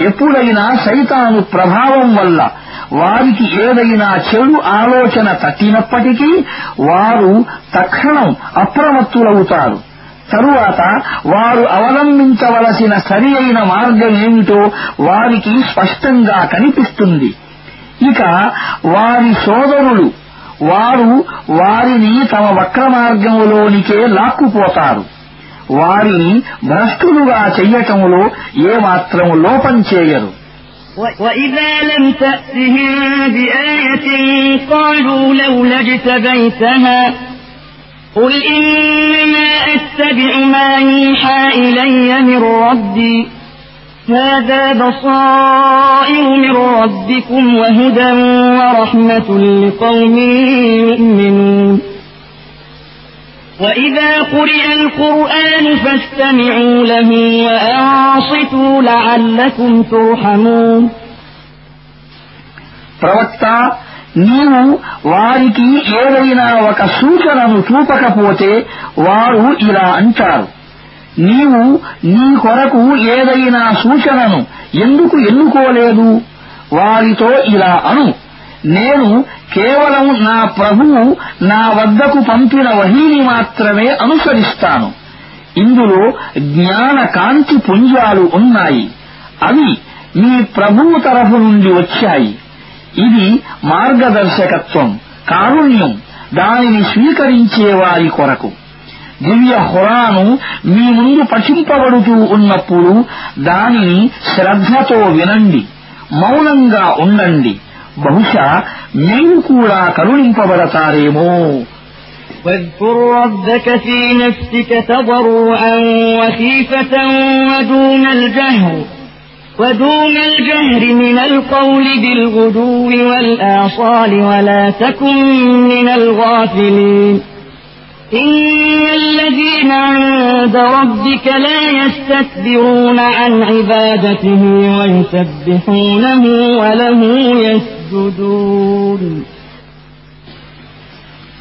Speaker 2: ఎప్పుడైనా సైతాను ప్రభావం వల్ల వారికి ఏదైనా చెడు ఆలోచన తట్టినప్పటికీ వారు తక్షణం అప్రమత్తులవుతారు. తరువాత వారు అవలంబించవలసిన సరి అయిన మార్గం ఏమిటో వారికి స్పష్టంగా కనిపిస్తుంది. ఇక వారి సోదరులు వారు వారిని తమ వక్ర మార్గములోనికే లాక్కుపోతారు. వారిని భ్రష్టులుగా చెయ్యటంలో ఏమాత్రం లోపం చేయరు
Speaker 1: وإذا لم تأتهم بآية قالوا لولا اجتبيتها قل إنما أتبع ما يوحى إلي من ربي هذا بصائر من ربكم وهدى ورحمة لقوم يؤمنون وإذا قرئ القرآن فاستمعوا له وأنصتوا لعلكم ترحمون
Speaker 2: ప్రవక్త నీవు వారికి ఏదైనా ఒక సూచనను చూపకపోతే వారు ఇలా అంటారు నీవు నీ కొరకు ఏదైనా సూచనను ఎందుకు ఎన్నుకోలేదు వారితో ఇలా అను నేను కేవలం నా ప్రభువు నా వద్దకు పంపిన వహీని మాత్రమే అనుసరిస్తాను. ఇందులో జ్ఞాన కాంతి పుంజాలు ఉన్నాయి. అవి మీ ప్రభువు తరఫు నుండి వచ్చాయి. ఇది మార్గదర్శకత్వం కారుణ్యం దానిని స్వీకరించే వారి కొరకు. దివ్య హురాను మీ ముందు పఠింపబడుతూ ఉన్నప్పుడు దానిని శ్రద్ధతో వినండి మౌనంగా ఉండండి. బహుశా మీరు కూడా కరుణింపబడతారేమో
Speaker 1: واذكر ربك في نفسك تضرعا وخيفة ودون الجهر ودون الجهر من القول بالغدو والآصال ولا تكن من الغافلين إن الذين عند ربك لا يستكبرون عن عبادته ويسبحونه وله يسجدون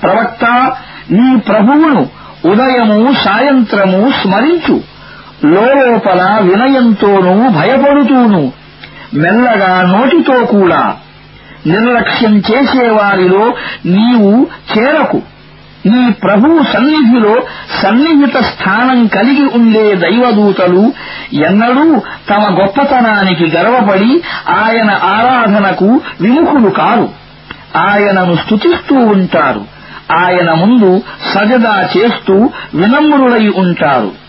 Speaker 2: ప్రవక్త నీ ప్రభువును ఉదయము సాయంత్రము స్మరించు. లోపల వినయంతోనూ భయపడుతూను. మెల్లగా నోటితో కూడా. నిర్లక్ష్యం చేసేవారిలో నీవు చేరకు. నీ ప్రభువు సన్నిధిలో సన్నిహిత స్థానం కలిగి ఉండే దైవదూతలు ఎన్నడూ తమ గొప్పతనానికి గర్వపడి ఆయన ఆరాధనకు విముఖులు కారు. ఆయనను స్తుతిస్తూ ఉంటారు. ఆయన ముందు సజదా చేస్తూ వినమ్రులై ఉంటారు.